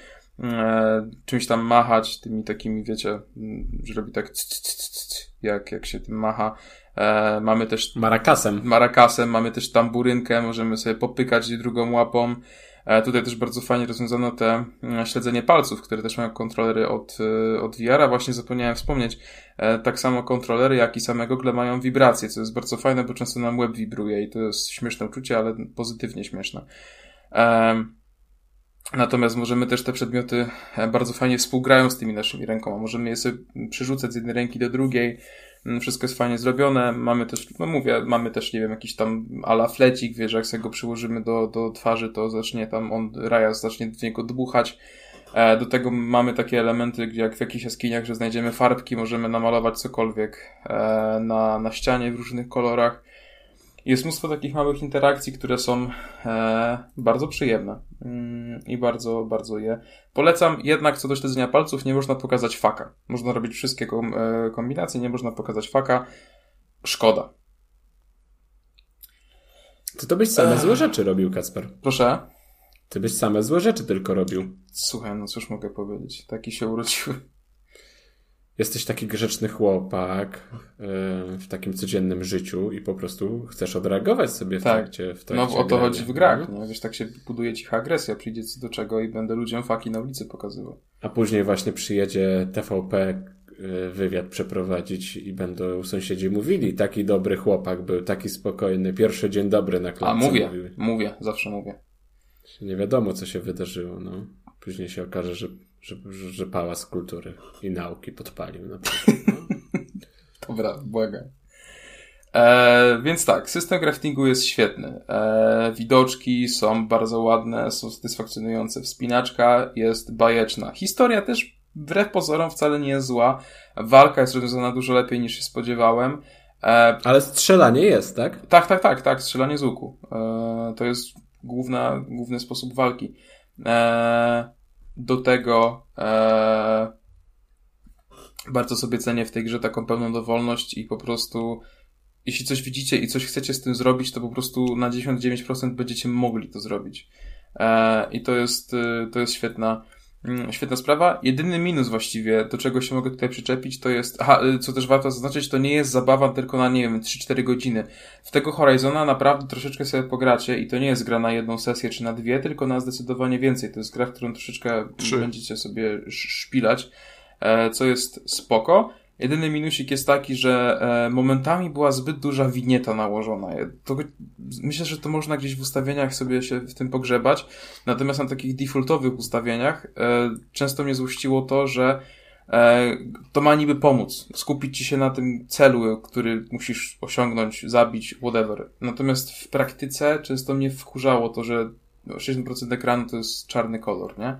czymś tam machać, tymi takimi, wiecie, mm, że robi tak jak, jak się tym macha. mamy też... Marakasem. Marakasem, mamy też tamburynkę, możemy sobie popykać drugą łapą. E, tutaj też bardzo fajnie rozwiązano te mm, śledzenie palców, które też mają kontrolery od, e, od VR-a. Właśnie zapomniałem wspomnieć, e, tak samo kontrolery, jak i same gogle mają wibracje, co jest bardzo fajne, bo często nam web wibruje i to jest śmieszne uczucie, ale pozytywnie śmieszne. Natomiast możemy też te przedmioty bardzo fajnie współgrają z tymi naszymi rękoma. Możemy je sobie przerzucać z jednej ręki do drugiej, wszystko jest fajnie zrobione. Mamy też, no mówię, mamy też, nie wiem, jakiś tam ala flecik, wiesz, jak sobie go przyłożymy do, do twarzy, to zacznie tam on, Rajas zacznie w niego dmuchać. E, do tego mamy takie elementy, jak w jakichś jaskiniach, że znajdziemy farbki, możemy namalować cokolwiek e, na, na ścianie w różnych kolorach. Jest mnóstwo takich małych interakcji, które są e, bardzo przyjemne mm, i bardzo, bardzo je polecam. Jednak co do śledzenia palców nie można pokazać faka. Można robić wszystkie e, kombinacje, nie można pokazać faka. Szkoda. Ty to byś same Ech. złe rzeczy robił, Kasper. Proszę? Ty byś same złe rzeczy tylko robił. Słuchaj, no cóż mogę powiedzieć. Taki się urodziły jesteś taki grzeczny chłopak w takim codziennym życiu i po prostu chcesz odreagować sobie w tak. trakcie, w trakcie No o to chodzi w grach, no. nie? Wiesz, tak się buduje cicha agresja, przyjdzie co do czego i będę ludziom faki na ulicy pokazywał. A później właśnie przyjedzie TVP wywiad przeprowadzić i będą sąsiedzi mówili, taki dobry chłopak był, taki spokojny, pierwszy dzień dobry na klatce. A mówię, mówiły. mówię, zawsze mówię. Nie wiadomo, co się wydarzyło, no. Później się okaże, że że, że Pałac Kultury i Nauki podpalił na przykład. No. [LAUGHS] Dobra, błagam. E, więc tak, system craftingu jest świetny. E, widoczki są bardzo ładne, są satysfakcjonujące. Wspinaczka jest bajeczna. Historia też wbrew pozorom wcale nie jest zła. Walka jest rozwiązana dużo lepiej niż się spodziewałem. E, Ale strzelanie jest, tak? Tak, tak, tak, tak, strzelanie z łuku. E, to jest główna, główny sposób walki. Do tego e, bardzo sobie cenię w tej grze taką pełną dowolność i po prostu jeśli coś widzicie i coś chcecie z tym zrobić, to po prostu na 99% będziecie mogli to zrobić. E, I to jest, e, to jest świetna, świetna sprawa. Jedyny minus właściwie, do czego się mogę tutaj przyczepić, to jest, aha, y, co też warto zaznaczyć, to nie jest zabawa tylko na, nie wiem, 3-4 godziny. W tego Horizona naprawdę troszeczkę sobie pogracie i to nie jest gra na jedną sesję czy na dwie, tylko na zdecydowanie więcej. To jest gra, w którą troszeczkę Trzy. będziecie sobie szpilać, e, co jest spoko. Jedyny minusik jest taki, że e, momentami była zbyt duża winieta nałożona. To, myślę, że to można gdzieś w ustawieniach sobie się w tym pogrzebać. Natomiast na takich defaultowych ustawieniach e, często mnie złościło to, że e, to ma niby pomóc. Skupić ci się na tym celu, który musisz osiągnąć, zabić, whatever. Natomiast w praktyce często mnie wkurzało to, że 60% ekranu to jest czarny kolor, nie?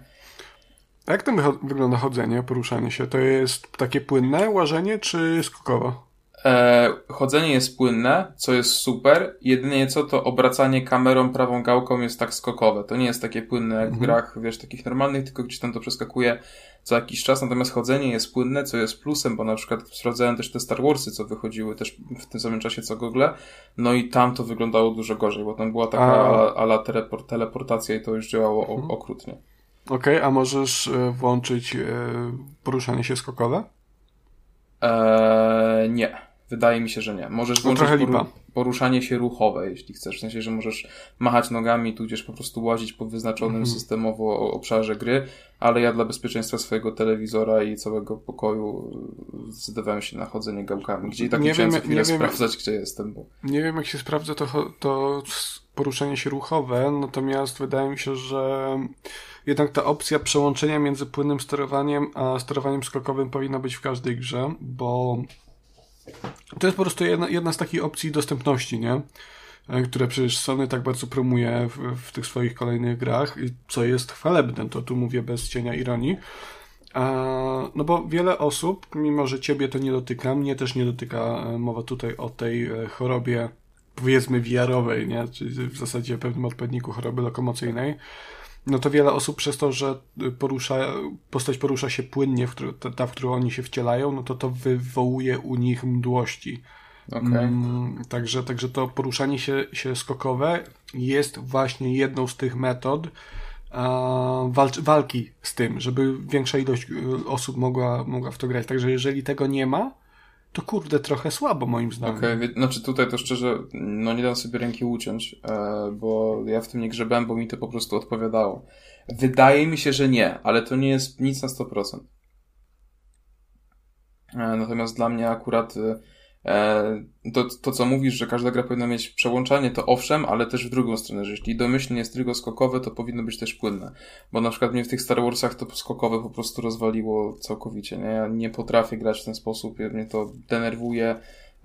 A jak tam wygląda chodzenie, poruszanie się? To jest takie płynne łażenie, czy skokowo? E, chodzenie jest płynne, co jest super. Jedynie co to obracanie kamerą prawą gałką jest tak skokowe. To nie jest takie płynne jak w Mhm. grach, wiesz, takich normalnych, tylko gdzieś tam to przeskakuje co jakiś czas. Natomiast chodzenie jest płynne, co jest plusem, bo na przykład sprawdzałem też te Star Warsy, co wychodziły też w tym samym czasie co Google. No i tam to wyglądało dużo gorzej, bo tam była taka A. ala, ala teleport, teleportacja i to już działało o, okrutnie. Okej, a możesz e, włączyć e, poruszanie się skokowe? Eee, nie. Wydaje mi się, że nie. Możesz No włączyć poru- poruszanie się ruchowe, jeśli chcesz. W sensie, że możesz machać nogami, tudzież po prostu łazić po wyznaczonym Mhm. systemowo o- obszarze gry, ale ja dla bezpieczeństwa swojego telewizora i całego pokoju y, zdecydowałem się na chodzenie gałkami, gdzie i tak Nie musiałem wiem, chwilę nie wiem. sprawdzać, gdzie jestem, bo Nie wiem, jak się sprawdza to, to poruszanie się ruchowe, natomiast wydaje mi się, że jednak ta opcja przełączenia między płynnym sterowaniem a sterowaniem skokowym powinna być w każdej grze, bo to jest po prostu jedna, jedna z takich opcji dostępności, nie? E, Które przecież Sony tak bardzo promuje w, w tych swoich kolejnych grach, co jest chwalebne, to tu mówię bez cienia ironii. A, no bo wiele osób, mimo że ciebie to nie dotyka, mnie też nie dotyka e, mowa tutaj o tej e, chorobie, powiedzmy VR-owej, nie? Czyli w zasadzie pewnym odpowiedniku choroby lokomocyjnej. No to wiele osób przez to, że porusza, postać porusza się płynnie, w którą, ta, w którą oni się wcielają, no to to wywołuje u nich mdłości. okej. Mm, także, także to poruszanie się, się skokowe jest właśnie jedną z tych metod walcz, walki z tym, żeby większa ilość y, osób mogła, mogła w to grać. Także jeżeli tego nie ma, to kurde, trochę słabo moim zdaniem. Okej, wie- znaczy tutaj to szczerze, no nie dam sobie ręki uciąć, e, bo ja w tym nie grzebałem, bo mi to po prostu odpowiadało. Wydaje mi się, że nie, ale to nie jest nic na 100%. E, natomiast dla mnie akurat e, to, to, co mówisz, że każda gra powinna mieć przełączanie, to owszem, ale też w drugą stronę, że jeśli domyślnie jest tylko skokowe, to powinno być też płynne. Bo na przykład mnie w tych Star Warsach to skokowe po prostu rozwaliło całkowicie. Nie? Ja nie potrafię grać w ten sposób, mnie to denerwuje.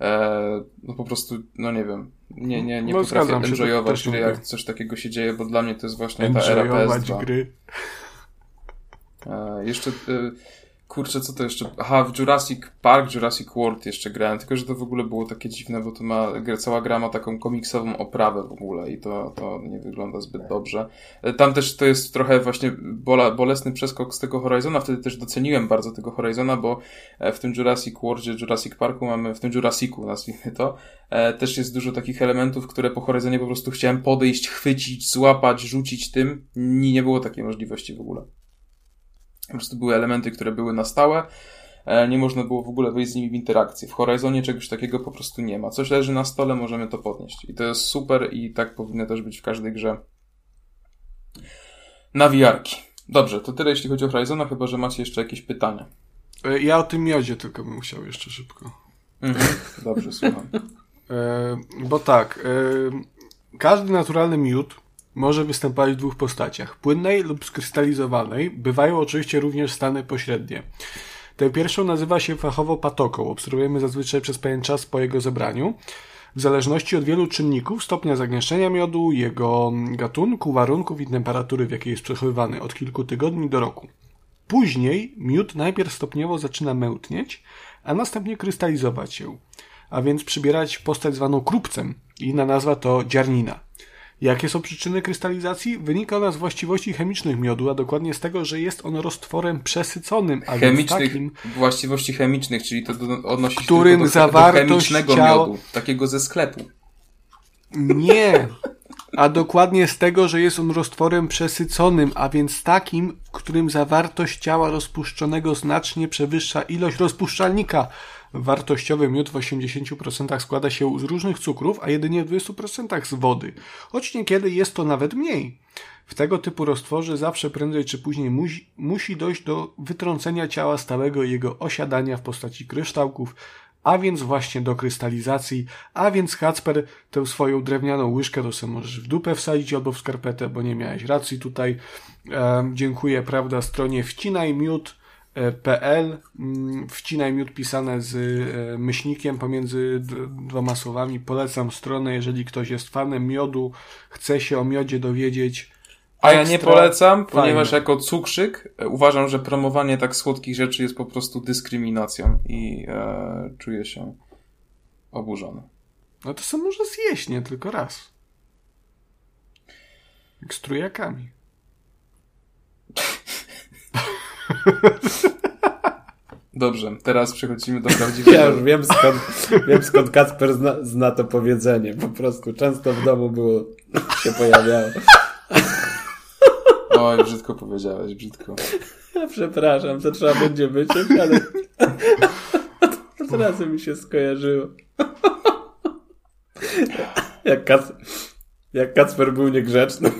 E, no po prostu, no nie wiem, nie, nie, nie No, potrafię enjoyować gry, jak coś takiego się dzieje, bo dla mnie to jest właśnie ta era Enjoyować PS2. gry. E, jeszcze, e, kurczę, co to jeszcze? Aha, w Jurassic Park, Jurassic World jeszcze grałem, tylko że to w ogóle było takie dziwne, bo to ma, cała gra ma taką komiksową oprawę w ogóle i to, to nie wygląda zbyt dobrze. E, Tam też to jest trochę właśnie bola, bolesny przeskok z tego Horizona, wtedy też doceniłem bardzo tego Horizona, bo e, w tym Jurassic Worldzie, Jurassic Parku mamy, w tym Jurassicu nazwijmy to, e, też jest dużo takich elementów, które po Horizonie po prostu chciałem podejść, chwycić, złapać, rzucić tym. Nie było takiej możliwości w ogóle. Po prostu były elementy, które były na stałe. E, Nie można było w ogóle wejść z nimi w interakcję. W Horizonie czegoś takiego po prostu nie ma. Coś leży na stole, możemy to podnieść. I to jest super i tak powinno też być w każdej grze. Nawijarki. Dobrze, to tyle jeśli chodzi o Horizona, chyba że macie jeszcze jakieś pytania. E, Ja o tym miodzie tylko bym chciał jeszcze szybko. Mhm. Dobrze, słucham. E, bo tak, e, każdy naturalny miód może występować w dwóch postaciach: płynnej lub skrystalizowanej. Bywają oczywiście również stany pośrednie. Tę pierwszą nazywa się fachowo patoką. Obserwujemy zazwyczaj przez pewien czas po jego zebraniu. W zależności od wielu czynników, stopnia zagęszczenia miodu, jego gatunku, warunków i temperatury, w jakiej jest przechowywany, od kilku tygodni do roku. Później miód najpierw stopniowo zaczyna mętnieć, a następnie krystalizować się, a więc przybierać postać zwaną krupcem. Inna nazwa to dziarnina. Jakie są przyczyny krystalizacji? Wynika ona z właściwości chemicznych miodu, a dokładnie z tego, że jest on roztworem przesyconym, a więc Chemicznych, takim, właściwości chemicznych, czyli to do, odnosi się Którym do, zawartość do chemicznego ciała- miodu, takiego ze sklepu. Nie! A dokładnie z tego, że jest on roztworem przesyconym, a więc takim, w którym zawartość ciała rozpuszczonego znacznie przewyższa ilość rozpuszczalnika. Wartościowy miód w 80% składa się z różnych cukrów, a jedynie w 20% z wody. Choć niekiedy jest to nawet mniej. W tego typu roztworze zawsze prędzej czy później musi, musi dojść do wytrącenia ciała stałego i jego osiadania w postaci kryształków, a więc właśnie do krystalizacji, a więc Hacper tę swoją drewnianą łyżkę to sobie możesz w dupę wsadzić albo w skarpetę, bo nie miałeś racji tutaj. E, dziękuję, prawda, stronie wcinajmiód.pl mm, wcinaj miód pisane z e, myślnikiem pomiędzy dwoma słowami. Polecam stronę, jeżeli ktoś jest fanem miodu, chce się o miodzie dowiedzieć, a ja nie polecam, ponieważ jako cukrzyk e, uważam, że promowanie tak słodkich rzeczy jest po prostu dyskryminacją i e, czuję się oburzony. No to sam może zjeść, nie tylko raz. Jak z. [LAUGHS] Dobrze, teraz przechodzimy do [LAUGHS] prawdziwego. Ja już wiem skąd, wiem skąd Kacper zna, zna to powiedzenie. Po prostu często w domu było, się pojawiało. [LAUGHS] Oj, brzydko powiedziałeś, brzydko. Przepraszam, to trzeba będzie wyciąć, ale [LAUGHS] od razu mi się skojarzyło. Jak, Kac... Jak Kacper był niegrzeczny.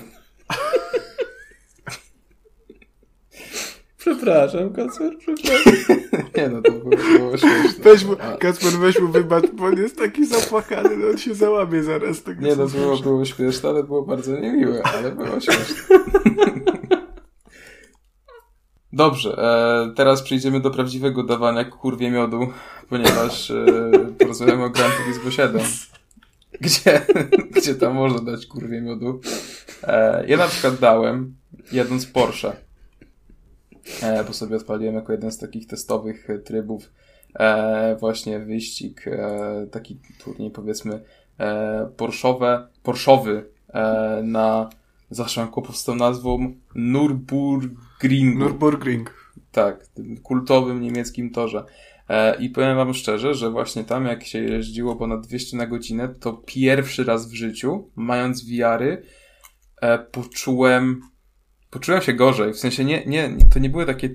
Przepraszam, Kacper, przepraszam. [LAUGHS] Nie no, to było, było śmieszne. Weź mu, Kacper, weź mu wybacz, bo on jest taki zapłakany, no on się załamie zaraz. Tak nie no, było, było śmieszne, ale było bardzo niemiłe, ale było śmieszne. [LAUGHS] Dobrze, e, teraz przejdziemy do prawdziwego dawania kurwie miodu, ponieważ e, porozmawiamy o Gran Turismo 7. Gdzie, [LAUGHS] gdzie tam można dać kurwie miodu. E, ja na przykład dałem, jedząc Porsche, bo sobie odpaliłem jako jeden z takich testowych trybów e, właśnie wyścig, e, taki turniej powiedzmy e, Porschowe, Porschowy e, na zawsze mam kłopot z tą nazwą Nürburgring. Nürburgring. Tak, tym kultowym niemieckim torze. E, I powiem wam szczerze, że właśnie tam jak się jeździło ponad 200 na godzinę, to pierwszy raz w życiu, mając wiary, e, poczułem poczułem się gorzej. W sensie nie, nie, to nie były takie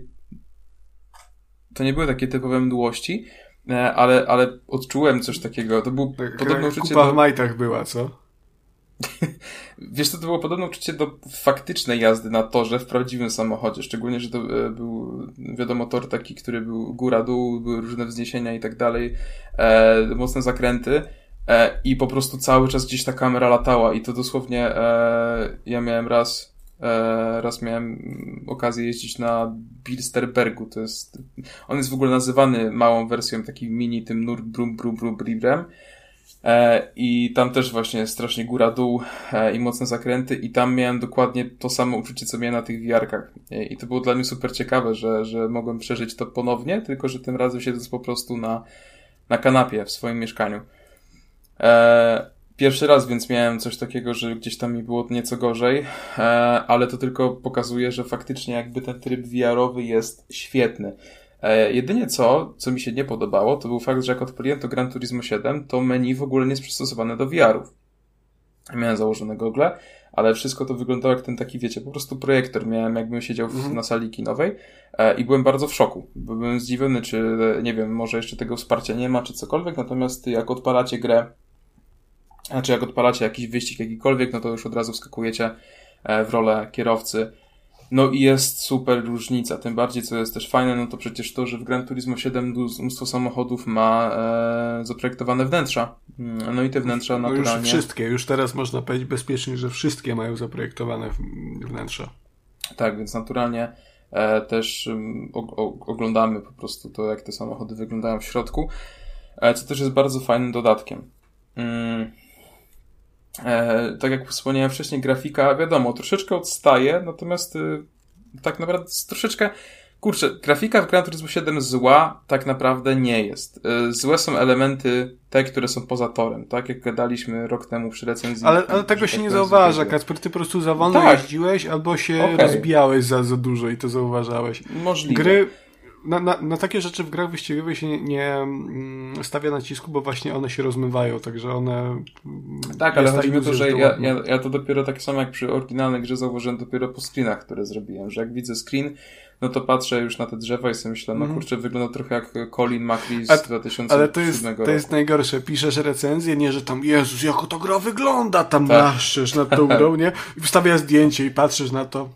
to nie były takie typowe mdłości, e, ale, ale odczułem coś takiego. To było tak, podobne uczucie. Kupa do... w majtach była, co? [LAUGHS] Wiesz, to, to było podobne uczucie do faktycznej jazdy na torze w prawdziwym samochodzie. Szczególnie, że to e, był, wiadomo, tor taki, który był góra-dół, były różne wzniesienia i tak dalej, e, mocne zakręty. E, I po prostu cały czas gdzieś ta kamera latała i to dosłownie e, ja miałem raz raz miałem okazję jeździć na Bilsterbergu, to jest on jest w ogóle nazywany małą wersją takim mini tym Nürburgring E, I tam też właśnie strasznie góra-dół e, i mocne zakręty i tam miałem dokładnie to samo uczucie, co miałem na tych wiarkach. E, I to było dla mnie super ciekawe, że, że mogłem przeżyć to ponownie, tylko że tym razem siedząc po prostu na, na kanapie w swoim mieszkaniu. Pierwszy raz więc miałem coś takiego, że gdzieś tam mi było nieco gorzej, ale to tylko pokazuje, że faktycznie jakby ten tryb VR-owy jest świetny. E, jedynie co, co mi się nie podobało, to był fakt, że jak odpaliłem to Gran Turismo 7, to menu w ogóle nie jest przystosowane do VR-ów. Miałem założone gogle, ale wszystko to wyglądało jak ten taki, wiecie, po prostu projektor. Miałem, jakbym siedział w, mhm. na sali kinowej e, i byłem bardzo w szoku. Byłem zdziwiony, czy, nie wiem, może jeszcze tego wsparcia nie ma, czy cokolwiek, natomiast jak odpalacie grę, znaczy jak odpalacie jakiś wyścig jakikolwiek, no to już od razu wskakujecie e, w rolę kierowcy no i jest super różnica, tym bardziej co jest też fajne, no to przecież to, że w Gran Turismo 7 mnóstwo samochodów ma e, zaprojektowane wnętrza. Mm, no i te wnętrza naturalnie... No już wszystkie, już teraz można powiedzieć bezpiecznie, że wszystkie mają zaprojektowane wnętrza. Tak, więc naturalnie e, też o, o, oglądamy po prostu to, jak te samochody wyglądają w środku, e, co też jest bardzo fajnym dodatkiem. Mm E, tak jak wspomniałem wcześniej, grafika, wiadomo, troszeczkę odstaje, natomiast y, tak naprawdę troszeczkę, kurczę, grafika w Gran Turismo 7 zła tak naprawdę nie jest. Y, złe są elementy te, które są poza torem, tak jak gadaliśmy rok temu przy recenzji. Ale, ale tego się tak nie zauważa, Kacper, ty po prostu za wolno tak. jeździłeś albo się okay. rozbijałeś za, za dużo i to zauważałeś. Możliwe. Gry na, na, na, takie rzeczy w grach wyścigowych się nie, nie, mm, stawia nacisku, bo właśnie one się rozmywają, także one... Mm, tak, ale chodzi mi o to, że ja, ja, ja to dopiero tak samo jak przy oryginalnej grze zauważyłem dopiero po screenach, które zrobiłem, że jak widzę screen, no to patrzę już na te drzewa i sobie myślę, no mm. kurczę, wygląda trochę jak Colin McRae z A, 2007 Ale to jest, roku. to jest najgorsze. Piszesz recenzję, nie, że tam, Jezus, jak to gra wygląda, tam tak. nad tą [LAUGHS] grą, nie? I wstawia zdjęcie i patrzysz na to.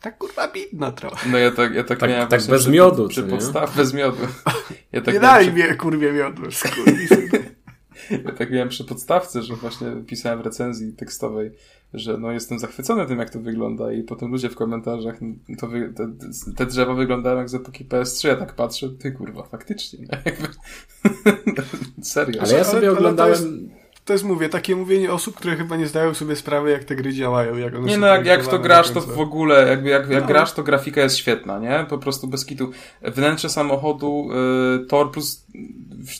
Tak kurwa bidno trochę. No ja tak, ja tak, tak miałem tak bez miodu. Przy, przy podstaw, bez miodu. [LAUGHS] Ja tak nie daj mi kurwie miodu, [LAUGHS] Ja tak miałem przy podstawce, że właśnie pisałem w recenzji tekstowej, że no jestem zachwycony tym, jak to wygląda i potem ludzie w komentarzach, to wy, te, te, drzewa wyglądają jak z epoki PS3, ja tak patrzę, ty kurwa, faktycznie. [LAUGHS] Serio. Ale ja sobie ale, oglądałem... To jest, mówię, takie mówienie osób, które chyba nie zdają sobie sprawy, jak te gry działają. Jak one nie no, jak, jak to grasz, to w ogóle, jakby jak, jak no. grasz, to grafika jest świetna, nie? Po prostu bez kitu. Wnętrze samochodu, y, tor plus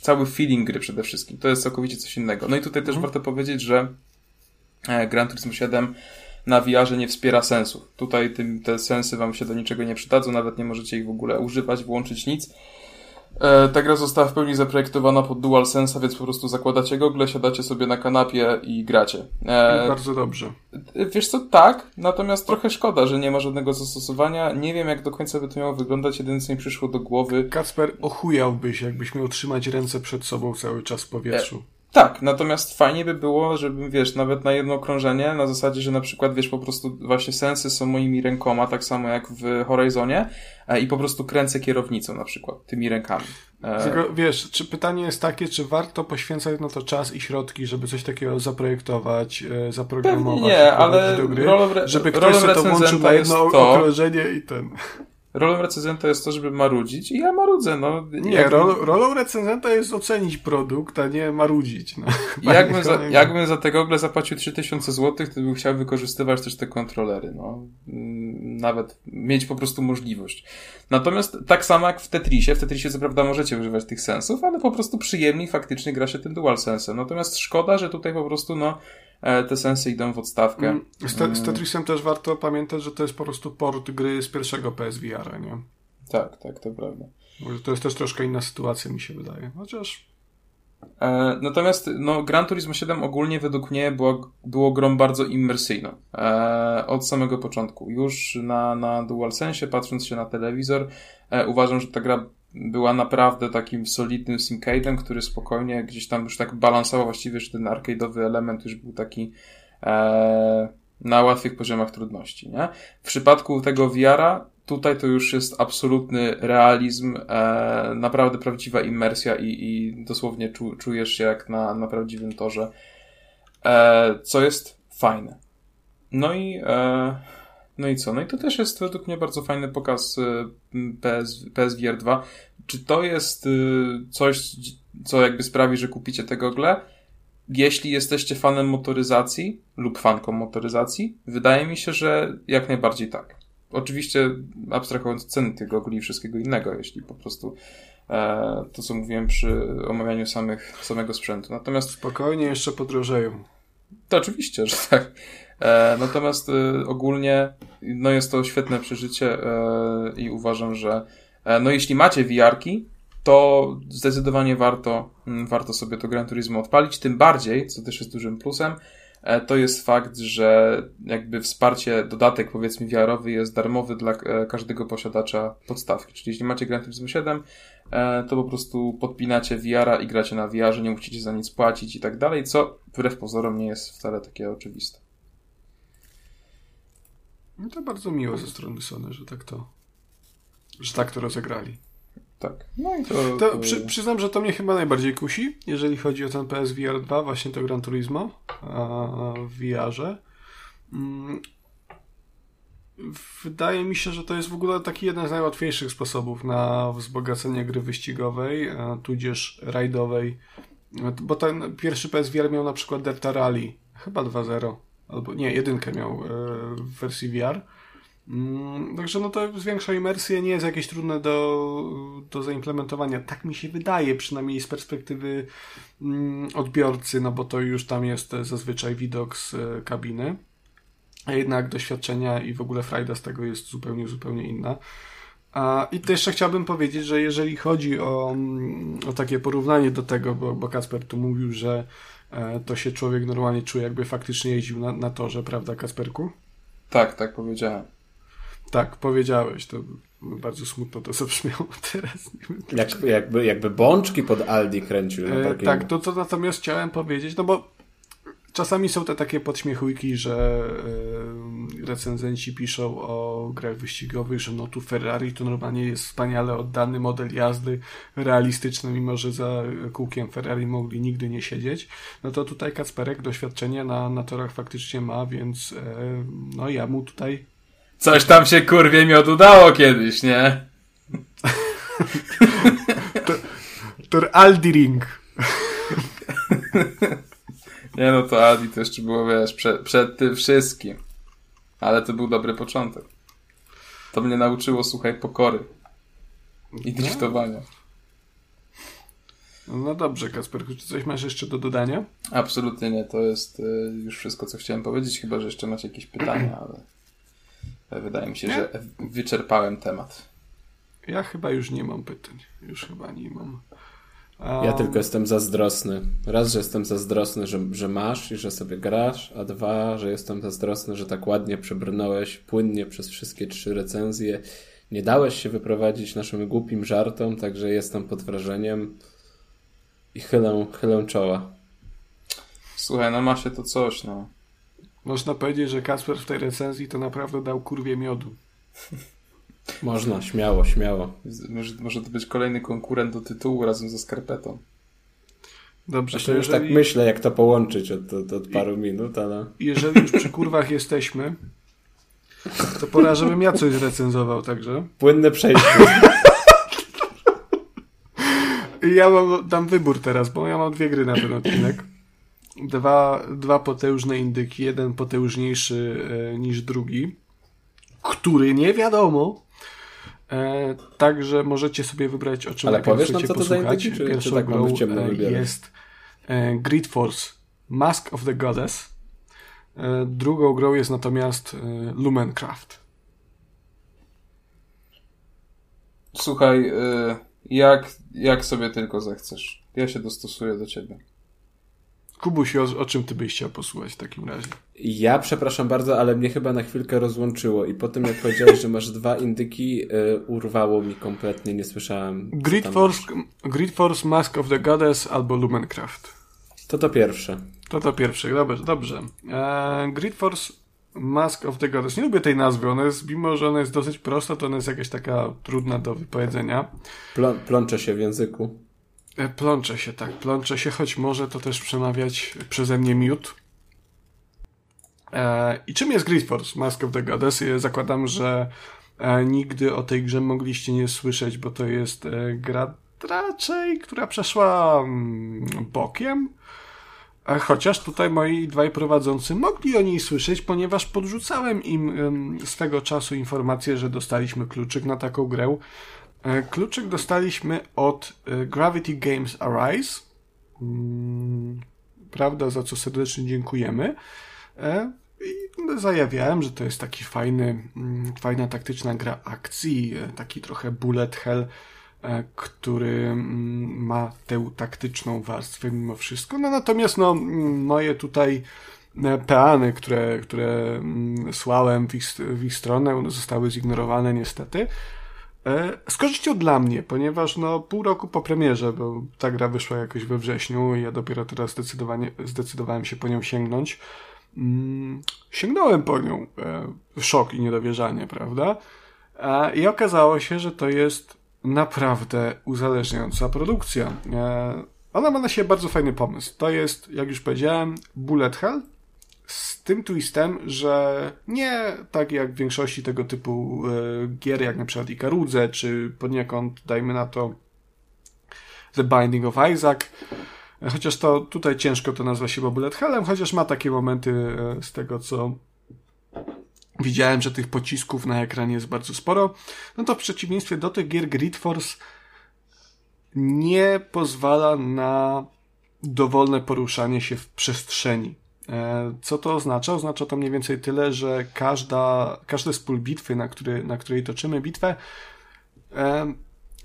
cały feeling gry przede wszystkim. To jest całkowicie coś innego. No i tutaj też mhm. warto powiedzieć, że e, Gran Turismo 7 na VR nie wspiera sensów. Tutaj tym, te sensy wam się do niczego nie przydadzą, nawet nie możecie ich w ogóle używać, włączyć nic. E, ta gra została w pełni zaprojektowana pod DualSense, więc po prostu zakładacie gogle, siadacie sobie na kanapie i gracie. E, Bardzo dobrze. Wiesz co, tak, natomiast trochę szkoda, że nie ma żadnego zastosowania. Nie wiem, jak do końca by to miało wyglądać, jedyne co mi przyszło do głowy. Kacper, ochujałbyś, jakbyś miał trzymać ręce przed sobą cały czas w powietrzu. E tak, natomiast fajnie by było, żeby, wiesz, nawet na jedno okrążenie, na zasadzie, że na przykład, wiesz, po prostu właśnie sensy są moimi rękoma, tak samo jak w Horizonie e, i po prostu kręcę kierownicą na przykład, tymi rękami. E, Tylko, wiesz, czy pytanie jest takie, czy warto poświęcać na to czas i środki, żeby coś takiego zaprojektować, e, zaprogramować, nie, ale gry, żeby ktoś sobie to włączył na jedno to... okrążenie i ten... Rolą recenzenta jest to, żeby marudzić i ja marudzę, no. Nie, rolą, rolą recenzenta jest ocenić produkt, a nie marudzić. No. [LAUGHS] Jakbym, za, jakbym za te gogle zapłacił 3000 zł, to bym chciał wykorzystywać też te kontrolery, no. Mm, nawet mieć po prostu możliwość. Natomiast tak samo jak w Tetrisie, w Tetrisie co prawda możecie używać tych sensów, ale po prostu przyjemniej faktycznie gra się tym dual sensem. Natomiast szkoda, że tutaj po prostu, no, te sensy idą w odstawkę. Mm, z, te, z Tetrisem też warto pamiętać, że to jest po prostu port gry z pierwszego PSVR, nie? Tak, tak, to prawda. To jest też troszkę inna sytuacja, mi się wydaje. Chociaż. E, natomiast no, Gran Turismo 7 ogólnie według mnie było, było grą bardzo immersyjną. E, od samego początku. Już na, na DualSense, patrząc się na telewizor, e, uważam, że ta gra była naprawdę takim solidnym simcade'em, który spokojnie gdzieś tam już tak balansował właściwie, że ten arcade'owy element już był taki e, na łatwych poziomach trudności, nie? W przypadku tego VR-a tutaj to już jest absolutny realizm, e, naprawdę prawdziwa immersja i, i dosłownie czu, czujesz się jak na, na prawdziwym torze, e, co jest fajne. No i e, no i co? No i to też jest według mnie bardzo fajny pokaz y, PS, PSVR 2. Czy to jest y, coś, co jakby sprawi, że kupicie te gogle? Jeśli jesteście fanem motoryzacji lub fanką motoryzacji, wydaje mi się, że jak najbardziej tak. Oczywiście abstrahując ceny tych gogli i wszystkiego innego, jeśli po prostu e, to, co mówiłem przy omawianiu samych, samego sprzętu. Natomiast... Spokojnie jeszcze podrożeją. To oczywiście, że tak. E, natomiast e, ogólnie no jest to świetne przeżycie e, i uważam, że no jeśli macie VR-ki, to zdecydowanie warto, mm, warto sobie to Gran Turismo odpalić, tym bardziej, co też jest dużym plusem, to jest fakt, że jakby wsparcie, dodatek powiedzmy VR-owy jest darmowy dla każdego posiadacza podstawki. Czyli jeśli macie Gran Turismo 7, to po prostu podpinacie VR-a i gracie na VR-ze, nie musicie za nic płacić i tak dalej, co wbrew pozorom nie jest wcale takie oczywiste. No to bardzo miło ze strony Sony, że tak to, że tak to rozegrali. Tak. No i to, to, to... Przy, przyznam, że to mnie chyba najbardziej kusi, jeżeli chodzi o ten PSVR 2, właśnie to Gran Turismo w VR-ze. Mm, wydaje mi się, że to jest w ogóle taki jeden z najłatwiejszych sposobów na wzbogacenie gry wyścigowej, tudzież rajdowej. Bo ten pierwszy PSVR miał na przykład Delta Rally, chyba 2.0 albo nie, jedynkę miał e, w wersji VR. Mm, także no to zwiększa imersję, nie jest jakieś trudne do, do zaimplementowania. Tak mi się wydaje, przynajmniej z perspektywy mm, odbiorcy, no bo to już tam jest zazwyczaj widok z e, kabiny. A jednak doświadczenia i w ogóle frajda z tego jest zupełnie, zupełnie inna. A, I to jeszcze chciałbym powiedzieć, że jeżeli chodzi o, mm, o takie porównanie do tego, bo, bo Kasper tu mówił, że e, to się człowiek normalnie czuje, jakby faktycznie jeździł na, na torze, prawda, Kasperku? Tak, tak powiedziałem. Tak, powiedziałeś, to bardzo smutno to [LAUGHS] zabrzmiało teraz. Jak, jakby, jakby bączki pod Aldi kręcił. E, tak, to co natomiast chciałem powiedzieć, no bo czasami są te takie podśmiechujki, że recenzenci piszą o grach wyścigowych, że no tu Ferrari to normalnie jest wspaniale oddany model jazdy, realistyczny, mimo że za kółkiem Ferrari mogli nigdy nie siedzieć. No to tutaj Kacperek doświadczenie na, na torach faktycznie ma, więc e, no ja mu tutaj Coś tam się kurwie mi udało kiedyś, nie? [LAUGHS] Tor Aldi Ring. [LAUGHS] nie no, to Aldi to jeszcze było, wiesz, przed, przed tym wszystkim. Ale to był dobry początek. To mnie nauczyło, słuchaj, pokory. I no. driftowania. No, dobrze, Kasperku, czy coś masz jeszcze do dodania? Absolutnie nie, to jest y, już wszystko, co chciałem powiedzieć, chyba, że jeszcze macie jakieś pytania, ale... Wydaje mi się, że wyczerpałem temat. Ja chyba już nie mam pytań. Już chyba nie mam. Ja tylko jestem zazdrosny. Raz, że jestem zazdrosny, że, że masz i że sobie grasz, a dwa, że jestem zazdrosny, że tak ładnie przebrnąłeś płynnie przez wszystkie trzy recenzje. Nie dałeś się wyprowadzić naszym głupim żartom, także jestem pod wrażeniem i chylę, chylę czoła. Słuchaj, no ma się to coś, no. Można powiedzieć, że Kasper w tej recenzji to naprawdę dał kurwie miodu. Można, śmiało, śmiało. Może, może to być kolejny konkurent do tytułu razem ze skarpetą. Dobrze, to już tak myślę, jak to połączyć od, od, od paru I, minut, ale... Jeżeli już przy kurwach jesteśmy, to pora, żebym ja coś zrecenzował, także... Płynne przejście. ja mam, dam wybór teraz, bo ja mam dwie gry na ten odcinek dwa, dwa potężne indyki, jeden potężniejszy e, niż drugi, który nie wiadomo. E, także możecie sobie wybrać o czym Ale powiesz nam, co to za czy, Pierwszą czy tak grą e, jest e, Grid Force Mask of the Goddess. E, drugą grą jest natomiast e, Lumencraft. Słuchaj, jak, jak sobie tylko zechcesz. Ja się dostosuję do ciebie. Kubuś, o, o, czym ty byś chciał posłuchać w takim razie? Ja przepraszam bardzo, ale mnie chyba na chwilkę rozłączyło i po tym jak powiedziałeś, że masz dwa indyki, y, urwało mi kompletnie, nie słyszałem. Grid Force, Grid Force, Mask of the Goddess albo Lumencraft. To to pierwsze. To to pierwsze, dobrze. dobrze. E, Grid Force Mask of the Goddess. Nie lubię tej nazwy, ona jest, mimo że ona jest dosyć prosta, to ona jest jakaś taka trudna do wypowiedzenia. Plą plącze się w języku. E, plączę się, tak, plączę się, choć może to też przemawiać przeze mnie miód. E, I czym jest Grid Force Mask of the Goddess? Zakładam, że e, nigdy o tej grze mogliście nie słyszeć, bo to jest e, gra raczej, która przeszła mm, bokiem. E, chociaż tutaj moi dwaj prowadzący mogli o niej słyszeć, ponieważ podrzucałem im swego czasu informację, że dostaliśmy kluczyk na taką grę. E, kluczyk dostaliśmy od e, Gravity Games Arise. Mm, prawda, za co serdecznie dziękujemy. E, I zajawiałem, że to jest taki fajny, mm, fajna taktyczna gra akcji, taki trochę bullet hell, który mm, ma tę taktyczną warstwę mimo wszystko. No natomiast no, moje tutaj peany, które, które słałem w ich, w ich stronę, zostały zignorowane niestety. E, z korzyścią dla mnie, ponieważ no pół roku po premierze, bo ta gra wyszła jakoś we wrześniu i ja dopiero teraz zdecydowanie, zdecydowałem się po nią sięgnąć. Mm, sięgnąłem po nią. E, szok i niedowierzanie, prawda? E, I okazało się, że to jest naprawdę uzależniająca produkcja. E, ona ma na siebie bardzo fajny pomysł. To jest, jak już powiedziałem, bullet hell, z tym twistem, że nie tak jak w większości tego typu e, gier, jak na przykład Ikarudze, czy poniekąd, dajmy na to, The Binding of Isaac, chociaż to tutaj ciężko to nazwa się bullet hellem, chociaż ma takie momenty e, z tego, co widziałem, że tych pocisków na ekranie jest bardzo sporo, no to w przeciwieństwie do tych gier Grid Force nie pozwala na dowolne poruszanie się w przestrzeni. E, co to oznacza? Oznacza to mniej więcej tyle, że każda, każdy z pól bitwy, na, który, na której toczymy bitwę,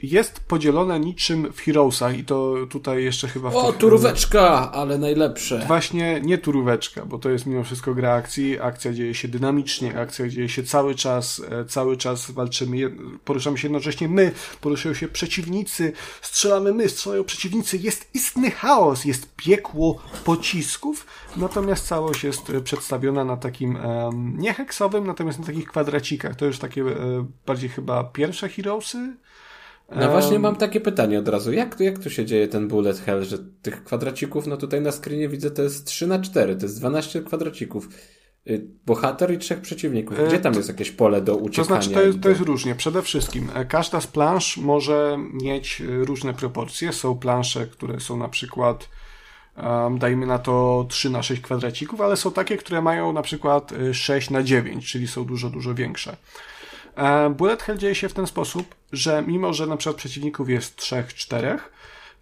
jest podzielone niczym w Heroesach i to tutaj jeszcze chyba... W o, turóweczka, ale najlepsze. Właśnie nie turóweczka, bo to jest mimo wszystko gra akcji, akcja dzieje się dynamicznie, akcja dzieje się cały czas, e, cały czas walczymy, poruszamy się jednocześnie my, poruszają się przeciwnicy, strzelamy my, strzelają przeciwnicy, jest istny chaos, jest piekło pocisków, natomiast całość jest e, przedstawiona na takim nie heksowym, natomiast na takich kwadracikach, to już takie e, bardziej chyba pierwsze Heroesy, no właśnie mam takie pytanie od razu. Jak, jak tu się dzieje ten bullet hell, że tych kwadracików, no tutaj na screenie widzę to jest 3 na 4, to jest 12 kwadracików. Y, bohater i trzech przeciwników. Gdzie tam jest jakieś pole do uciekania? To znaczy, to jest, to jest różnie. Przede wszystkim e, każda z plansz może mieć e, różne proporcje. Są plansze, które są na przykład um, dajmy na to 3 na 6 kwadracików, ale są takie, które mają na przykład 6 e, na 9, czyli są dużo, dużo większe. E, bullet Hell dzieje się w ten sposób, że mimo, że na przykład przeciwników jest trzech, czterech,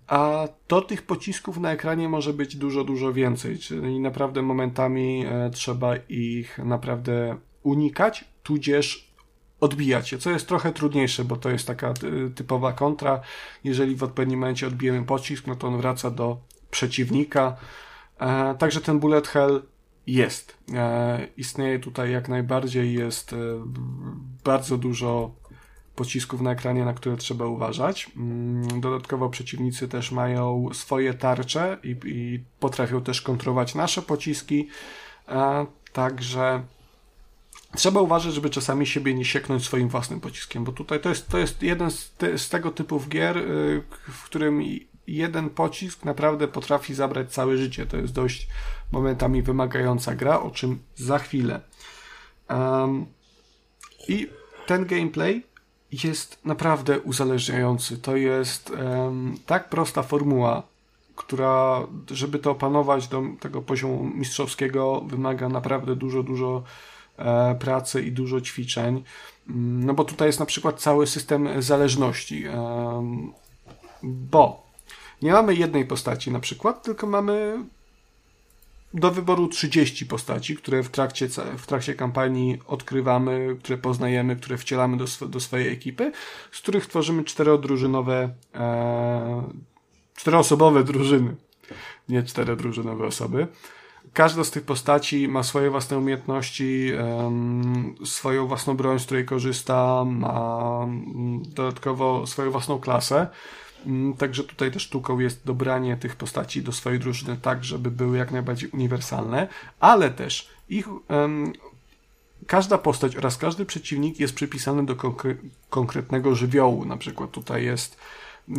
a to tych pocisków na ekranie może być dużo, dużo więcej. Czyli naprawdę momentami e, trzeba ich naprawdę unikać, tudzież odbijać się, co jest trochę trudniejsze, bo to jest taka typowa kontra. Jeżeli w odpowiednim momencie odbijemy pocisk, no to on wraca do przeciwnika. E, także ten bullet hell jest. E, istnieje tutaj jak najbardziej, jest e, bardzo dużo pocisków na ekranie, na które trzeba uważać. Mm, dodatkowo przeciwnicy też mają swoje tarcze i, i potrafią też kontrolować nasze pociski. E, także trzeba uważać, żeby czasami siebie nie sieknąć swoim własnym pociskiem, bo tutaj to jest, to jest jeden z, te, z tego typów gier, y, w którym jeden pocisk naprawdę potrafi zabrać całe życie. To jest dość momentami wymagająca gra, o czym za chwilę. Um, I ten gameplay jest naprawdę uzależniający. To jest um, tak prosta formuła, która, żeby to opanować do tego poziomu mistrzowskiego, wymaga naprawdę dużo, dużo e, pracy i dużo ćwiczeń. Mm, no bo tutaj jest na przykład cały system zależności. bo nie mamy jednej postaci na przykład, tylko mamy do wyboru 30 postaci, które w trakcie, w trakcie kampanii odkrywamy, które poznajemy, które wcielamy do, sw do swojej ekipy, z których tworzymy czterodrużynowe, e, czteroosobowe drużyny, nie czterodrużynowe osoby. Każda z tych postaci ma swoje własne umiejętności, um, swoją własną broń, z której korzysta, ma um, dodatkowo swoją własną klasę. Mm, także tutaj też sztuką jest dobranie tych postaci do swojej drużyny tak, żeby były jak najbardziej uniwersalne, ale też ich um, każda postać oraz każdy przeciwnik jest przypisany do konkre konkretnego żywiołu. Na przykład tutaj jest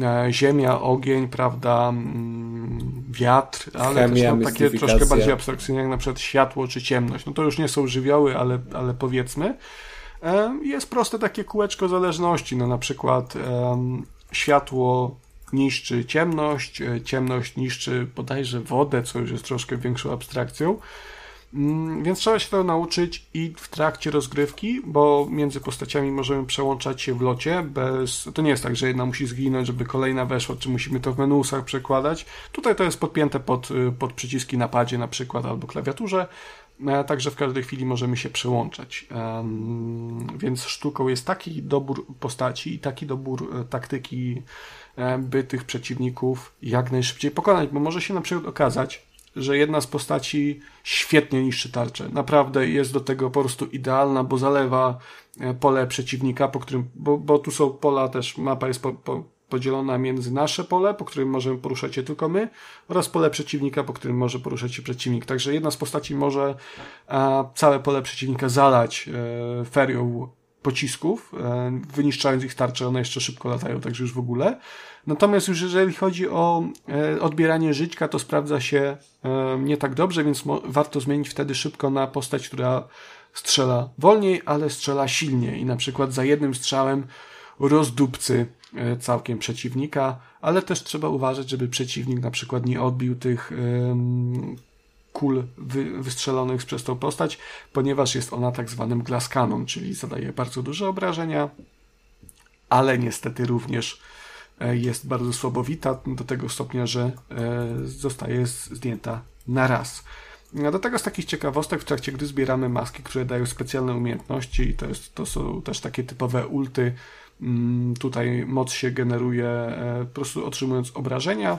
e, ziemia, ogień, prawda, mm, wiatr, ale Chemia, też no, takie troszkę bardziej abstrakcyjne, jak na przykład światło czy ciemność. No to już nie są żywioły, ale, ale powiedzmy. E, jest proste takie kółeczko zależności, no na przykład światło niszczy ciemność, e, ciemność niszczy bodajże wodę, co już jest troszkę większą abstrakcją. Mm, więc trzeba się to nauczyć i w trakcie rozgrywki, bo między postaciami możemy przełączać się w locie. Bez, to nie jest tak, że jedna musi zginąć, żeby kolejna weszła, czy musimy to w menusach przekładać. Tutaj to jest podpięte pod, y, pod przyciski na padzie na przykład albo klawiaturze. E, także w każdej chwili możemy się przełączać. Więc sztuką jest taki dobór postaci i taki dobór e, taktyki, e, by tych przeciwników jak najszybciej pokonać, bo może się na przykład okazać, że jedna z postaci świetnie niszczy tarczę. Naprawdę jest do tego po prostu idealna, bo zalewa pole przeciwnika, po którym, bo, bo tu są pola też, mapa jest po, po, podzielona między nasze pole, po którym możemy poruszać się tylko my, oraz pole przeciwnika, po którym może poruszać się przeciwnik. Także jedna z postaci może e, całe pole przeciwnika zalać e, ferią pocisków, e, wyniszczając ich tarcze, one jeszcze szybko latają, także już w ogóle. Natomiast już jeżeli chodzi o odbieranie żyćka, to sprawdza się nie tak dobrze, więc warto zmienić wtedy szybko na postać, która strzela wolniej, ale strzela silniej i na przykład za jednym strzałem rozdupcy całkiem przeciwnika, ale też trzeba uważać, żeby przeciwnik na przykład nie odbił tych kul wy, wystrzelonych przez tą postać, ponieważ jest ona tak zwanym glass cannon, czyli zadaje bardzo duże obrażenia, ale niestety również e, jest bardzo słabowita do tego stopnia, że e, zostaje zdjęta na raz. Do tego z takich ciekawostek w trakcie gdy zbieramy maski, które dają specjalne umiejętności i to, jest, to są też takie typowe ulty tutaj moc się generuje e, po prostu otrzymując obrażenia.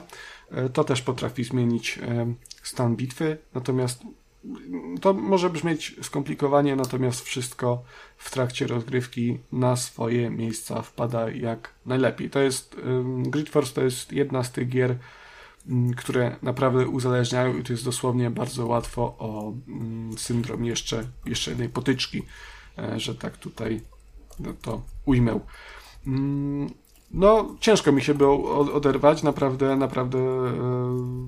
E, to też potrafi zmienić e, stan bitwy, natomiast to może brzmieć skomplikowanie, natomiast wszystko w trakcie rozgrywki na swoje miejsca wpada jak najlepiej. To jest Grid Force to jest jedna z tych gier, mm, które naprawdę uzależniają i to jest dosłownie bardzo łatwo o mm, syndrom jeszcze, jeszcze jednej potyczki, że tak tutaj no to ujmę. Mm, no, ciężko mi się było oderwać, naprawdę, naprawdę e,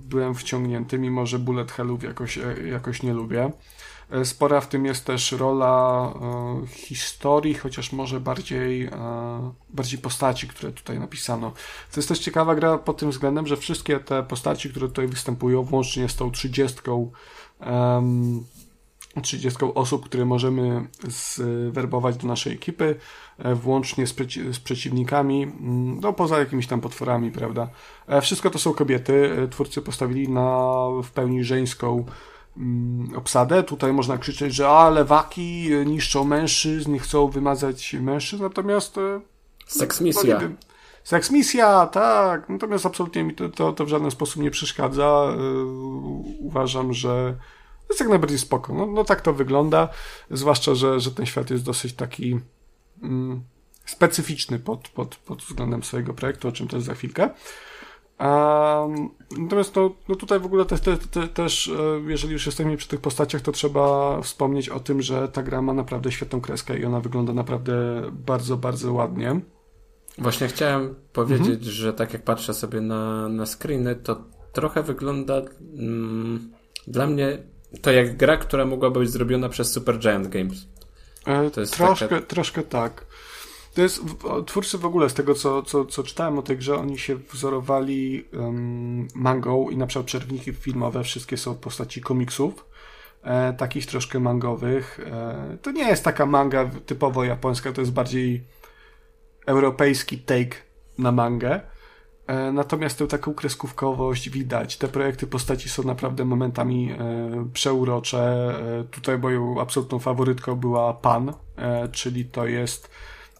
byłem wciągnięty, mimo że bullet hellów jakoś, e, jakoś nie lubię. E, spora w tym jest też rola historii, chociaż może bardziej, bardziej postaci, które tutaj napisano. To jest też ciekawa gra pod tym względem, że wszystkie te postaci, które tutaj występują, włącznie z tą trzydziestką 30 osób, które możemy zwerbować do naszej ekipy, e, włącznie z, przeci z, przeciwnikami, mm, no poza jakimiś tam potworami, prawda. E, wszystko to są kobiety. E, twórcy postawili na w pełni żeńską mm, obsadę. Tutaj można krzyczeć, że a, lewaki niszczą mężczyzn, nie chcą wymazać mężczyzn, natomiast... Seksmisja. No, Seksmisja, tak. Natomiast absolutnie mi to, to, to w żaden sposób nie przeszkadza. Uważam, że jest jak najbardziej spoko. No, no tak to wygląda, zwłaszcza, że, że ten świat jest dosyć taki mm, specyficzny pod, pod, pod względem swojego projektu, o czym też za chwilkę. Um, natomiast no, no tutaj w ogóle te, te, te, też, e, jeżeli już jesteśmy przy tych postaciach, to trzeba wspomnieć o tym, że ta gra ma naprawdę świetną kreskę i ona wygląda naprawdę bardzo, bardzo ładnie. Właśnie chciałem powiedzieć, mhm. że tak jak patrzę sobie na, na screeny, to trochę wygląda mm, dla mnie to jak gra, która mogłaby być zrobiona przez Super Giant Games. E, to jest troszkę, taka... troszkę tak. To jest, twórcy w ogóle z tego, co, co, co czytałem o tej grze, oni się wzorowali um, mangą i na przykład przerwniki filmowe wszystkie są w postaci komiksów, e, takich troszkę mangowych. E, to nie jest taka manga typowo japońska, to jest bardziej europejski take na mangę. E, natomiast tę taką kreskówkowość widać. Te projekty postaci są naprawdę momentami e, przeurocze. E, tutaj moją absolutną faworytką była Pan, czyli to jest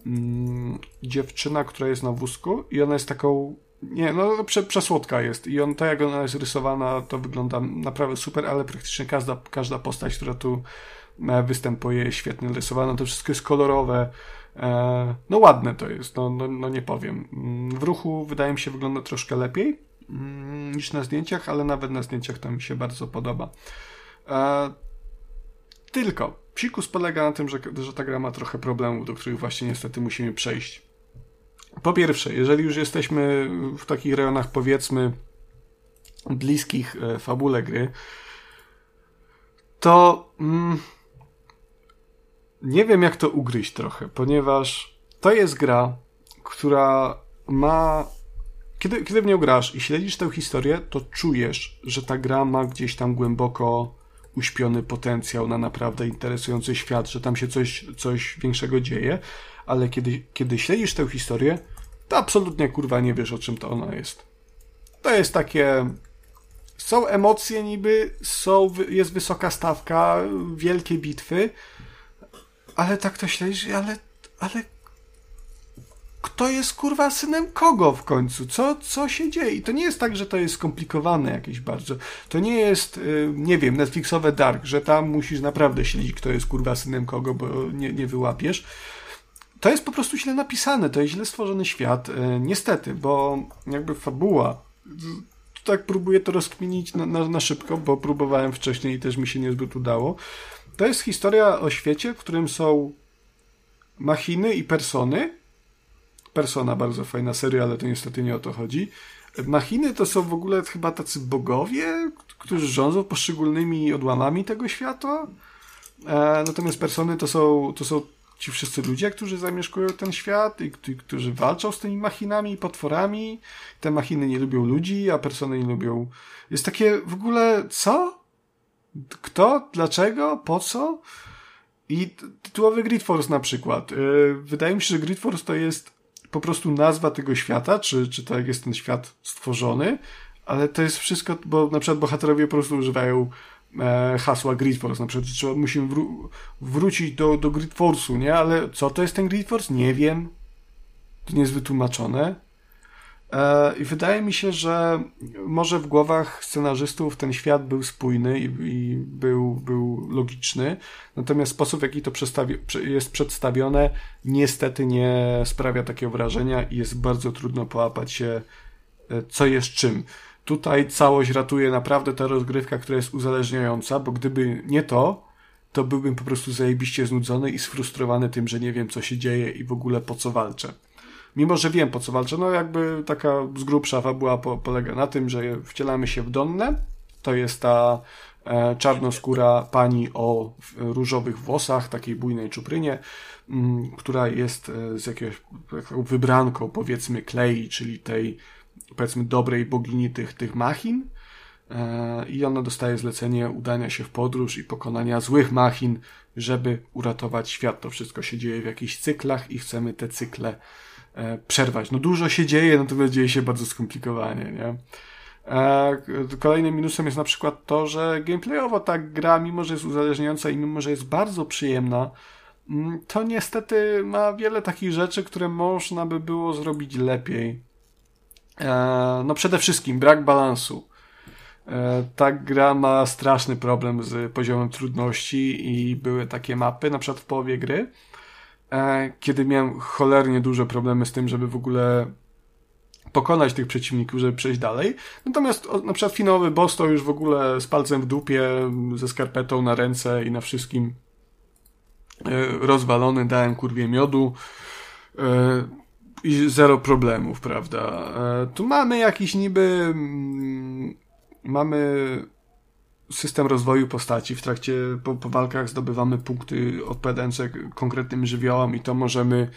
mm, dziewczyna, która jest na wózku i ona jest taką nie, no prze, przesłodka jest i on, tak jak ona jest rysowana, to wygląda naprawdę super, ale praktycznie każda, każda postać, która tu występuje świetnie rysowana, to wszystko jest kolorowe, no ładne to jest, no, no, no nie powiem. W ruchu wydaje mi się wygląda troszkę lepiej mm, niż na zdjęciach, ale nawet na zdjęciach to mi się bardzo podoba. E, tylko psikus polega na tym, że, że ta gra ma trochę problemów, do których właśnie niestety musimy przejść. Po pierwsze, jeżeli już jesteśmy w takich rejonach powiedzmy bliskich e, fabule gry, to mm, nie wiem jak to ugryźć trochę, ponieważ to jest gra, która ma. Kiedy, kiedy w nią grasz i śledzisz tę historię, to czujesz, że ta gra ma gdzieś tam głęboko uśpiony potencjał na naprawdę interesujący świat, że tam się coś, coś większego dzieje, ale kiedy, kiedy śledzisz tę historię, to absolutnie kurwa nie wiesz o czym to ona jest. To jest takie. Są emocje niby, są, jest wysoka stawka, wielkie bitwy, ale tak to śledzisz, ale, ale kto jest kurwa synem kogo w końcu? Co, co się dzieje? I to nie jest tak, że to jest skomplikowane jakieś bardzo. To nie jest, y, nie wiem, Netflixowe Dark, że tam musisz naprawdę śledzić, kto jest kurwa synem kogo, bo nie, nie wyłapiesz. To jest po prostu źle napisane, to jest źle stworzony świat. Y, niestety, bo jakby fabuła tak próbuję to rozkminić na, na, na szybko, bo próbowałem wcześniej i też mi się niezbyt udało. To jest historia o świecie, w którym są machiny i persony. Persona bardzo fajna seria, ale to niestety nie o to chodzi. Machiny to są w ogóle chyba tacy bogowie, którzy rządzą poszczególnymi odłamami tego świata. E, natomiast persony to są, to są ci wszyscy ludzie, którzy zamieszkują ten świat i, i którzy walczą z tymi machinami i potworami. Te machiny nie lubią ludzi, a persony nie lubią. Jest takie w ogóle co? Kto? Dlaczego? Po co? I tytułowy Grid Force na przykład. Y, wydaje mi się, że Grid Force to jest po prostu nazwa tego świata, czy, czy tak jest ten świat stworzony, ale to jest wszystko, bo na przykład bohaterowie po prostu używają e, hasła Grid Force, na przykład trzeba, musimy wró wrócić do, do Grid Force'u, nie? Ale co to jest ten Grid Force? Nie wiem. to nie jest wytłumaczone. E, I wydaje mi się, że może w głowach scenarzystów ten świat był spójny i, i był, był logiczny, natomiast sposób, w jaki to jest przedstawione, niestety nie sprawia takiego wrażenia i jest bardzo trudno połapać się, e, co jest czym. Tutaj całość ratuje naprawdę ta rozgrywka, która jest uzależniająca, bo gdyby nie to, to byłbym po prostu zajebiście znudzony i sfrustrowany tym, że nie wiem, co się dzieje i w ogóle po co walczę. Mimo, że wiem, po co walczę, no jakby taka z grubsza fabuła po, polega na tym, że wcielamy się w Donnę, to jest ta e, czarnoskóra pani o różowych włosach, takiej bujnej czuprynie, m, mm, która jest e, z jakiegoś wybranką, powiedzmy, Klei, czyli tej, powiedzmy, dobrej bogini tych, tych machin, E, i ona dostaje zlecenie udania się w podróż i pokonania złych machin, żeby uratować świat. To wszystko się dzieje w jakichś cyklach i chcemy te cykle przerwać. No dużo się dzieje, natomiast dzieje się bardzo skomplikowanie, nie? E, kolejnym minusem jest na przykład to, że gameplayowo ta gra, mimo że jest uzależniająca i mimo że jest bardzo przyjemna, mm, to niestety ma wiele takich rzeczy, które można by było zrobić lepiej. No przede wszystkim brak balansu. E, ta gra ma straszny problem z poziomem trudności i były takie mapy, na przykład w połowie gry, e, kiedy miałem cholernie duże problemy z tym, żeby w ogóle pokonać tych przeciwników, żeby przejść dalej. Natomiast na przykład finałowy boss to już w ogóle z palcem w dupie, ze skarpetą na ręce i na wszystkim e, rozwalony, dałem kurwie miodu i zero problemów, prawda. Tu mamy jakiś niby mm, mamy system rozwoju postaci. W trakcie, po, po walkach zdobywamy punkty odpowiadające konkretnym żywiołom i to możemy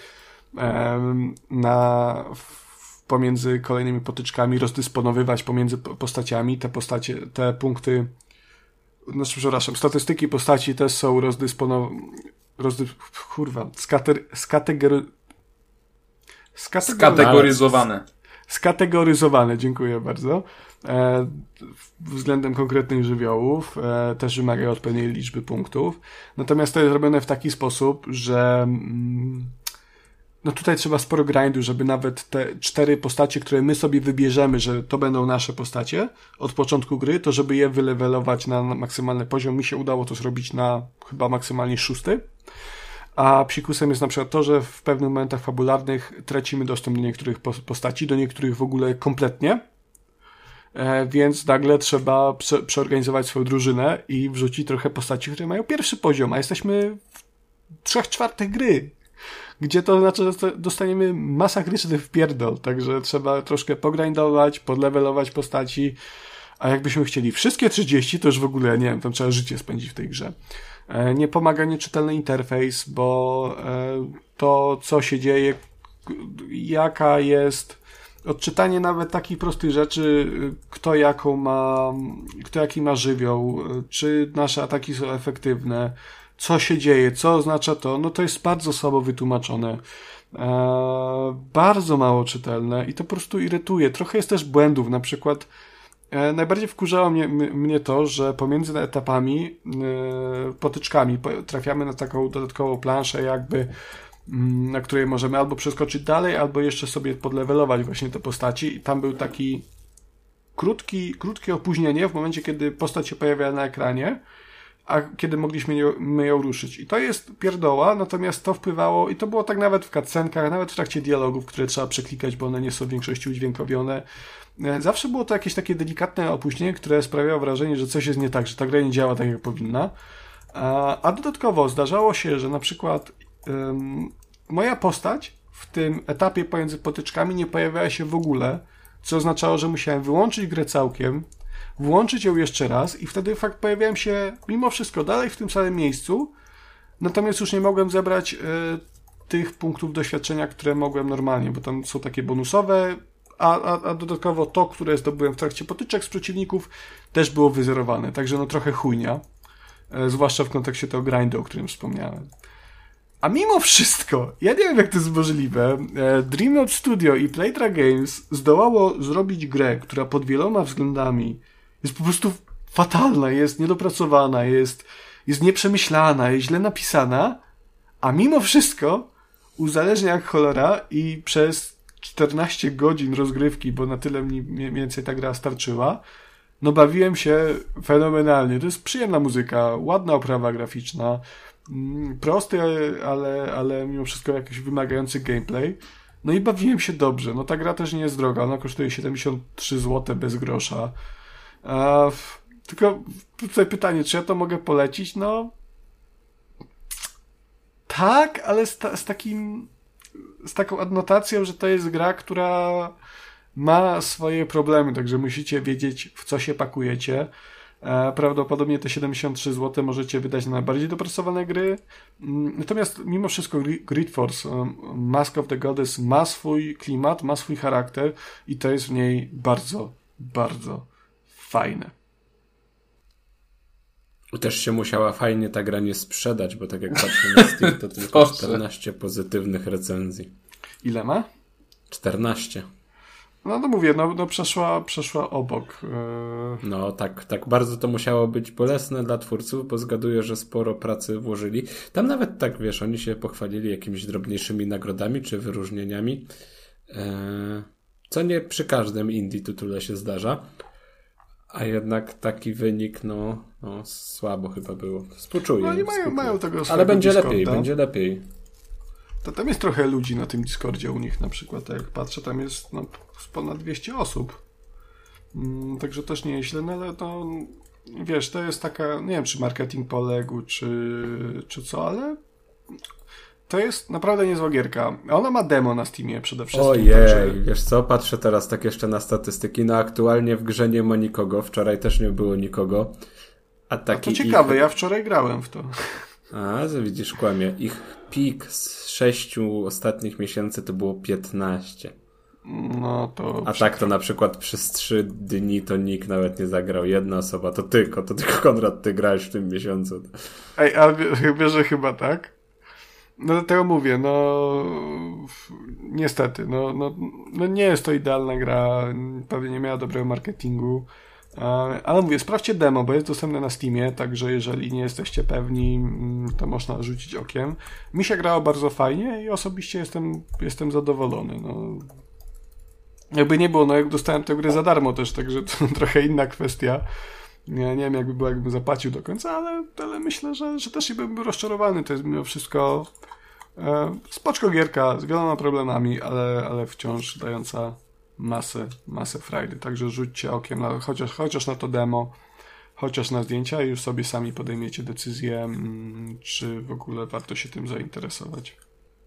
na, w, pomiędzy kolejnymi potyczkami rozdysponowywać pomiędzy postaciami. Te postacie, te punkty, no przepraszam, statystyki postaci też są rozdysponowane, rozdy, kurwa, skater, skategory, skategoryzowane. Skategoryzowane, dziękuję bardzo. E, względem konkretnych żywiołów, e, też wymagają odpowiedniej liczby punktów. Natomiast to jest robione w taki sposób, że mm, no tutaj trzeba sporo grindu, żeby nawet te cztery postacie, które my sobie wybierzemy, że to będą nasze postacie od początku gry, to żeby je wylewelować na maksymalny poziom. Mi się udało to zrobić na chyba maksymalnie szósty. A psikusem jest na przykład to, że w pewnych momentach fabularnych tracimy dostęp do niektórych postaci, do niektórych w ogóle kompletnie więc nagle trzeba prze, przeorganizować swoją drużynę i wrzucić trochę postaci, które mają pierwszy poziom, a jesteśmy w trzech czwartych gry, gdzie to znaczy, że dostaniemy masakryczny wpierdol, także trzeba troszkę pogrindować, podlevelować postaci, a jakbyśmy chcieli wszystkie 30, to już w ogóle, nie wiem, tam trzeba życie spędzić w tej grze. E, nie pomaga nieczytelny interfejs, bo e, to, co się dzieje, jaka jest odczytanie nawet takich prostych rzeczy, kto jaką ma, kto jaki ma żywioł, czy nasze ataki są efektywne, co się dzieje, co oznacza to, no to jest bardzo słabo wytłumaczone. Eee, bardzo mało czytelne i to po prostu irytuje. Trochę jest też błędów, na przykład e, najbardziej wkurzało mnie, mnie to, że pomiędzy etapami, e, potyczkami trafiamy na taką dodatkową planszę jakby na której możemy albo przeskoczyć dalej, albo jeszcze sobie podlewelować właśnie te postaci. I tam był taki krótki, krótkie opóźnienie w momencie, kiedy postać się pojawia na ekranie, a kiedy mogliśmy ją, ją ruszyć. I to jest pierdoła, natomiast to wpływało, i to było tak nawet w cutscenkach, nawet w trakcie dialogów, które trzeba przeklikać, bo one nie są w większości udźwiękowione. E, zawsze było to jakieś takie delikatne opóźnienie, które sprawiało wrażenie, że coś jest nie tak, że ta gra nie działa tak, jak powinna. A dodatkowo zdarzało się, że na przykład moja postać w tym etapie pomiędzy potyczkami nie pojawiała się w ogóle, co oznaczało, że musiałem wyłączyć grę całkiem, włączyć ją jeszcze raz i wtedy fakt pojawiałem się mimo wszystko dalej w tym samym miejscu, natomiast już nie mogłem zebrać y, tych punktów doświadczenia, które mogłem normalnie, bo tam są takie bonusowe, a, a, a dodatkowo to, które zdobyłem w trakcie potyczek z przeciwników, też było wyzerowane, także no trochę chujnia, y, zwłaszcza w kontekście tego grindu, o którym wspomniałem. A mimo wszystko, ja nie wiem jak to jest możliwe, e, Dreamnote Studio i Playtra Games zdołało zrobić grę, która pod wieloma względami jest po prostu fatalna, jest niedopracowana, jest, jest nieprzemyślana, jest źle napisana, a mimo wszystko uzależnia jak cholera i przez 14 godzin rozgrywki, bo na tyle mniej więcej ta gra starczyła, no bawiłem się fenomenalnie. To jest przyjemna muzyka, ładna oprawa graficzna, mm, prosty, ale, ale mimo wszystko jakiś wymagający gameplay. No i bawiłem się dobrze. No ta gra też nie jest droga, ona kosztuje 73 zł bez grosza. A, tylko tutaj pytanie, czy ja to mogę polecić? No tak, ale z, ta, z takim z taką adnotacją, że to jest gra, która ma swoje problemy, także musicie wiedzieć, w co się pakujecie. E, prawdopodobnie te 73 zł możecie wydać na bardziej dopracowane gry. Mm, natomiast mimo wszystko Grid Force, e, Mask of the Goddess ma swój klimat, ma swój charakter i to jest w niej bardzo, bardzo fajne. Też się musiała fajnie ta gra nie sprzedać, bo tak jak [LAUGHS] patrzę na Steam, to tylko 14 pozytywnych recenzji. Ile ma? 14. No to mówię, no, no przeszła, przeszła obok. E, no tak, tak bardzo to musiało być bolesne dla twórców, bo zgaduję, że sporo pracy włożyli. Tam nawet tak, wiesz, oni się pochwalili jakimiś drobniejszymi nagrodami czy wyróżnieniami, e, co nie przy każdym indie tytule się zdarza. A jednak taki wynik, no, no słabo chyba było. Współczuję. No i mają, mają tego Ale będzie lepiej, będzie lepiej. To tam jest trochę ludzi na tym Discordzie u nich na przykład. Jak patrzę, tam jest no, ponad 200 osób. Mm, także też nie jest źle, no ale to wiesz, to jest taka, nie wiem czy marketing poległ, czy, czy co, ale to jest naprawdę niezła gierka. Ona ma demo na Steamie przede wszystkim. Ojej, także... wiesz co, patrzę teraz tak jeszcze na statystyki. No aktualnie w grze nie ma nikogo, wczoraj też nie było nikogo. A, taki A to ciekawe, ich... ja wczoraj grałem w to. A, widzisz, kłamie. Ich pik z sześciu ostatnich miesięcy to było 15. No to. A tak to na przykład przez trzy dni to nikt nawet nie zagrał. Jedna osoba, to tylko, to tylko Konrad, ty grałeś w tym miesiącu. Ej, a wiesz, że chyba tak? No dlatego mówię, no niestety, no, no, no nie jest to idealna gra, pewnie nie miała dobrego marketingu, ale mówię, sprawdźcie demo, bo jest dostępne na Steamie, także jeżeli nie jesteście pewni, mm, to można rzucić okiem. Mi się grało bardzo fajnie i osobiście jestem, jestem zadowolony. No. Jakby nie było, no jak dostałem tę grę za darmo też, także to [LAUGHS] trochę inna kwestia. Nie, nie wiem, jakby było, jakbym zapłacił do końca, ale, ale myślę, że, że też nie byłbym rozczarowany. To jest mimo wszystko e, spoczko gierka z wieloma problemami, ale, ale wciąż dająca masę, masę frajdy. Także rzućcie okiem, na, chociaż, chociaż na to demo, chociaż na zdjęcia i już sobie sami podejmiecie decyzję, mm, czy w ogóle warto się tym zainteresować.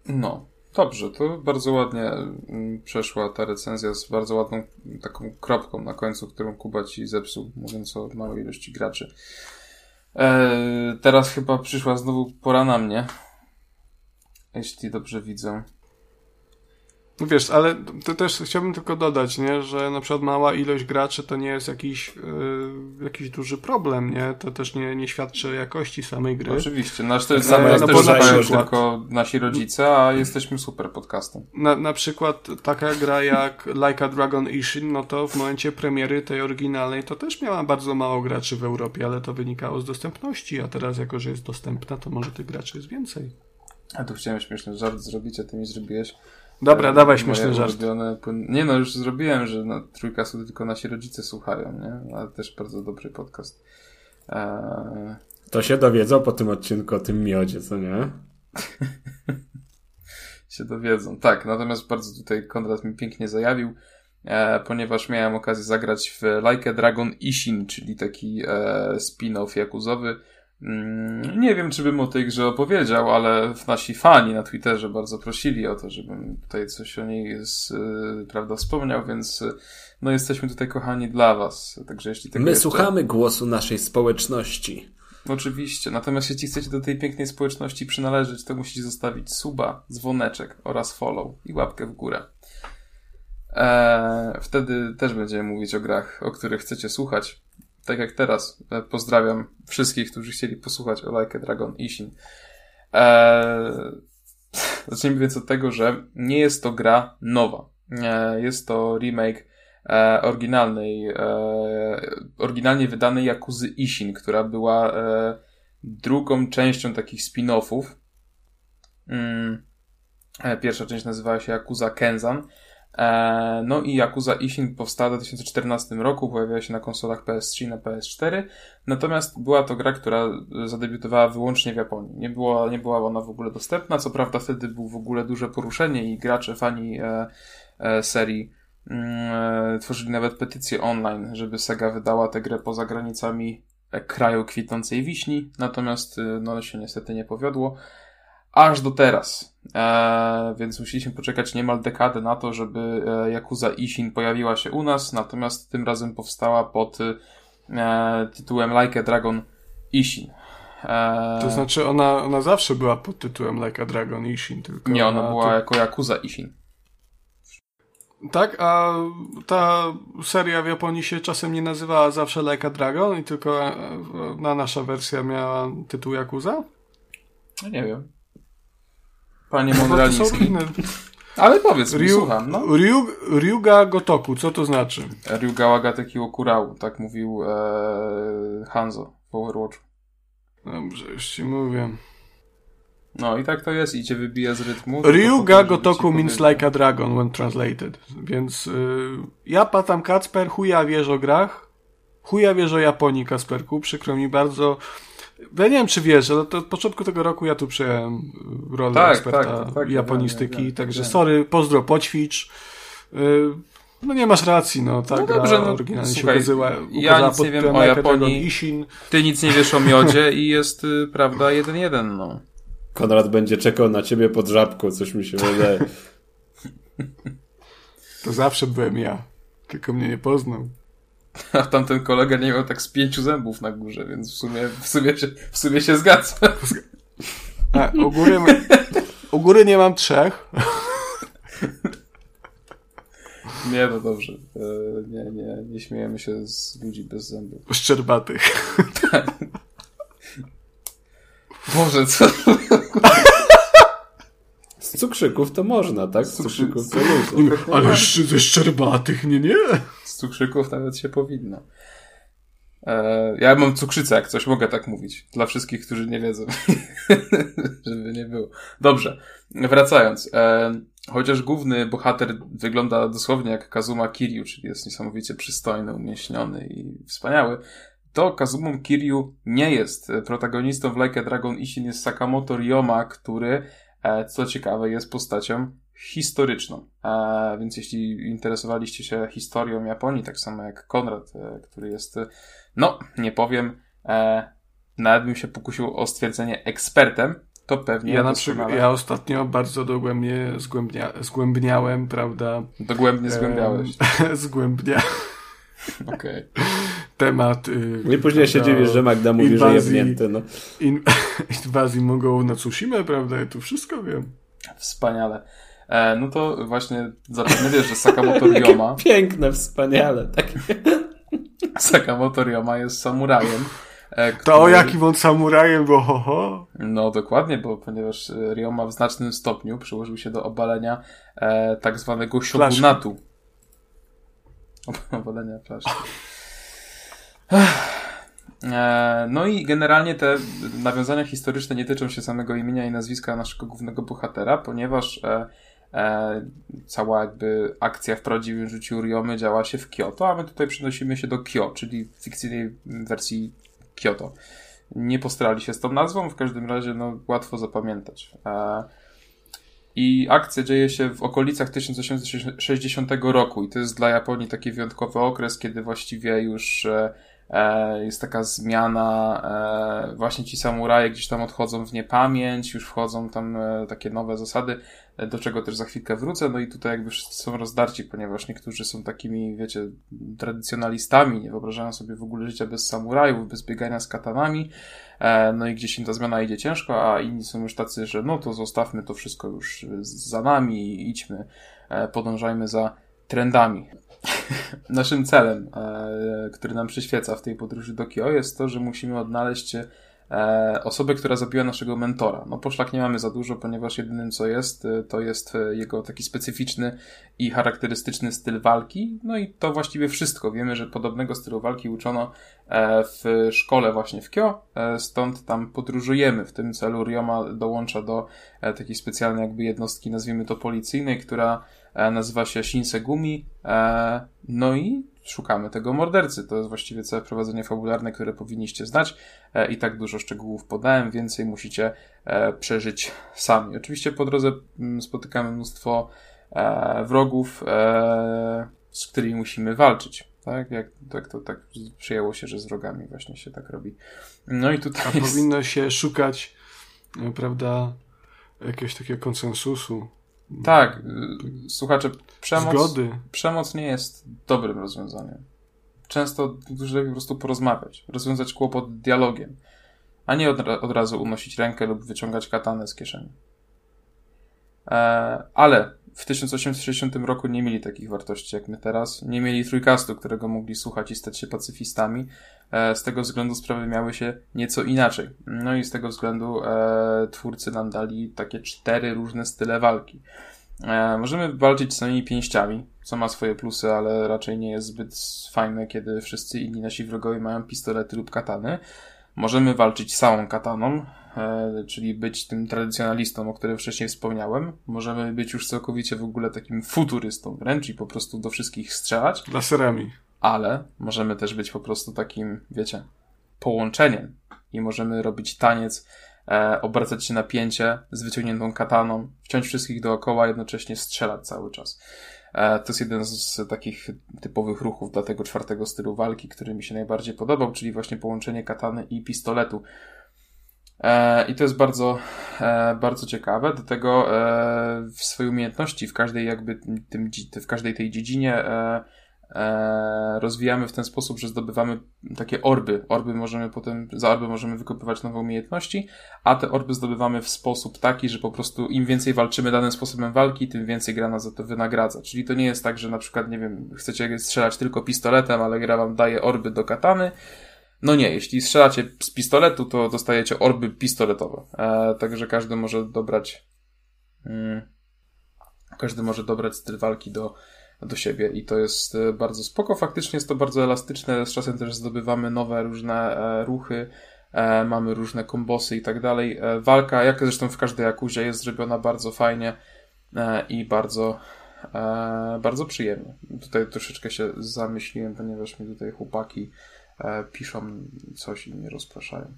No, Dobrze, to bardzo ładnie mm, przeszła ta recenzja z bardzo ładną taką kropką na końcu, którą Kuba ci zepsuł, mówiąc o małej ilości graczy. Eee, teraz chyba przyszła znowu pora na mnie. Jeśli dobrze widzę. No wiesz, ale to też chciałbym tylko dodać, nie, że na przykład mała ilość graczy to nie jest jakiś, yy, jakiś duży problem, nie? To też nie, nie świadczy o jakości samej gry. Oczywiście, nasz to jest same no, też na przykład, tylko nasi rodzice, a jesteśmy super podcastem. Na, na przykład taka gra jak Like a Dragon Ishin, no to w momencie premiery tej oryginalnej to też miała bardzo mało graczy w Europie, ale to wynikało z dostępności, a teraz jako, że jest dostępna, to może tych graczy jest więcej. A tu chciałem śmieszny żart zrobić, a ty mi zrobiłeś. Dobra, e, dawaj śmieszny żart. Nie no, już zrobiłem, że na trójkasu tylko nasi rodzice słuchają, nie? Ale też bardzo dobry podcast. Eee... To się dowiedzą po tym odcinku o tym miodzie, co nie? [LAUGHS] się dowiedzą. Tak, natomiast bardzo tutaj Konrad mi pięknie zajawił, e, ponieważ miałem okazję zagrać w Like a Dragon Ishin, czyli taki e, spin-off jakuzowy, nie wiem, czy bym o tej grze opowiedział, ale nasi fani na Twitterze bardzo prosili o to, żebym tutaj coś o niej z, y, prawda, wspomniał, więc y, no jesteśmy tutaj kochani dla was. Także jeśli My jeszcze... słuchamy głosu naszej społeczności. Oczywiście, natomiast jeśli chcecie do tej pięknej społeczności przynależeć, to musicie zostawić suba, dzwoneczek oraz follow i łapkę w górę. Eee, wtedy też będziemy mówić o grach, o których chcecie słuchać tak jak teraz, e, pozdrawiam wszystkich, którzy chcieli posłuchać o Like Dragon Ishin. Eee, [LAUGHS] zacznijmy więc od tego, że nie jest to gra nowa. Eee, jest to remake e, oryginalnej, e, oryginalnie wydanej Jakuzy Ishin, która była e, drugą częścią takich spin-offów. Mm. Pierwsza część nazywała się Yakuza Kenzan. No i Yakuza Ishin powstała w 2014 roku, pojawiła się na konsolach PS3 i na PS4, natomiast była to gra, która zadebiutowała wyłącznie w Japonii. Nie była, nie była ona w ogóle dostępna, co prawda wtedy był w ogóle duże poruszenie i gracze, fani e, e, serii mm, e, tworzyli nawet petycję online, żeby Sega wydała tę grę poza granicami kraju kwitnącej wiśni, natomiast no się niestety nie powiodło aż do teraz. E, więc musieliśmy poczekać niemal dekadę na to, żeby e, Yakuza Ishin pojawiła się u nas, natomiast tym razem powstała pod e, tytułem Like a Dragon Ishin. E, to znaczy ona, ona zawsze była pod tytułem Like a Dragon Ishin, tylko... Nie, ona, ona była to... jako Yakuza Ishin. Tak, a ta seria w Japonii się czasem nie nazywała zawsze Like a Dragon i tylko e, na nasza wersja miała tytuł Yakuza? No nie wiem. Panie Monrealiński. Ale powiedz Ryu, słucham. No. Ryu, Ryuga Gotoku, co to znaczy? Ryuga Wagateki Okurau, tak mówił e, Hanzo w Overwatch. Dobrze, już ci mówię. No i tak to jest i cię wybija z rytmu. Ryuga Gotoku means like a dragon when translated. Więc y, ja patam Kacper, chuja wiesz o grach, chuja wiesz o Japonii, Kasperku. Przykro mi bardzo. Ja nie wiem, czy wiesz, ale to od początku tego roku ja tu przejąłem rolę tak, eksperta tak, tak, japonistyki, wiem, wiem, także wiem. sorry, pozdro, poćwicz. Y, no nie masz racji, no tak. No dobrze, no, oryginalnie słuchaj, się ukazyła, ja nic nie wiem o Japonii, ty nic nie wiesz o miodzie i jest y, prawda jeden jeden, no. Konrad będzie czekał na ciebie pod żabką, coś mi się wydaje. to zawsze byłem ja, tylko mnie nie poznał. A tamten kolega nie miał tak z pięciu zębów na górze, więc w sumie, w sumie, się, w sumie się zgadza. A, u, góry, u góry nie mam trzech. Nie, no dobrze. E, nie, nie, nie śmiejemy się z ludzi bez zębów. Szczerbatych. Tak. [LAUGHS] Boże, co? [LAUGHS] Z cukrzyków to można, tak? Z cukrzyków to można. Ale ze szczerbatych, nie, nie. Z cukrzyków nawet się powinno. E, ja mam cukrzycę, jak coś mogę tak mówić. Dla wszystkich, którzy nie wiedzą. [LAUGHS] Żeby nie było. Dobrze, wracając. E, chociaż główny bohater wygląda dosłownie jak Kazuma Kiryu, czyli jest niesamowicie przystojny, umieśniony i wspaniały, to Kazumą Kiryu nie jest. Protagonistą w Like a Dragon Ishin jest Sakamoto Ryoma, który E, co ciekawe, jest postacią historyczną. E, więc jeśli interesowaliście się historią Japonii, tak samo jak Konrad, e, który jest, no, nie powiem, nawet bym się pokusił o stwierdzenie ekspertem, to pewnie. Ja na przykład, ja ostatnio bardzo dogłębnie zgłębnia, zgłębniałem, prawda? Dogłębnie zgłębiałeś. [LAUGHS] zgłębnia. Okej. Okay. [LAUGHS] Temat. Y, I później się dziwisz, że Magda mówi, inwazji, że jebnięty. No. In, [LAUGHS] inwazji mogą na Tsushima, prawda? Ja tu wszystko wiem. Wspaniale. E, no to właśnie zapewne wiesz, że Sakamoto [LAUGHS] Ryoma... Piękne, wspaniale. Tak. [LAUGHS] Sakamoto Ryoma jest samurajem. E, który... To o jakim on samurajem, bo ho, ho. No dokładnie, bo ponieważ Ryoma w znacznym stopniu przyłożył się do obalenia e, tak zwanego shogunatu. Obalenia flaszki. E, no i generalnie te nawiązania historyczne nie tyczą się samego imienia i nazwiska naszego głównego bohatera, ponieważ e, e, cała jakby akcja w prawdziwym życiu Riomy działa się w Kyoto, a my tutaj przenosimy się do Kyo, czyli fikcyjnej wersji Kyoto. Nie postarali się z tą nazwą, w każdym razie no, łatwo zapamiętać. I akcja dzieje się w okolicach 1860 roku i to jest dla Japonii taki wyjątkowy okres, kiedy właściwie już jest taka zmiana, e, właśnie ci samuraje gdzieś tam odchodzą w niepamięć, już wchodzą tam e, takie nowe zasady, e, do czego też za chwilkę wrócę, no i tutaj jakby wszyscy są rozdarci, ponieważ niektórzy są takimi, wiecie, tradycjonalistami, nie wyobrażają sobie w ogóle życia bez samurajów, bez biegania z katanami, E, no i gdzieś im ta zmiana idzie ciężko, a inni są już tacy, że no to zostawmy to wszystko już za nami idźmy, e, podążajmy za trendami. [LAUGHS] Naszym celem, e, który nam przyświeca w tej podróży do Kio jest to, że musimy odnaleźć e, osobę, która zabiła naszego mentora. No poszlak nie mamy za dużo, ponieważ jedynym co jest, e, to jest jego taki specyficzny i charakterystyczny styl walki. No i to właściwie wszystko. Wiemy, że podobnego stylu walki uczono w szkole właśnie w Kyo, e, stąd tam podróżujemy. W tym celu Ryoma dołącza do takiej specjalnej jakby jednostki, nazwijmy to policyjnej, która nazywa się Shinsegumi. No i szukamy tego mordercy. To jest właściwie całe prowadzenie fabularne, które powinniście znać e, i tak dużo szczegółów podałem, więcej musicie e, przeżyć sami. Oczywiście po drodze mm, spotykamy mnóstwo e, wrogów, z którymi musimy walczyć. Tak, jak tak to tak przyjęło się, że z wrogami właśnie się tak robi. No i tutaj. A jest... powinno się szukać, prawda, jakiegoś takiego konsensusu tak, y, słuchacze, przemoc, Zgody. przemoc nie jest dobrym rozwiązaniem. Często dużo lepiej po prostu porozmawiać, rozwiązać kłopot dialogiem, a nie od, od razu unosić rękę lub wyciągać katanę z kieszeni. E, ale w 1860 roku nie mieli takich wartości jak my teraz. Nie mieli trójkastu, którego mogli słuchać i stać się pacyfistami. E, z tego względu sprawy miały się nieco inaczej. No i z tego względu e, twórcy nam dali takie cztery różne style walki. E, możemy walczyć samymi pięściami, co ma swoje plusy, ale raczej nie jest zbyt fajne, kiedy wszyscy inni nasi wrogowie mają pistolety lub katany. Możemy walczyć całą kataną, czyli być tym tradycjonalistą, o którym wcześniej wspomniałem. Możemy być już całkowicie w ogóle takim futurystą wręcz i po prostu do wszystkich strzelać. Laserami. Ale możemy też być po prostu takim, wiecie, połączeniem i możemy robić taniec, e, obracać się na pięcie z wyciągniętą kataną, wciąć wszystkich dookoła, jednocześnie strzelać cały czas. E, to jest jeden z takich typowych ruchów dla tego czwartego stylu walki, który mi się najbardziej podobał, czyli właśnie połączenie katany i pistoletu. E, I to jest bardzo, e, bardzo ciekawe. Do tego w swojej umiejętności w każdej jakby tym, w każdej tej dziedzinie e, rozwijamy w ten sposób, że zdobywamy takie orby. Orby możemy potem, za orby możemy wykopywać nowe umiejętności, a te orby zdobywamy w sposób taki, że po prostu im więcej walczymy danym sposobem walki, tym więcej gra nas za to wynagradza. Czyli to nie jest tak, że na przykład, nie wiem, chcecie strzelać tylko pistoletem, ale gra wam daje orby do katany, no nie, jeśli strzelacie z pistoletu, to dostajecie orby pistoletowe. E, także każdy może dobrać. Mm, każdy może dobrać styl walki do, do siebie i to jest e, bardzo spoko. Faktycznie jest to bardzo elastyczne, z czasem też zdobywamy nowe różne e, ruchy, e, mamy różne kombosy i tak dalej. Walka, jak zresztą w każdej akuzie, jest zrobiona bardzo fajnie i bardzo bardzo przyjemnie. Tutaj troszeczkę się zamyśliłem, ponieważ mi tutaj chłopaki piszą coś i mnie rozpraszają.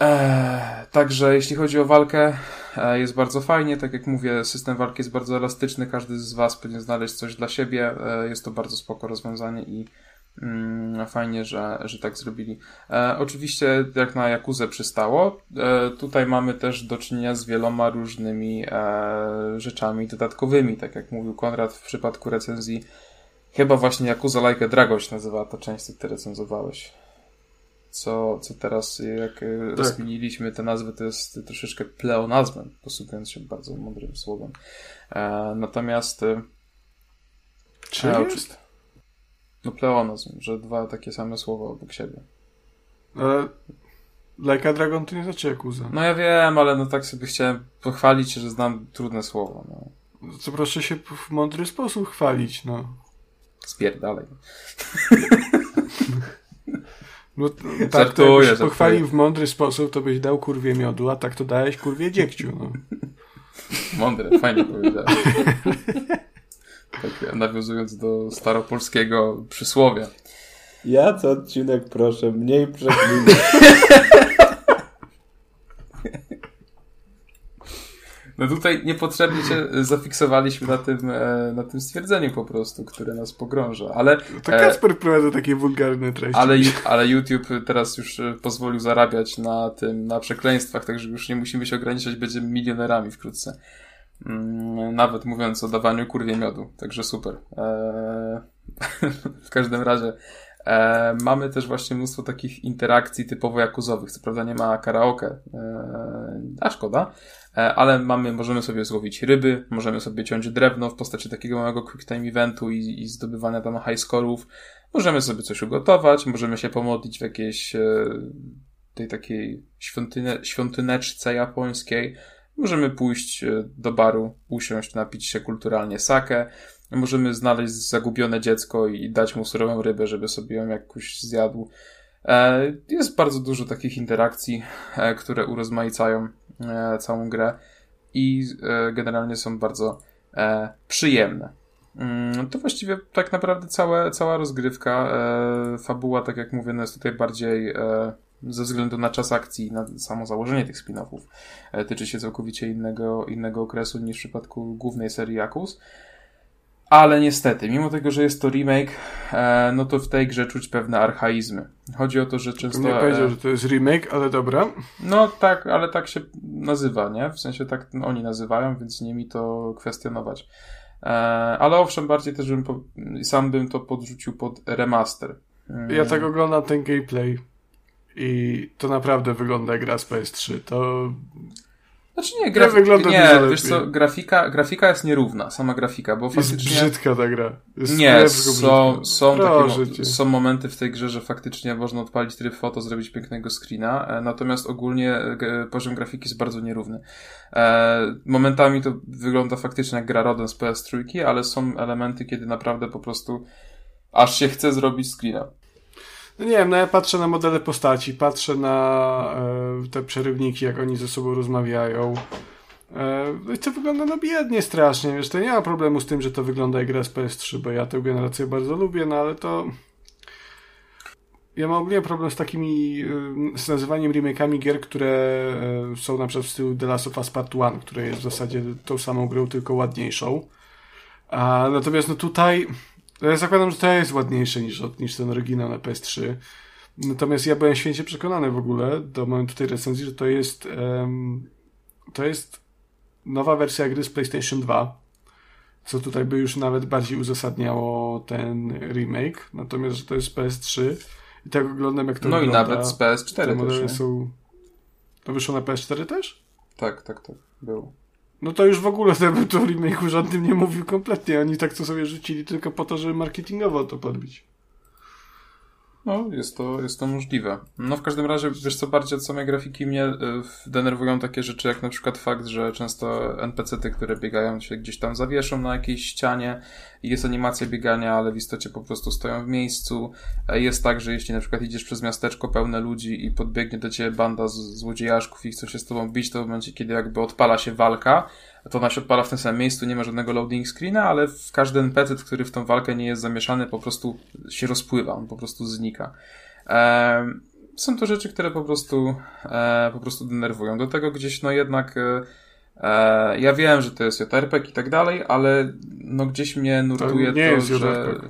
Eee, także jeśli chodzi o walkę, e, jest bardzo fajnie. Tak jak mówię, system walki jest bardzo elastyczny. Każdy z Was powinien znaleźć coś dla siebie. E, jest to bardzo spoko rozwiązanie i mm, fajnie, że, że tak zrobili. E, oczywiście, jak na Jakuzę przystało, e, tutaj mamy też do czynienia z wieloma różnymi e, rzeczami dodatkowymi. Tak jak mówił Konrad w przypadku recenzji, chyba właśnie Yakuza Like a Dragon się nazywa ta część, co ty recenzowałeś co, co teraz, jak tak. rozkminiliśmy te nazwy, to jest troszeczkę pleonazmem, posługując się bardzo mądrym słowem. E, natomiast... E, Czy e, jest? No pleonazm, że dwa takie same słowa obok siebie. Ale Like a Dragon to nie znaczy Yakuza. No ja wiem, ale no tak sobie chciałem pochwalić, że znam trudne słowa. No. Co proszę się w mądry sposób chwalić, no. Spierdalej. [LAUGHS] No, tak, żartuję, to pochwalił w mądry sposób, to byś dał kurwie miodu, a tak to dałeś kurwie dziegciu. No. [LAUGHS] Mądre, fajnie powiedziałeś. [LAUGHS] tak, nawiązując do staropolskiego przysłowia. Ja co odcinek proszę, mniej przeklinać. No tutaj niepotrzebnie się zafiksowaliśmy na tym, e, na tym stwierdzeniu po prostu, które nas pogrąża, ale... To Kasper wprowadza takie wulgarne treści. Ale, [LAUGHS] ale YouTube teraz już e, pozwolił zarabiać na tym, na przekleństwach, także już nie musimy się ograniczać, będziemy milionerami wkrótce. Mm, nawet mówiąc o dawaniu kurwie miodu, także super. Eee, [LAUGHS] w każdym razie E, mamy też właśnie mnóstwo takich interakcji typowo jakuzowych. Co prawda nie ma karaoke, e, a szkoda, e, ale mamy, możemy sobie złowić ryby, możemy sobie ciąć drewno w postaci takiego małego quick time eventu i, i zdobywania tam high score'ów. Możemy sobie coś ugotować, możemy się pomodlić w jakieś e, tej takiej świątyne, świątyneczce japońskiej. Możemy pójść e, do baru, usiąść, napić się kulturalnie sake. Możemy znaleźć zagubione dziecko i dać mu surową rybę, żeby sobie ją jakoś zjadł. E, jest bardzo dużo takich interakcji, e, które urozmaicają całą grę i generalnie są bardzo przyjemne. Mm, to właściwie tak naprawdę całe, cała rozgrywka, fabuła, tak jak mówię, no jest tutaj bardziej ze względu na czas akcji, na samo założenie tych spin-offów, e, tyczy się całkowicie innego, innego okresu niż w przypadku głównej serii Yakus. Ale niestety, mimo tego, że jest to remake, e, no to w tej grze czuć pewne archaizmy. Chodzi o to, że często... Nie powiedział, e, że to jest remake, ale dobra. No tak, ale tak się nazywa, nie? W sensie tak oni nazywają, więc nie mi to kwestionować. Ale owszem, bardziej też bym po... sam bym to podrzucił pod remaster. Ja tak oglądam ten gameplay. I to naprawdę wygląda jak gra z PS3. To. Znaczy nie, grafika, wygląda nie wiesz co, grafika, grafika jest nierówna, sama grafika, bo faktycznie... Jest brzydka ta gra. Jest nie, są, są, takie, są momenty w tej grze, że faktycznie można odpalić tryb foto, zrobić pięknego screena, e, natomiast ogólnie e, poziom grafiki jest bardzo nierówny. E, momentami to wygląda faktycznie jak gra rodem z PS3, ale są elementy, kiedy naprawdę po prostu aż się chce zrobić screena. No nie wiem, no ja patrzę na modele postaci, patrzę na e, te przerywniki, jak oni ze sobą rozmawiają. E, no to wygląda no biednie strasznie, wiesz, to nie ma problemu z tym, że to wygląda jak gra z PS3, bo ja tę generację bardzo lubię, no ale to... Ja mam ogólnie problem z takimi, e, z nazywaniem remake'ami gier, które e, są na przykład w stylu The Last of Us Part 1, które jest w zasadzie tą samą grą, tylko ładniejszą. A, natomiast no tutaj ja zakładam, że to jest ładniejsze niż, niż ten oryginał na PS3. Natomiast ja byłem święcie przekonany w ogóle do momentu tej recenzji, że to jest um, to jest nowa wersja gry z PlayStation 2, co tutaj by już nawet bardziej uzasadniało ten remake. Natomiast, że to jest PS3 i tak oglądam jak to no wygląda. No i nawet z PS4 te modele też, są... To wyszło na PS4 też? Tak, tak, tak. Było. No to już w ogóle ten [LAUGHS] to remake'u żadnym nie mówił kompletnie. Oni tak to sobie rzucili tylko po to, żeby marketingowo to podbić. No, jest to, jest to możliwe. No, w każdym razie, wiesz co, bardziej od samej grafiki mnie y, denerwują takie rzeczy, jak na przykład fakt, że często NPC-ty, które biegają się gdzieś tam zawieszą na jakiejś ścianie i jest animacja biegania, ale w istocie po prostu stoją w miejscu. Jest tak, że jeśli na przykład idziesz przez miasteczko pełne ludzi i podbiegnie do ciebie banda z złodziejaszków i chcą się z tobą bić, to w momencie, kiedy jakby odpala się walka, to ona się odpala w tym samym miejscu, nie ma żadnego loading screena, ale każdy NPC, który w tą walkę nie jest zamieszany, po prostu się rozpływa, on po prostu znika. Są to rzeczy, które po prostu, e, po prostu denerwują. Do tego gdzieś, no jednak, e, e ja wiem, że to jest JRPG i tak dalej, ale no gdzieś mnie nurtuje to, to że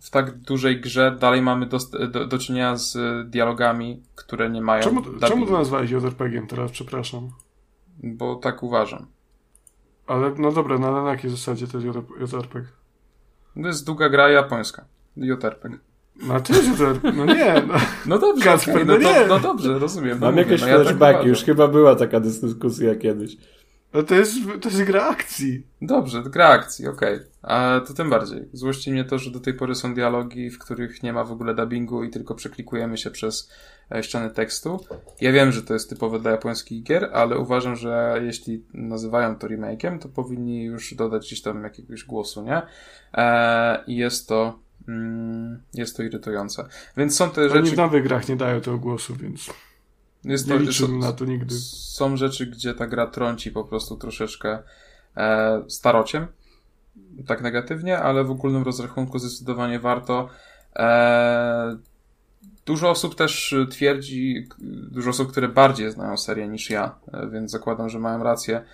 w tak dużej grze dalej mamy do, do, do czynienia z dialogami, które nie mają. Czemu, czemu to nazwałeś JRPG teraz, przepraszam? Bo tak uważam. Ale no dobra, no ale na jakiej zasadzie to jest JRPG? To jest długa gra japońska. JRPG. No to jest JRPG, no nie. No, [LAUGHS] no dobrze, Kasper, okay, no, no, to, no, dobrze, rozumiem. Mam no jakieś no, flashbacki, ja tak już chyba była taka dyskusja kiedyś. No to jest, to jest gra akcji. Dobrze, gra akcji, okej. Okay. A to tym bardziej. Złości mnie to, że do tej pory są dialogi, w których nie ma w ogóle dubbingu i tylko przeklikujemy się przez ściany tekstu. Ja wiem, że to jest typowe dla japońskich gier, ale uważam, że jeśli nazywają to remake'iem, to powinni już dodać gdzieś tam jakiegoś głosu, nie? E, I jest to mm, jest to irytujące. Więc są te Oni rzeczy... Oni w nowych grach nie dają tego głosu, więc... Jest nie to, liczyłbym na to nigdy. Są rzeczy, gdzie ta gra trąci po prostu troszeczkę e, starociem, tak negatywnie, ale w ogólnym rozrachunku zdecydowanie warto. E, dużo osób też twierdzi, dużo osób, które bardziej znają serię niż ja, e, więc zakładam, że mają rację,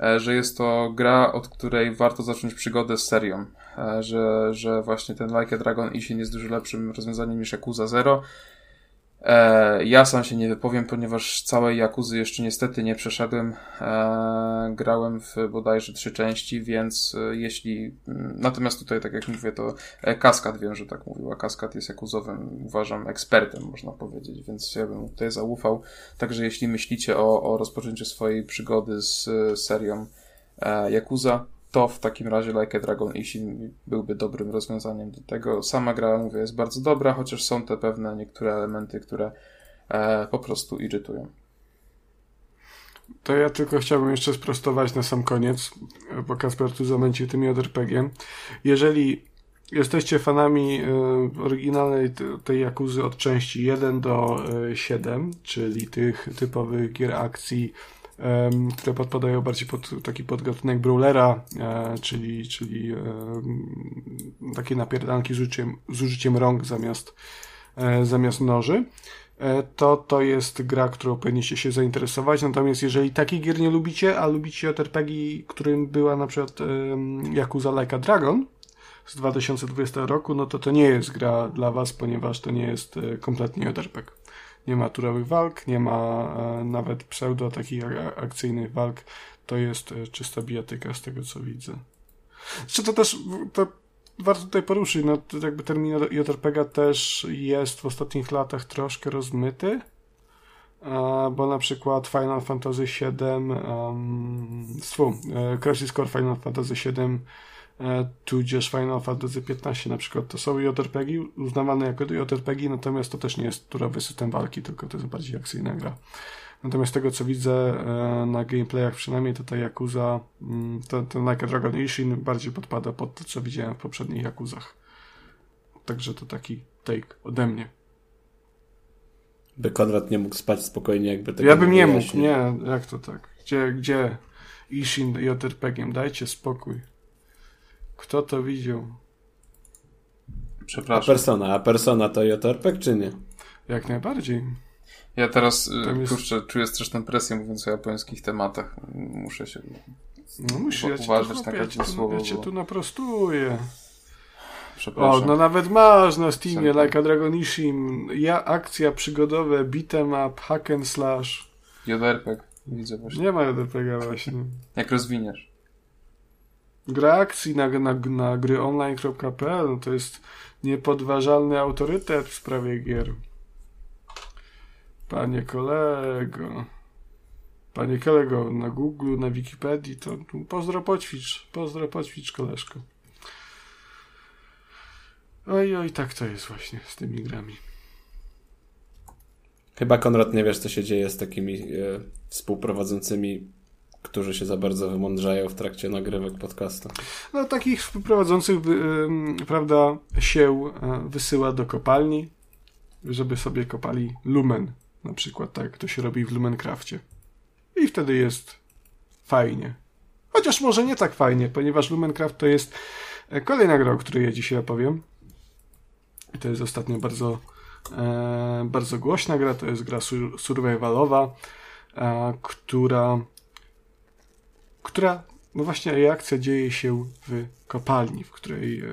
e, że jest to gra, od której warto zacząć przygodę z serią, e, że, że właśnie ten Like a Dragon Ishin jest dużo lepszym rozwiązaniem niż Yakuza Zero, E, ja sam się nie wypowiem, ponieważ całej Jakuzy jeszcze niestety nie przeszedłem. E, grałem w bodajże trzy części, więc e, jeśli. Mm, natomiast tutaj, tak jak mówię, to Kaskad wiem, że tak mówiła. Kaskad jest jakuzowym, uważam, ekspertem, można powiedzieć, więc ja bym tutaj zaufał. Także jeśli myślicie o, o rozpoczęciu swojej przygody z serią Jakuza, to w takim razie Like a Dragon Ishin byłby dobrym rozwiązaniem do tego. Sama gra, mówię, jest bardzo dobra, chociaż są te pewne niektóre elementy, które e, po prostu irytują. To ja tylko chciałbym jeszcze sprostować na sam koniec, bo Kasper tu zamęcił tym JRPG. Jeżeli jesteście fanami y, oryginalnej tej Jakuzy od części 1 do y, 7, czyli tych typowych gier akcji, które podpadają bardziej pod taki podgatunek brawlera, e, czyli, czyli takie napierdanki z użyciem, z użyciem rąk zamiast, e, zamiast noży, E, to to jest gra, którą powinniście się zainteresować. Natomiast jeżeli takich gier nie lubicie, a lubicie JRPG, którym była na przykład um, Yakuza Like a Dragon z 2020 roku, no to to nie jest gra dla was, ponieważ to nie jest kompletnie JRPG. Nie ma turowych walk, nie ma e, nawet pseudo takich akcyjnych walk. To jest e, czysta bijatyka z tego, co widzę. Czy to też to warto tutaj poruszyć, no jakby termin JRPG też jest w ostatnich latach troszkę rozmyty, bo na przykład Final Fantasy VII, um, e, Crisis Core Final Fantasy VII, e, tudzież Final Fantasy XV na przykład, to są JRPG uznawane jako JRPG, natomiast to też nie jest turowy system walki, tylko to jest bardziej akcyjna gra. Natomiast tego, co widzę e, na gameplayach przynajmniej, to ta Yakuza, mm, ten, ten Like a Dragon Ishin bardziej podpada pod to, co widziałem w poprzednich Yakuzach. Także to taki take ode mnie. By Konrad nie mógł spać spokojnie, jakby tego Ja bym nie mógł, nie, jak to tak? Gdzie, gdzie Ishin JRPG-iem? Dajcie spokój. Kto to widział? Przepraszam. A Persona, a Persona to JRPG czy nie? Jak najbardziej. Ja teraz, y, jest... kurczę, czuję straszną presję mówiąc o japońskich tematach. Muszę się no, muszę, ja uważać na każde słowo. Ja cię tu naprostuję. Przepraszam. O, no nawet masz na Steamie Sam... Like a Dragon Ishin, ja, akcja przygodowe, beat'em up, hack and slash. JRPG, widzę właśnie. Nie ma JRPG właśnie. [LAUGHS] Jak rozwiniesz? Gra akcji na, na, na gryonline.pl no to jest niepodważalny autorytet w sprawie gier. Panie kolego. Panie kolego, na Google, na Wikipedii, to pozdro poćwicz, pozdro poćwicz, koleżko. Oj, oj, tak to jest właśnie z tymi grami. Chyba Konrad nie wiesz, co się dzieje z takimi e, współprowadzącymi, którzy się za bardzo wymądrzają w trakcie nagrywek podcastu. No, takich współprowadzących, y, prawda, się y, wysyła do kopalni, żeby sobie kopali lumen na przykład tak, to się robi w Lumencrafcie. I wtedy jest fajnie. Chociaż może nie tak fajnie, ponieważ Lumencraft to jest e, kolejna gra, o której ja dzisiaj opowiem. I to jest ostatnio bardzo, e, bardzo głośna gra. To jest gra sur survivalowa, e, która, która, no właśnie, reakcja dzieje się w kopalni, w której e,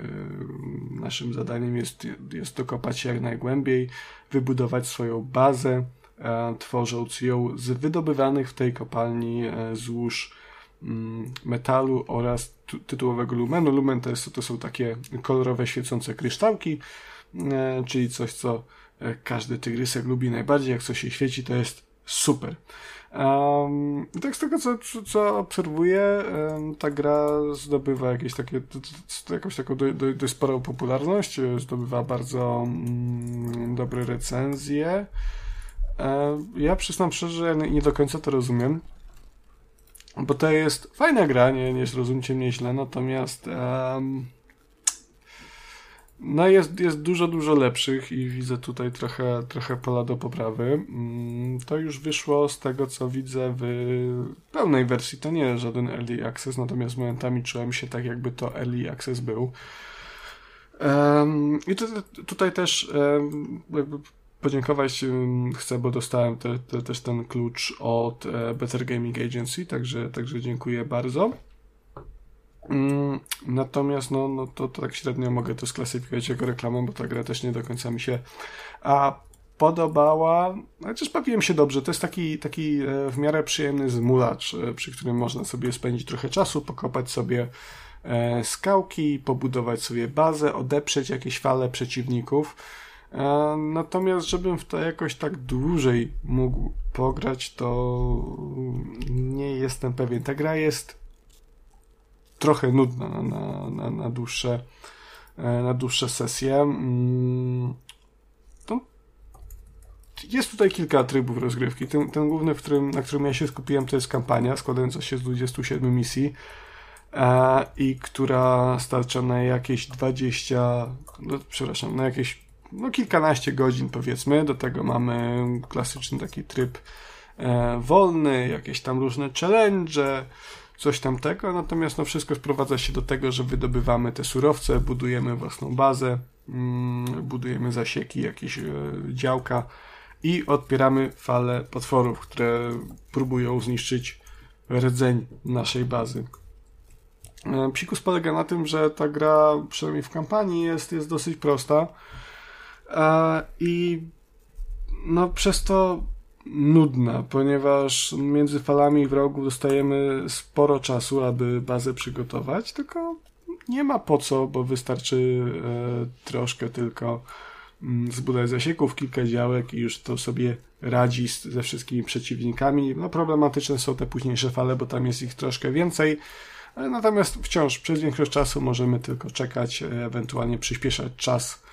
naszym zadaniem jest, jest dokopać się jak najgłębiej, wybudować swoją bazę, E, tworząc ją z wydobywanych w tej kopalni e, złóż mm, metalu oraz tytułowego lumenu. Lumen to, jest, to są takie kolorowe, świecące kryształki, czyli coś, co każdy tygrysek lubi najbardziej. Jak coś się świeci, to jest super. Um, tak z tego, co, co obserwuję, um, ta gra zdobywa jakieś takie, jakąś taką dość do, do sporą popularność, zdobywa bardzo um, dobre recenzje. E, ja przyznam szczerze, że nie do końca to rozumiem. Bo to jest fajna gra, nie, nie zrozumcie mnie źle, natomiast um, no jest, jest dużo, dużo lepszych i widzę tutaj trochę, trochę pola do poprawy. Mm, to już wyszło z tego, co widzę w pełnej wersji. To nie jest żaden early access, natomiast momentami czułem się tak, jakby to early access był. I to, tutaj też jakby podziękować chcę, bo dostałem te, te, też ten klucz od e, Better Gaming Agency, także, także dziękuję bardzo. Mm, natomiast no, no to, to tak średnio mogę to sklasyfikować jako reklamę, bo ta gra też nie do końca mi się a podobała. Chociaż bawiłem się dobrze. To jest taki, taki e, w miarę przyjemny zmulacz, e, przy którym można sobie spędzić trochę czasu, pokopać sobie skałki, pobudować sobie bazę, odeprzeć jakieś fale przeciwników. E, natomiast, żebym w to jakoś tak dłużej mógł pograć, to nie jestem pewien. Ta gra jest trochę nudna na, na, na, na dłuższe, e, na dłuższe sesje. Mm, to jest tutaj kilka trybów rozgrywki. Ten, ten główny, w którym, na którym ja się skupiłem, to jest kampania składająca się z 27 misji e, i która starcza na jakieś 20, no, przepraszam, na jakieś no, kilkanaście godzin powiedzmy. Do tego mamy klasyczny taki tryb e, wolny, jakieś tam różne challenge, coś tam tego, natomiast no wszystko sprowadza się do tego, że wydobywamy te surowce, budujemy własną bazę, mm, budujemy zasieki, jakieś e, działka i odpieramy fale potworów, które próbują zniszczyć rdzeń naszej bazy. E, psikus polega na tym, że ta gra, przynajmniej w kampanii, jest, jest dosyć prosta e, i no przez to nudna, ponieważ między falami wrogów dostajemy sporo czasu, aby bazę przygotować, tylko nie ma po co, bo wystarczy e, troszkę tylko mm, zbudować zasieków, kilka działek i już to sobie radzi ze wszystkimi przeciwnikami. No problematyczne są te późniejsze fale, bo tam jest ich troszkę więcej. E, natomiast wciąż przez większość czasu możemy tylko czekać, e, ewentualnie przyspieszać czas.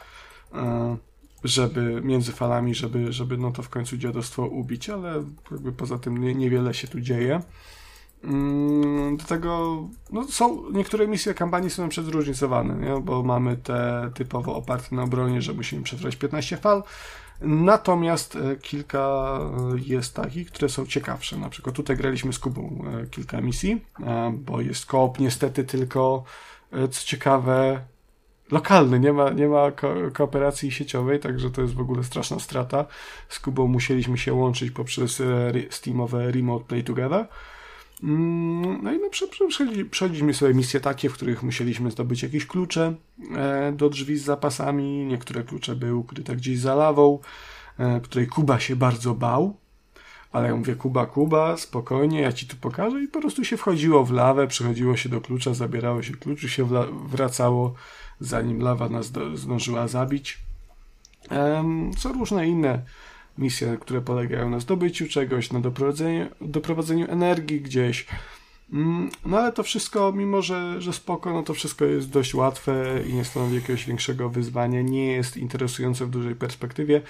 Żeby między falami, żeby, żeby no to w końcu dziadostwo ubić, ale jakby poza tym nie, niewiele się tu dzieje. Mm, do tego no są niektóre misje kampanii są przez zróżnicowane, nie? bo mamy te typowo oparte na obronie, że musimy przetrwać 15 fal. Natomiast e, kilka e, jest takich, które są ciekawsze. Na przykład tutaj graliśmy z Kubą e, kilka misji, bo jest koop niestety tylko co ciekawe lokalny, nie ma, nie ma ko kooperacji sieciowej, także to jest w ogóle straszna strata. Z Kubą musieliśmy się łączyć poprzez e, Steamowe Remote Play Together. Mm, no i no, przechodziliśmy sobie misje takie, w których musieliśmy zdobyć jakieś klucze e, do drzwi z zapasami. Niektóre klucze były ukryte gdzieś za lawą, e, której Kuba się bardzo bał. Ale ja mówię, Kuba, Kuba, spokojnie, ja ci tu pokażę. I po prostu się wchodziło w lawę, przychodziło się do klucza, zabierało się klucz i się wracało zanim lawa nas zdążyła zabić. Są różne inne misje, które polegają na zdobyciu czegoś, na doprowadzeniu, doprowadzeniu energii gdzieś. Mm, no ale to wszystko, mimo że, że spoko, no to wszystko jest dość łatwe i nie stanowi jakiegoś większego wyzwania, nie jest interesujące w dużej perspektywie.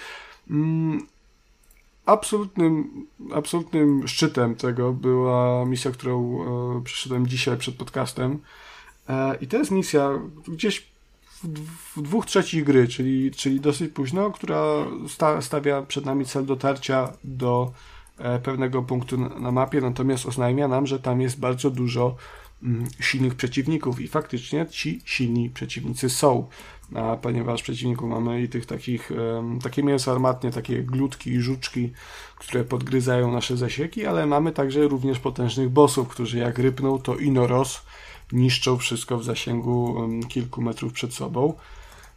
Mm, absolutnym, absolutnym szczytem tego była misja, którą e, dzisiaj przed podcastem. E, I to jest misja gdzieś w dwóch trzecich gry, czyli, czyli dosyć późno, która sta, stawia przed nami cel dotarcia do e, pewnego punktu na, na, mapie, natomiast oznajmia nam, że tam jest bardzo dużo mm, silnych przeciwników i faktycznie ci silni przeciwnicy są. A ponieważ przeciwników mamy i tych takich, um, takie mięso armatnie, takie glutki i żuczki, które podgryzają nasze zasieki, ale mamy także również potężnych bossów, którzy jak rypną, to inoros niszczą wszystko w zasięgu kilku metrów przed sobą.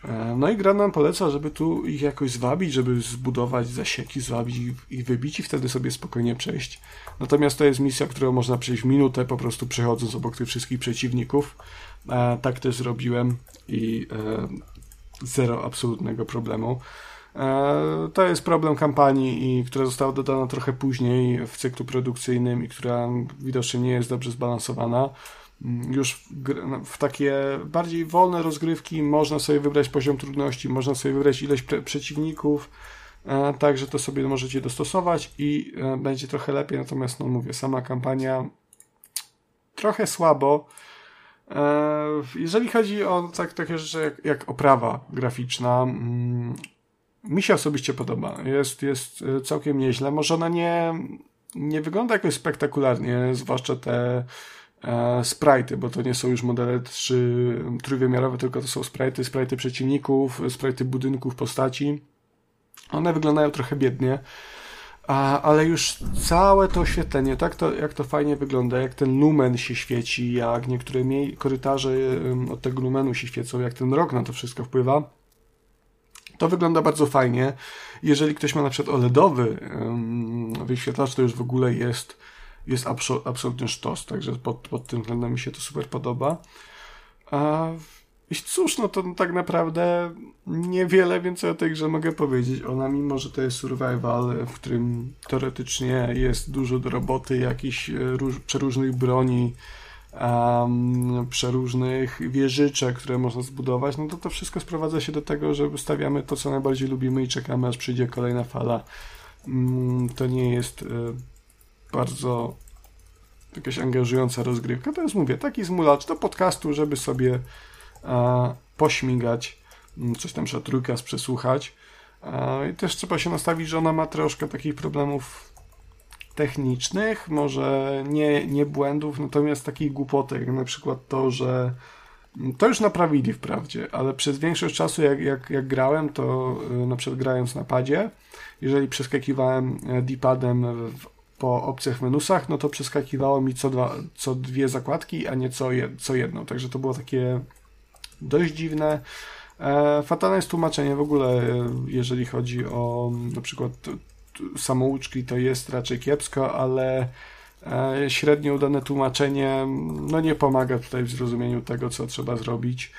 E, no i gra nam poleca, żeby tu ich jakoś zwabić, żeby zbudować zasieki, zwabić ich wybić i wtedy sobie spokojnie przejść. Natomiast to jest misja, którą można przejść w minutę, po prostu przechodząc obok tych wszystkich przeciwników. E, tak też zrobiłem i e, zero absolutnego problemu. To jest problem kampanii, i która została dodana trochę później w cyklu produkcyjnym i która widocznie nie jest dobrze zbalansowana. Już w, no, w, takie bardziej wolne rozgrywki można sobie wybrać poziom trudności, można sobie wybrać ilość przeciwników, e, także to sobie możecie dostosować i e, będzie trochę lepiej, natomiast no mówię, sama kampania trochę słabo. E, jeżeli chodzi o tak, takie rzeczy jak, jak oprawa graficzna, mm, mi się osobiście podoba. Jest, jest e, całkiem nieźle. Może ona nie, nie wygląda jakoś spektakularnie, zwłaszcza te sprite'y, bo to nie są już modele trzy, trójwymiarowe, tylko to są sprite'y, sprite'y przeciwników, sprite'y budynków, postaci. One wyglądają trochę biednie, a, ale już całe to oświetlenie, tak to, jak to fajnie wygląda, jak ten lumen się świeci, jak niektóre mniej korytarze od tego lumenu się świecą, jak ten rok na to wszystko wpływa. To wygląda bardzo fajnie. Jeżeli ktoś ma na przykład OLEDowy wyświetlacz, to już w ogóle jest jest absol absolutny sztos, także pod, pod tym względem mi się to super podoba. A i cóż, no to tak naprawdę niewiele więcej o tej grze mogę powiedzieć. Ona, mimo że to jest survival, w którym teoretycznie jest dużo do roboty, jakichś e, róż, przeróżnych broni, um, przeróżnych wieżyczek, które można zbudować, no to to wszystko sprowadza się do tego, że stawiamy to, co najbardziej lubimy i czekamy, aż przyjdzie kolejna fala. Um, to nie jest y, bardzo jakaś angażująca rozgrywka. To jest, mówię, taki zmulacz do podcastu, żeby sobie a, pośmigać, mm, coś tam trzeba przesłuchać. A, I też trzeba się nastawić, że ona ma troszkę takich problemów technicznych, może nie, nie błędów, natomiast takich głupotek, na przykład to, że mm, to już naprawili wprawdzie, ale przez większość czasu jak, jak, jak grałem, to y, na przykład grając na padzie, jeżeli przeskakiwałem e, D-padem w po opcjach menusach, no to przeskakiwało mi co, dwa, co dwie zakładki, a nie co, jed, co jedną. Także to było takie dość dziwne. E, fatalne jest tłumaczenie w ogóle, e, jeżeli chodzi o na przykład samouczki, to jest raczej kiepsko, ale e, średnio udane tłumaczenie no nie pomaga tutaj w zrozumieniu tego, co trzeba zrobić.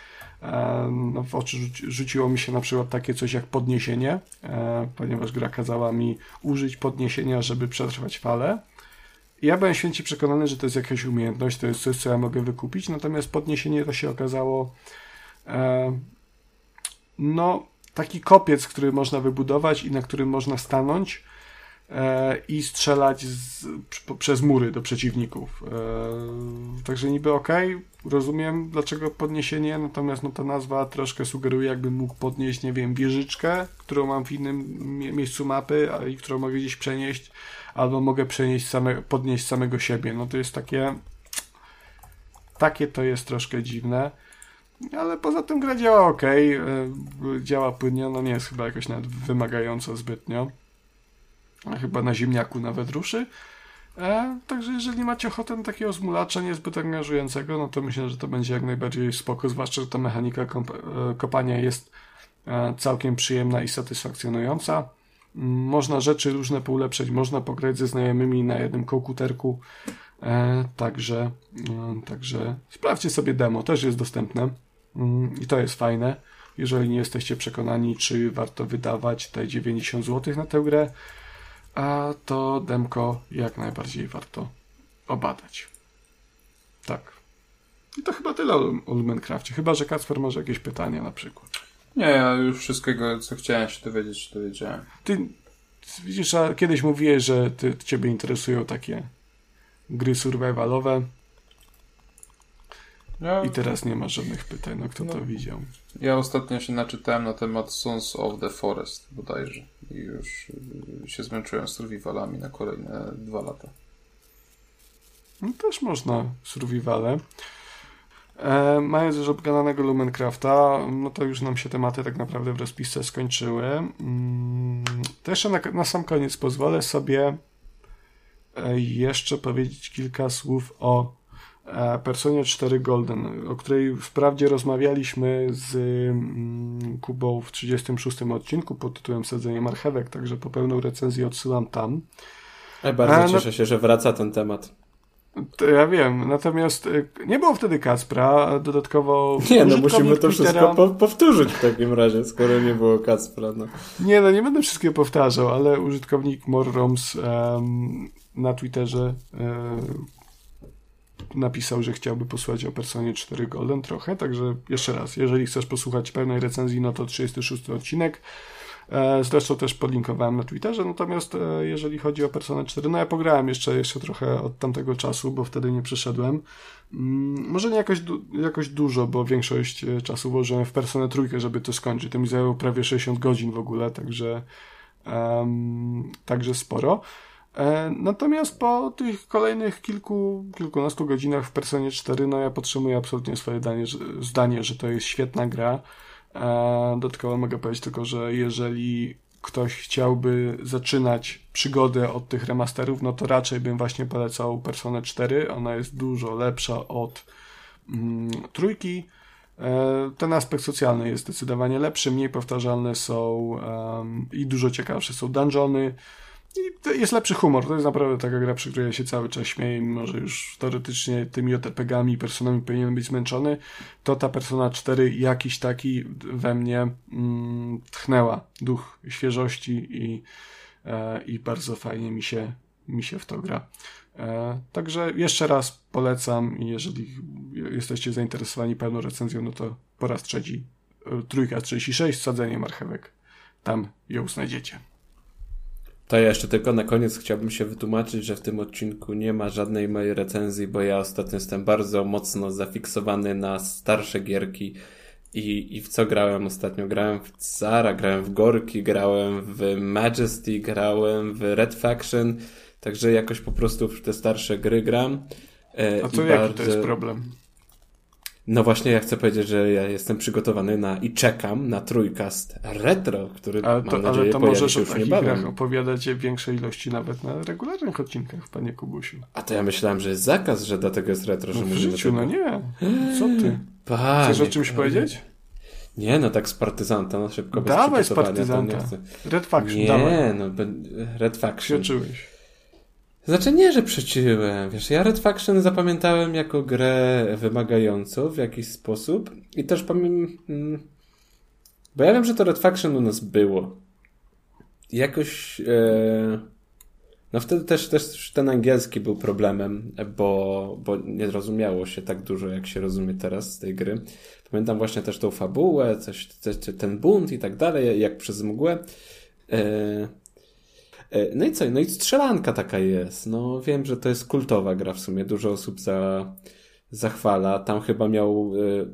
No, w oczy rzuciło mi się na przykład takie coś jak podniesienie, e, ponieważ gra kazała mi użyć podniesienia, żeby przetrwać falę. Ja byłem święcie przekonany, że to jest jakaś umiejętność, to jest coś, co ja mogę wykupić, natomiast podniesienie to się okazało e, no taki kopiec, który można wybudować i na którym można stanąć E, i strzelać z, przez mury do przeciwników. Także niby ok, rozumiem dlaczego podniesienie, natomiast no, ta nazwa troszkę sugeruje, jakbym mógł podnieść, nie wiem, wieżyczkę, którą mam w innym miejscu mapy a, i którą mogę gdzieś przenieść, albo mogę przenieść same, podnieść samego siebie. No to jest takie. Takie to jest troszkę dziwne. Ale poza tym gra działa ok, e, działa płynnie, no nie jest chyba jakoś nawet wymagająco zbytnio chyba na ziemniaku nawet ruszy. E, także jeżeli macie ochotę na takiego zmulacza niezbyt angażującego, no to myślę, że to będzie jak najbardziej spoko, zwłaszcza, że ta mechanika e, kopania jest e, całkiem przyjemna i satysfakcjonująca. Można rzeczy różne poulepszać, można pograć ze znajomymi na jednym komputerku, e, także, e, także sprawdźcie sobie demo, też jest dostępne mm, i to jest fajne. Jeżeli nie jesteście przekonani, czy warto wydawać te 90 zł na tę grę, a to demko jak najbardziej warto obadać. Tak. I to chyba tyle o, Lumencrafcie. Chyba, że Kacper może jakieś pytania na przykład. Nie, ja już wszystkiego, co chciałem się dowiedzieć, to wiedziałem. Ty widzisz, a kiedyś mówiłeś, że ty, ciebie interesują takie gry survivalowe. Ja... I teraz nie ma żadnych pytań, no kto no, to widział. Ja ostatnio się naczytałem na temat Sons of the Forest bodajże i już y, się zmęczyłem survivalami na kolejne dwa lata. No też można survivale. E, mając już obgadanego Lumencrafta, no to już nam się tematy tak naprawdę w rozpisce skończyły. Mm, to jeszcze na, na sam koniec pozwolę sobie e, jeszcze powiedzieć kilka słów o Personie 4 Golden, o której wprawdzie rozmawialiśmy z mm, Kubą w 36 odcinku pod tytułem Sadzenie marchewek, także po pełną recenzję odsyłam tam. Ja bardzo A, e, cieszę no... się, że wraca ten temat. To ja wiem, natomiast e, nie było wtedy Kacpra, dodatkowo... [LAUGHS] Nie, no musimy to wszystko po powtórzyć w takim razie, skoro nie było Kacpra. No. Nie, no nie będę wszystkiego powtarzał, ale użytkownik Morroms um, na Twitterze um, napisał, że chciałby posłuchać o Personie 4 Golden trochę, także jeszcze raz, jeżeli chcesz posłuchać pełnej recenzji, no to 36 odcinek. E, zresztą też podlinkowałem na Twitterze, natomiast e, jeżeli chodzi o Personę 4, no ja pograłem jeszcze, jeszcze trochę od tamtego czasu, bo wtedy nie przyszedłem. Mm, może nie jakoś, jakoś dużo, bo większość e, czasu włożyłem w Personę trójkę, żeby to skończyć. To mi zajęło prawie 60 godzin w ogóle, także um, także sporo. E, natomiast po tych kolejnych kilku, kilkunastu godzinach w Personie 4, no ja podtrzymuję absolutnie swoje zdanie, że, zdanie, że to jest świetna gra. E, dodatkowo mogę powiedzieć tylko, że jeżeli ktoś chciałby zaczynać przygodę od tych remasterów, no to raczej bym właśnie polecał Personę 4. Ona jest dużo lepsza od mm, trójki. E, ten aspekt socjalny jest zdecydowanie lepszy, mniej powtarzalne są um, i dużo ciekawsze są dungeony. I jest lepszy humor. To jest naprawdę taka gra, przy której ja się cały czas śmieję, mimo że już teoretycznie tymi OTPG-ami i personami powinienem być zmęczony, to ta Persona 4 jakiś taki we mnie mm, tchnęła duch świeżości i, e, i bardzo fajnie mi się, mi się w to gra. E, także jeszcze raz polecam i jeżeli jesteście zainteresowani pełną recenzją, no to po raz trzeci e, trójka 36, sadzenie marchewek. Tam ją znajdziecie. To ja jeszcze tylko na koniec chciałbym się wytłumaczyć, że w tym odcinku nie ma żadnej mojej recenzji, bo ja ostatnio jestem bardzo mocno zafiksowany na starsze gierki i, i w co grałem ostatnio? Grałem w Zara, grałem w Gorki, grałem w Majesty, grałem w Red Faction, także jakoś po prostu w te starsze gry gram. E, A to jaki bardzo... to jest problem? No właśnie, ja chcę powiedzieć, że ja jestem przygotowany na i czekam na trójkast retro, który ale to, mam nadzieję ale to możesz o takich grach opowiadać w większej ilości nawet na regularnych odcinkach, panie Kubusiu. A to ja myślałem, że jest zakaz, że dlatego jest retro, no że w życiu, no nie. Co ty? Panie, Chcesz o czymś panie. powiedzieć? Nie, no tak z partyzanta, no szybko bez Dawaj z partyzanta. Red Faction, nie, dawaj. no Red Faction. Przeczyłeś. Znaczy nie, że przeciłem. Wiesz, ja Red Faction zapamiętałem jako grę wymagającą w jakiś sposób i też pamiętam... Mm, bo ja wiem, że to Red Faction u nas było. Jakoś... E, no wtedy też, też ten angielski był problemem, bo, bo nie rozumiało się tak dużo, jak się rozumie teraz z tej gry. Pamiętam właśnie też tą fabułę, coś, ten bunt i tak dalej, jak przez mgłę. E, no i co? No i strzelanka taka jest. No wiem, że to jest kultowa gra w sumie. Dużo osób za, zachwala. Tam chyba miał, e,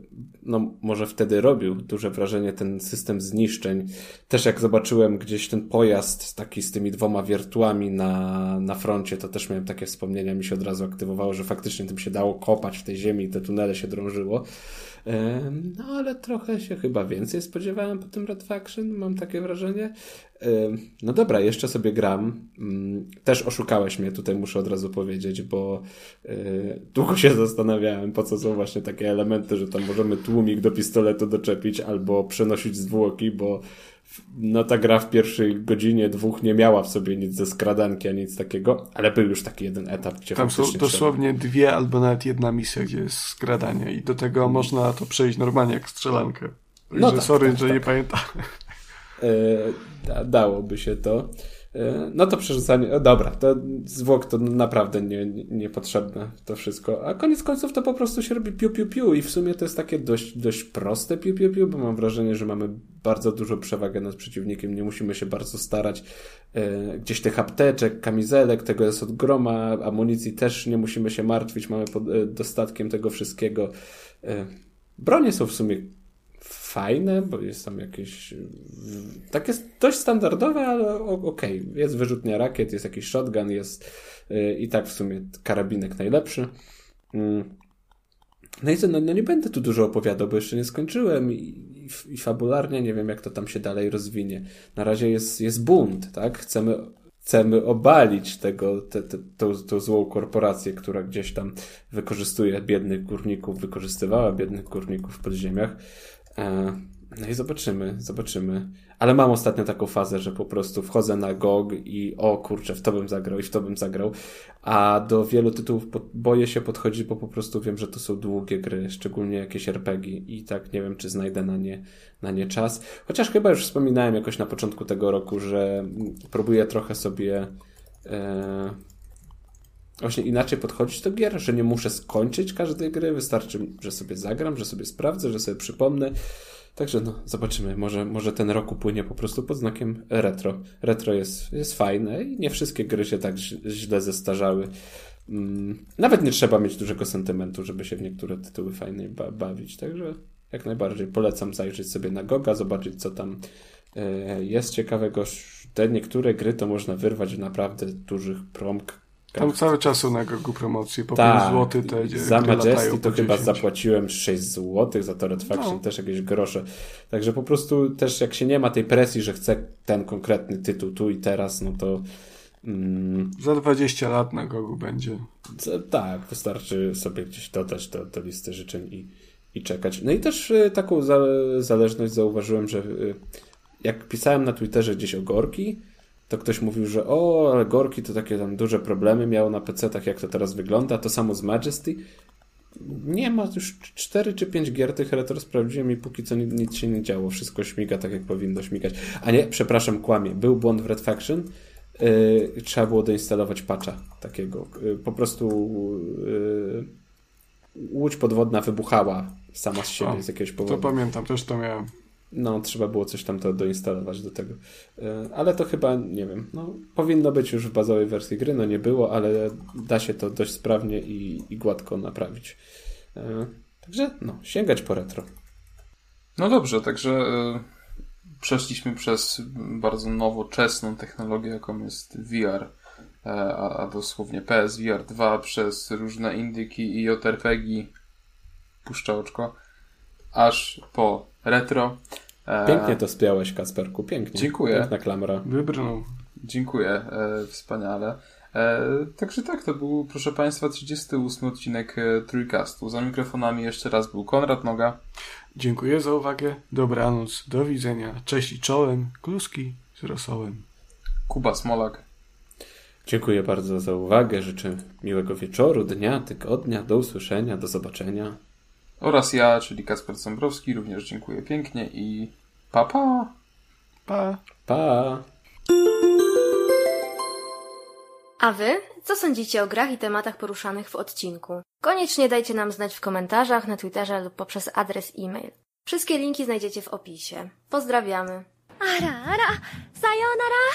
no może wtedy robił duże wrażenie ten system zniszczeń. Też jak zobaczyłem gdzieś ten pojazd taki z tymi dwoma wiertłami na, na froncie, to też miałem takie wspomnienia, mi się od razu aktywowało, że faktycznie tym się dało kopać w tej ziemi i te tunele się drążyło. No ale trochę się chyba więcej spodziewałem po tym Red Faction, mam takie wrażenie. No dobra, jeszcze sobie gram. Mm, też oszukałeś mnie, tutaj muszę od razu powiedzieć, bo e, długo się zastanawiałem, po co są właśnie takie elementy, że tam możemy tłumik do pistoletu doczepić albo przenosić zwłoki, bo no ta gra w pierwszej godzinie, dwóch nie miała w sobie nic ze skradanki, a nic takiego, ale był już taki jeden etap, gdzie Tam są dosłownie trzeba... dwie albo nawet jedna misja, gdzie jest skradanie i do tego można to przejść normalnie jak strzelankę. No tak, sorry, tak, że tak. nie pamiętam. E, dałoby się to. E, no to przerzucanie, dobra, to zwłok to naprawdę nie, niepotrzebne to wszystko. A koniec końców to po prostu się robi piu piu piu i w sumie to jest takie dość, dość proste piu piu piu, bo mam wrażenie, że mamy bardzo dużą przewagę nad przeciwnikiem, nie musimy się bardzo starać. E, gdzieś tych apteczek, kamizelek, tego jest od groma, amunicji też nie musimy się martwić, mamy pod, dostatkiem tego wszystkiego. Bronie są w sumie fajne, bo jest tam jakieś takie dość standardowe, ale okej. Okay. Jest wyrzutnia rakiet, jest jakiś shotgun, jest yy, i tak w sumie karabinek najlepszy. Yy. No i co, no, no, nie będę tu dużo opowiadał, bo jeszcze nie skończyłem i, i, i, fabularnie nie wiem, jak to tam się dalej rozwinie. Na razie jest, jest bunt, tak? Chcemy, chcemy obalić tego, te, te, tą, tą złą korporację, która gdzieś tam wykorzystuje biednych górników, wykorzystywała biednych górników w podziemiach. E, no i zobaczymy, zobaczymy. Ale mam ostatnio taką fazę, że po prostu wchodzę na GOG i o kurczę, w to bym zagrał i w to bym zagrał. A do wielu tytułów boję się podchodzić, bo po prostu wiem, że to są długie gry, szczególnie jakieś RPG i tak nie wiem, czy znajdę na nie, na nie czas. Chociaż chyba już wspominałem jakoś na początku tego roku, że próbuję trochę sobie e, właśnie inaczej podchodzić do gier, że nie muszę skończyć każdej gry, wystarczy, że sobie zagram, że sobie sprawdzę, że sobie przypomnę. Także no, zobaczymy. Może, może ten rok upłynie po prostu pod znakiem retro. Retro jest, jest fajne i nie wszystkie gry się tak źle zestarzały. Mm, nawet nie trzeba mieć dużego sentymentu, żeby się w niektóre tytuły fajnie ba bawić. Także jak najbardziej polecam zajrzeć sobie na Goga, zobaczyć co tam e, jest ciekawego. Te niektóre gry to można wyrwać w naprawdę dużych promk tam cały czas na Gogu promocje, po tak, 5 zł te Za Majesty to chyba zapłaciłem 6 zł, za to Red Faction no. też jakieś grosze. Także po prostu też jak się nie ma tej presji, że chcę ten konkretny tytuł tu i teraz, no to mm, za 20 lat na Gogu będzie. Tak, wystarczy sobie gdzieś dodać do, do listy życzeń i, i czekać. No i też y, taką za, zależność zauważyłem, że y, jak pisałem na Twitterze gdzieś o Gorki, to ktoś mówił, że o, ale Gorki to takie tam duże problemy miało na PC, tak jak to teraz wygląda. To samo z Majesty. Nie ma już 4 czy 5 gier tych retro sprawdziłem i póki co nic, nic się nie działo. Wszystko śmiga tak, jak powinno śmigać. A nie, przepraszam, kłamie. Był błąd w Red Faction. yy, trzeba było doinstalować patcha takiego. Yy, po prostu yy, łódź podwodna wybuchała sama z siebie o, z jakiegoś powodu. To pamiętam, też to miałem. No, trzeba było coś tam to doinstalować do tego. Ale to chyba, nie wiem, no, powinno być już w bazowej wersji gry, no nie było, ale da się to dość sprawnie i, i gładko naprawić. Także, no, sięgać po retro. No dobrze, także y, przeszliśmy przez bardzo nowoczesną technologię, jaką jest VR, e, a, a dosłownie PSVR 2 przez różne indyki i JRPG, puszcza oczko, aż po retro. E, Pięknie to spiałeś, Kasperku, pięknie. Dziękuję. Piękna klamra. Wybrnął. Dziękuję, e, wspaniale. E, także tak, to był, proszę Państwa, 38 odcinek Trójkastu. Za mikrofonami jeszcze raz był Konrad Noga. Dziękuję za uwagę. Dobranoc. Do widzenia. Cześć i czołem. Kluski z rosołem. Kuba Smolak. Dziękuję bardzo za uwagę. Życzę miłego wieczoru, dnia, tygodnia. Do usłyszenia, do zobaczenia. Oraz ja, czyli Kasper Sombrowski, również dziękuję pięknie i pa pa! Pa! Pa! A wy? Co sądzicie o grach i tematach poruszanych w odcinku? Koniecznie dajcie nam znać w komentarzach, na Twitterze lub poprzez adres e-mail. Wszystkie linki znajdziecie w opisie. Pozdrawiamy. Ara, ara, sayonara!